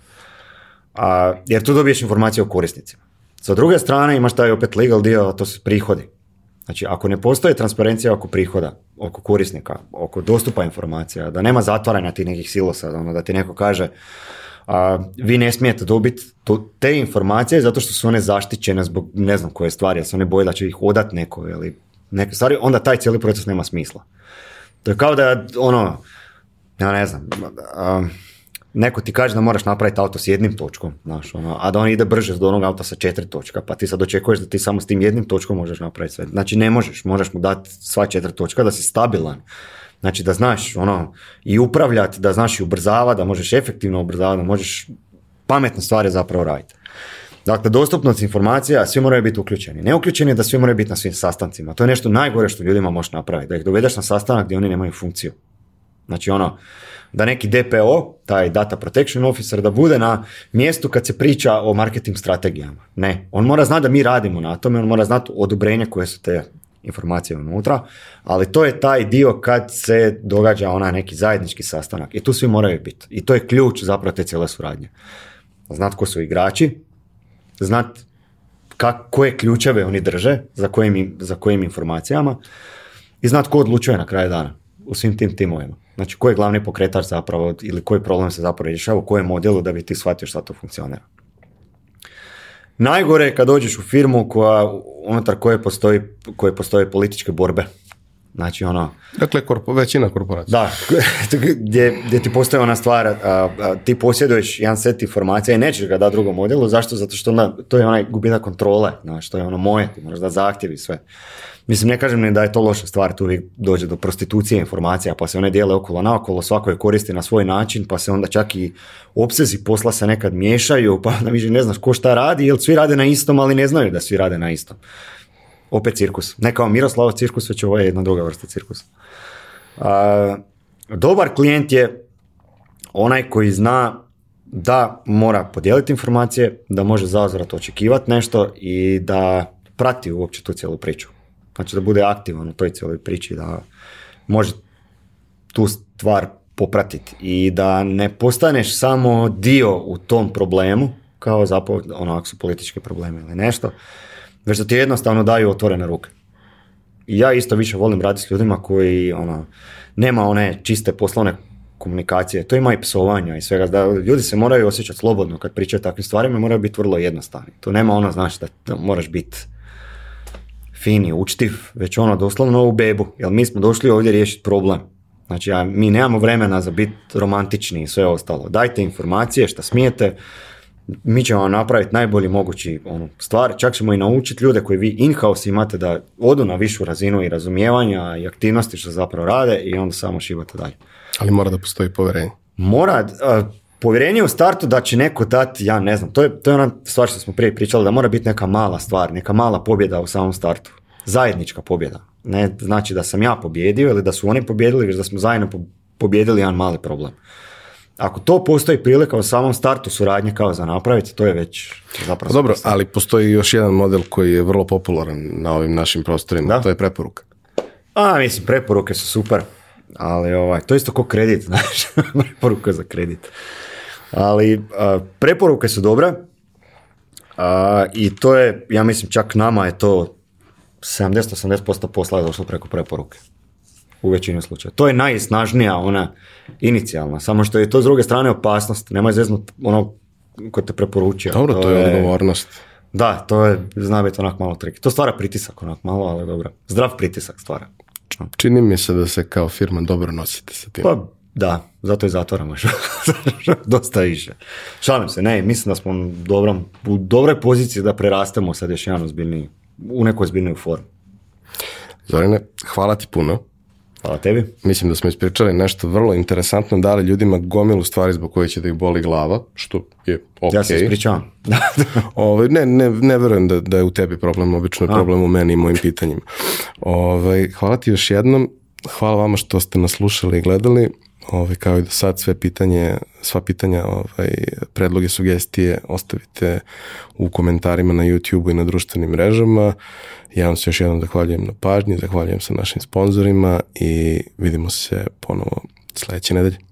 A, jer tu dobiješ informacije o korisnicima. Sa druge strane imaš taj opet legal dio, a to su prihodi. Znači, ako ne postoji transparencija oko prihoda, oko korisnika, oko dostupa informacija, da nema zatvaranja tih nekih silosa, ono, da ti neko kaže, a, vi ne smijete dobiti te informacije zato što su one zaštićene zbog ne znam koje stvari, jer se one boje da će ih odat neko ili neke stvari, onda taj cijeli proces nema smisla. To je kao da, ono, ja ne znam, neko ti kaže da moraš napraviti auto s jednim točkom, znaš, ono, a da on ide brže do onog auta sa četiri točka, pa ti sad očekuješ da ti samo s tim jednim točkom možeš napraviti sve. Znači ne možeš, moraš mu dati sva četiri točka da si stabilan Znači da znaš ono i upravljati, da znaš i ubrzavati, da možeš efektivno ubrzavati, da možeš pametne stvari zapravo raditi. Dakle, dostupnost informacija, svi moraju biti uključeni. Ne uključeni je da svi moraju biti na svim sastancima. To je nešto najgore što ljudima možeš napraviti. Da ih dovedeš na sastanak gdje oni nemaju funkciju. Znači ono, da neki DPO, taj Data Protection Officer, da bude na mjestu kad se priča o marketing strategijama. Ne, on mora znati da mi radimo na tome, on mora znati odobrenje koje su te informacije unutra, ali to je taj dio kad se događa onaj neki zajednički sastanak i tu svi moraju biti. I to je ključ zapravo te cijele suradnje. Znat ko su igrači, znat kak, koje ključeve oni drže, za kojim, za kojim informacijama i znat ko odlučuje na kraju dana u svim tim timovima. Znači, koji je glavni pokretač zapravo ili koji problem se zapravo rješava, u kojem modelu da bi ti shvatio šta to funkcionira. Najgore je kad dođeš u firmu koja, unutar koje postoji, koje postoje političke borbe. Znači ono... Dakle, većina korporacija. Da, gdje, ti postoji ona stvar, ti posjeduješ jedan set informacija i nećeš ga dati drugom odjelu. Zašto? Zato što onda to je onaj gubina kontrole, znači to je ono moje, ti moraš da zahtjevi sve. Mislim, ne kažem ni da je to loša stvar, tu uvijek dođe do prostitucije informacija, pa se one dijele okolo okolo svako je koristi na svoj način, pa se onda čak i obsezi posla se nekad miješaju, pa onda više ne znaš ko šta radi, jer svi rade na istom, ali ne znaju da svi rade na istom opet cirkus. Ne kao Miroslava cirkus, već ovo je jedna druga vrsta cirkusa. dobar klijent je onaj koji zna da mora podijeliti informacije, da može zauzvrat očekivati nešto i da prati uopće tu cijelu priču. Znači da bude aktivan u toj cijeloj priči, da može tu stvar popratiti i da ne postaneš samo dio u tom problemu, kao zapravo ono, ako su politički probleme ili nešto, već da ti jednostavno daju otvorene ruke. I ja isto više volim raditi s ljudima koji ono, nema one čiste poslovne komunikacije, to ima i psovanja i svega. Da, ljudi se moraju osjećati slobodno kad pričaju o takvim stvarima moraju biti vrlo jednostavni. To nema ono, znaš, da, moraš biti fini, učtiv, već ono doslovno u bebu. Jer mi smo došli ovdje riješiti problem. Znači, ja, mi nemamo vremena za biti romantični i sve ostalo. Dajte informacije šta smijete, mi ćemo vam napraviti najbolji mogući ono, stvar, čak ćemo i naučiti ljude koji vi in-house imate da odu na višu razinu i razumijevanja i aktivnosti što zapravo rade i onda samo šibate dalje. Ali mora da postoji povjerenje. Mora, povjerenje u startu da će neko dati, ja ne znam, to je, to ona stvar što smo prije pričali, da mora biti neka mala stvar, neka mala pobjeda u samom startu. Zajednička pobjeda. Ne znači da sam ja pobjedio ili da su oni pobjedili, već da smo zajedno pobjedili jedan mali problem ako to postoji prilika u samom startu suradnje kao za napraviti, to je već zapravo... Pa dobro, ali postoji još jedan model koji je vrlo popularan na ovim našim prostorima, da? to je preporuka. A, mislim, preporuke su super, ali ovaj, to je isto ko kredit, znaš, preporuka za kredit. Ali preporuke su dobre a, i to je, ja mislim, čak nama je to 70-80% posla je došlo preko preporuke u većini slučaja. To je najsnažnija ona inicijalna, samo što je to s druge strane opasnost, nemoj zeznut ono ko te preporučio. Dobro, to, je odgovornost. Da, to je, zna biti onak malo trik. To stvara pritisak onak malo, ali dobro. Zdrav pritisak stvara. Čini mi se da se kao firma dobro nosite sa tim. Pa da, zato i zatvaramo dosta više. Šalim se, ne, mislim da smo u, dobrom, u dobroj poziciji da prerastemo sad još jedan u nekoj ozbiljniju formu. Zorine, hvala ti puno. Hvala tebi. Mislim da smo ispričali nešto vrlo interesantno, dali ljudima gomilu stvari zbog koje će da ih boli glava, što je ok. Ja se ispričavam. Ovaj, ne, ne, verujem da, da je u tebi problem, obično je problem u meni i mojim pitanjima. Ove, ovaj, hvala ti još jednom, hvala vama što ste nas slušali i gledali. Ove, ovaj, kao i do sad sve pitanje sva pitanja, ovaj, predloge, sugestije ostavite u komentarima na youtube i na društvenim mrežama. Ja vam se još jednom zahvaljujem na pažnji, zahvaljujem se našim sponzorima i vidimo se ponovo sledeće nedelje.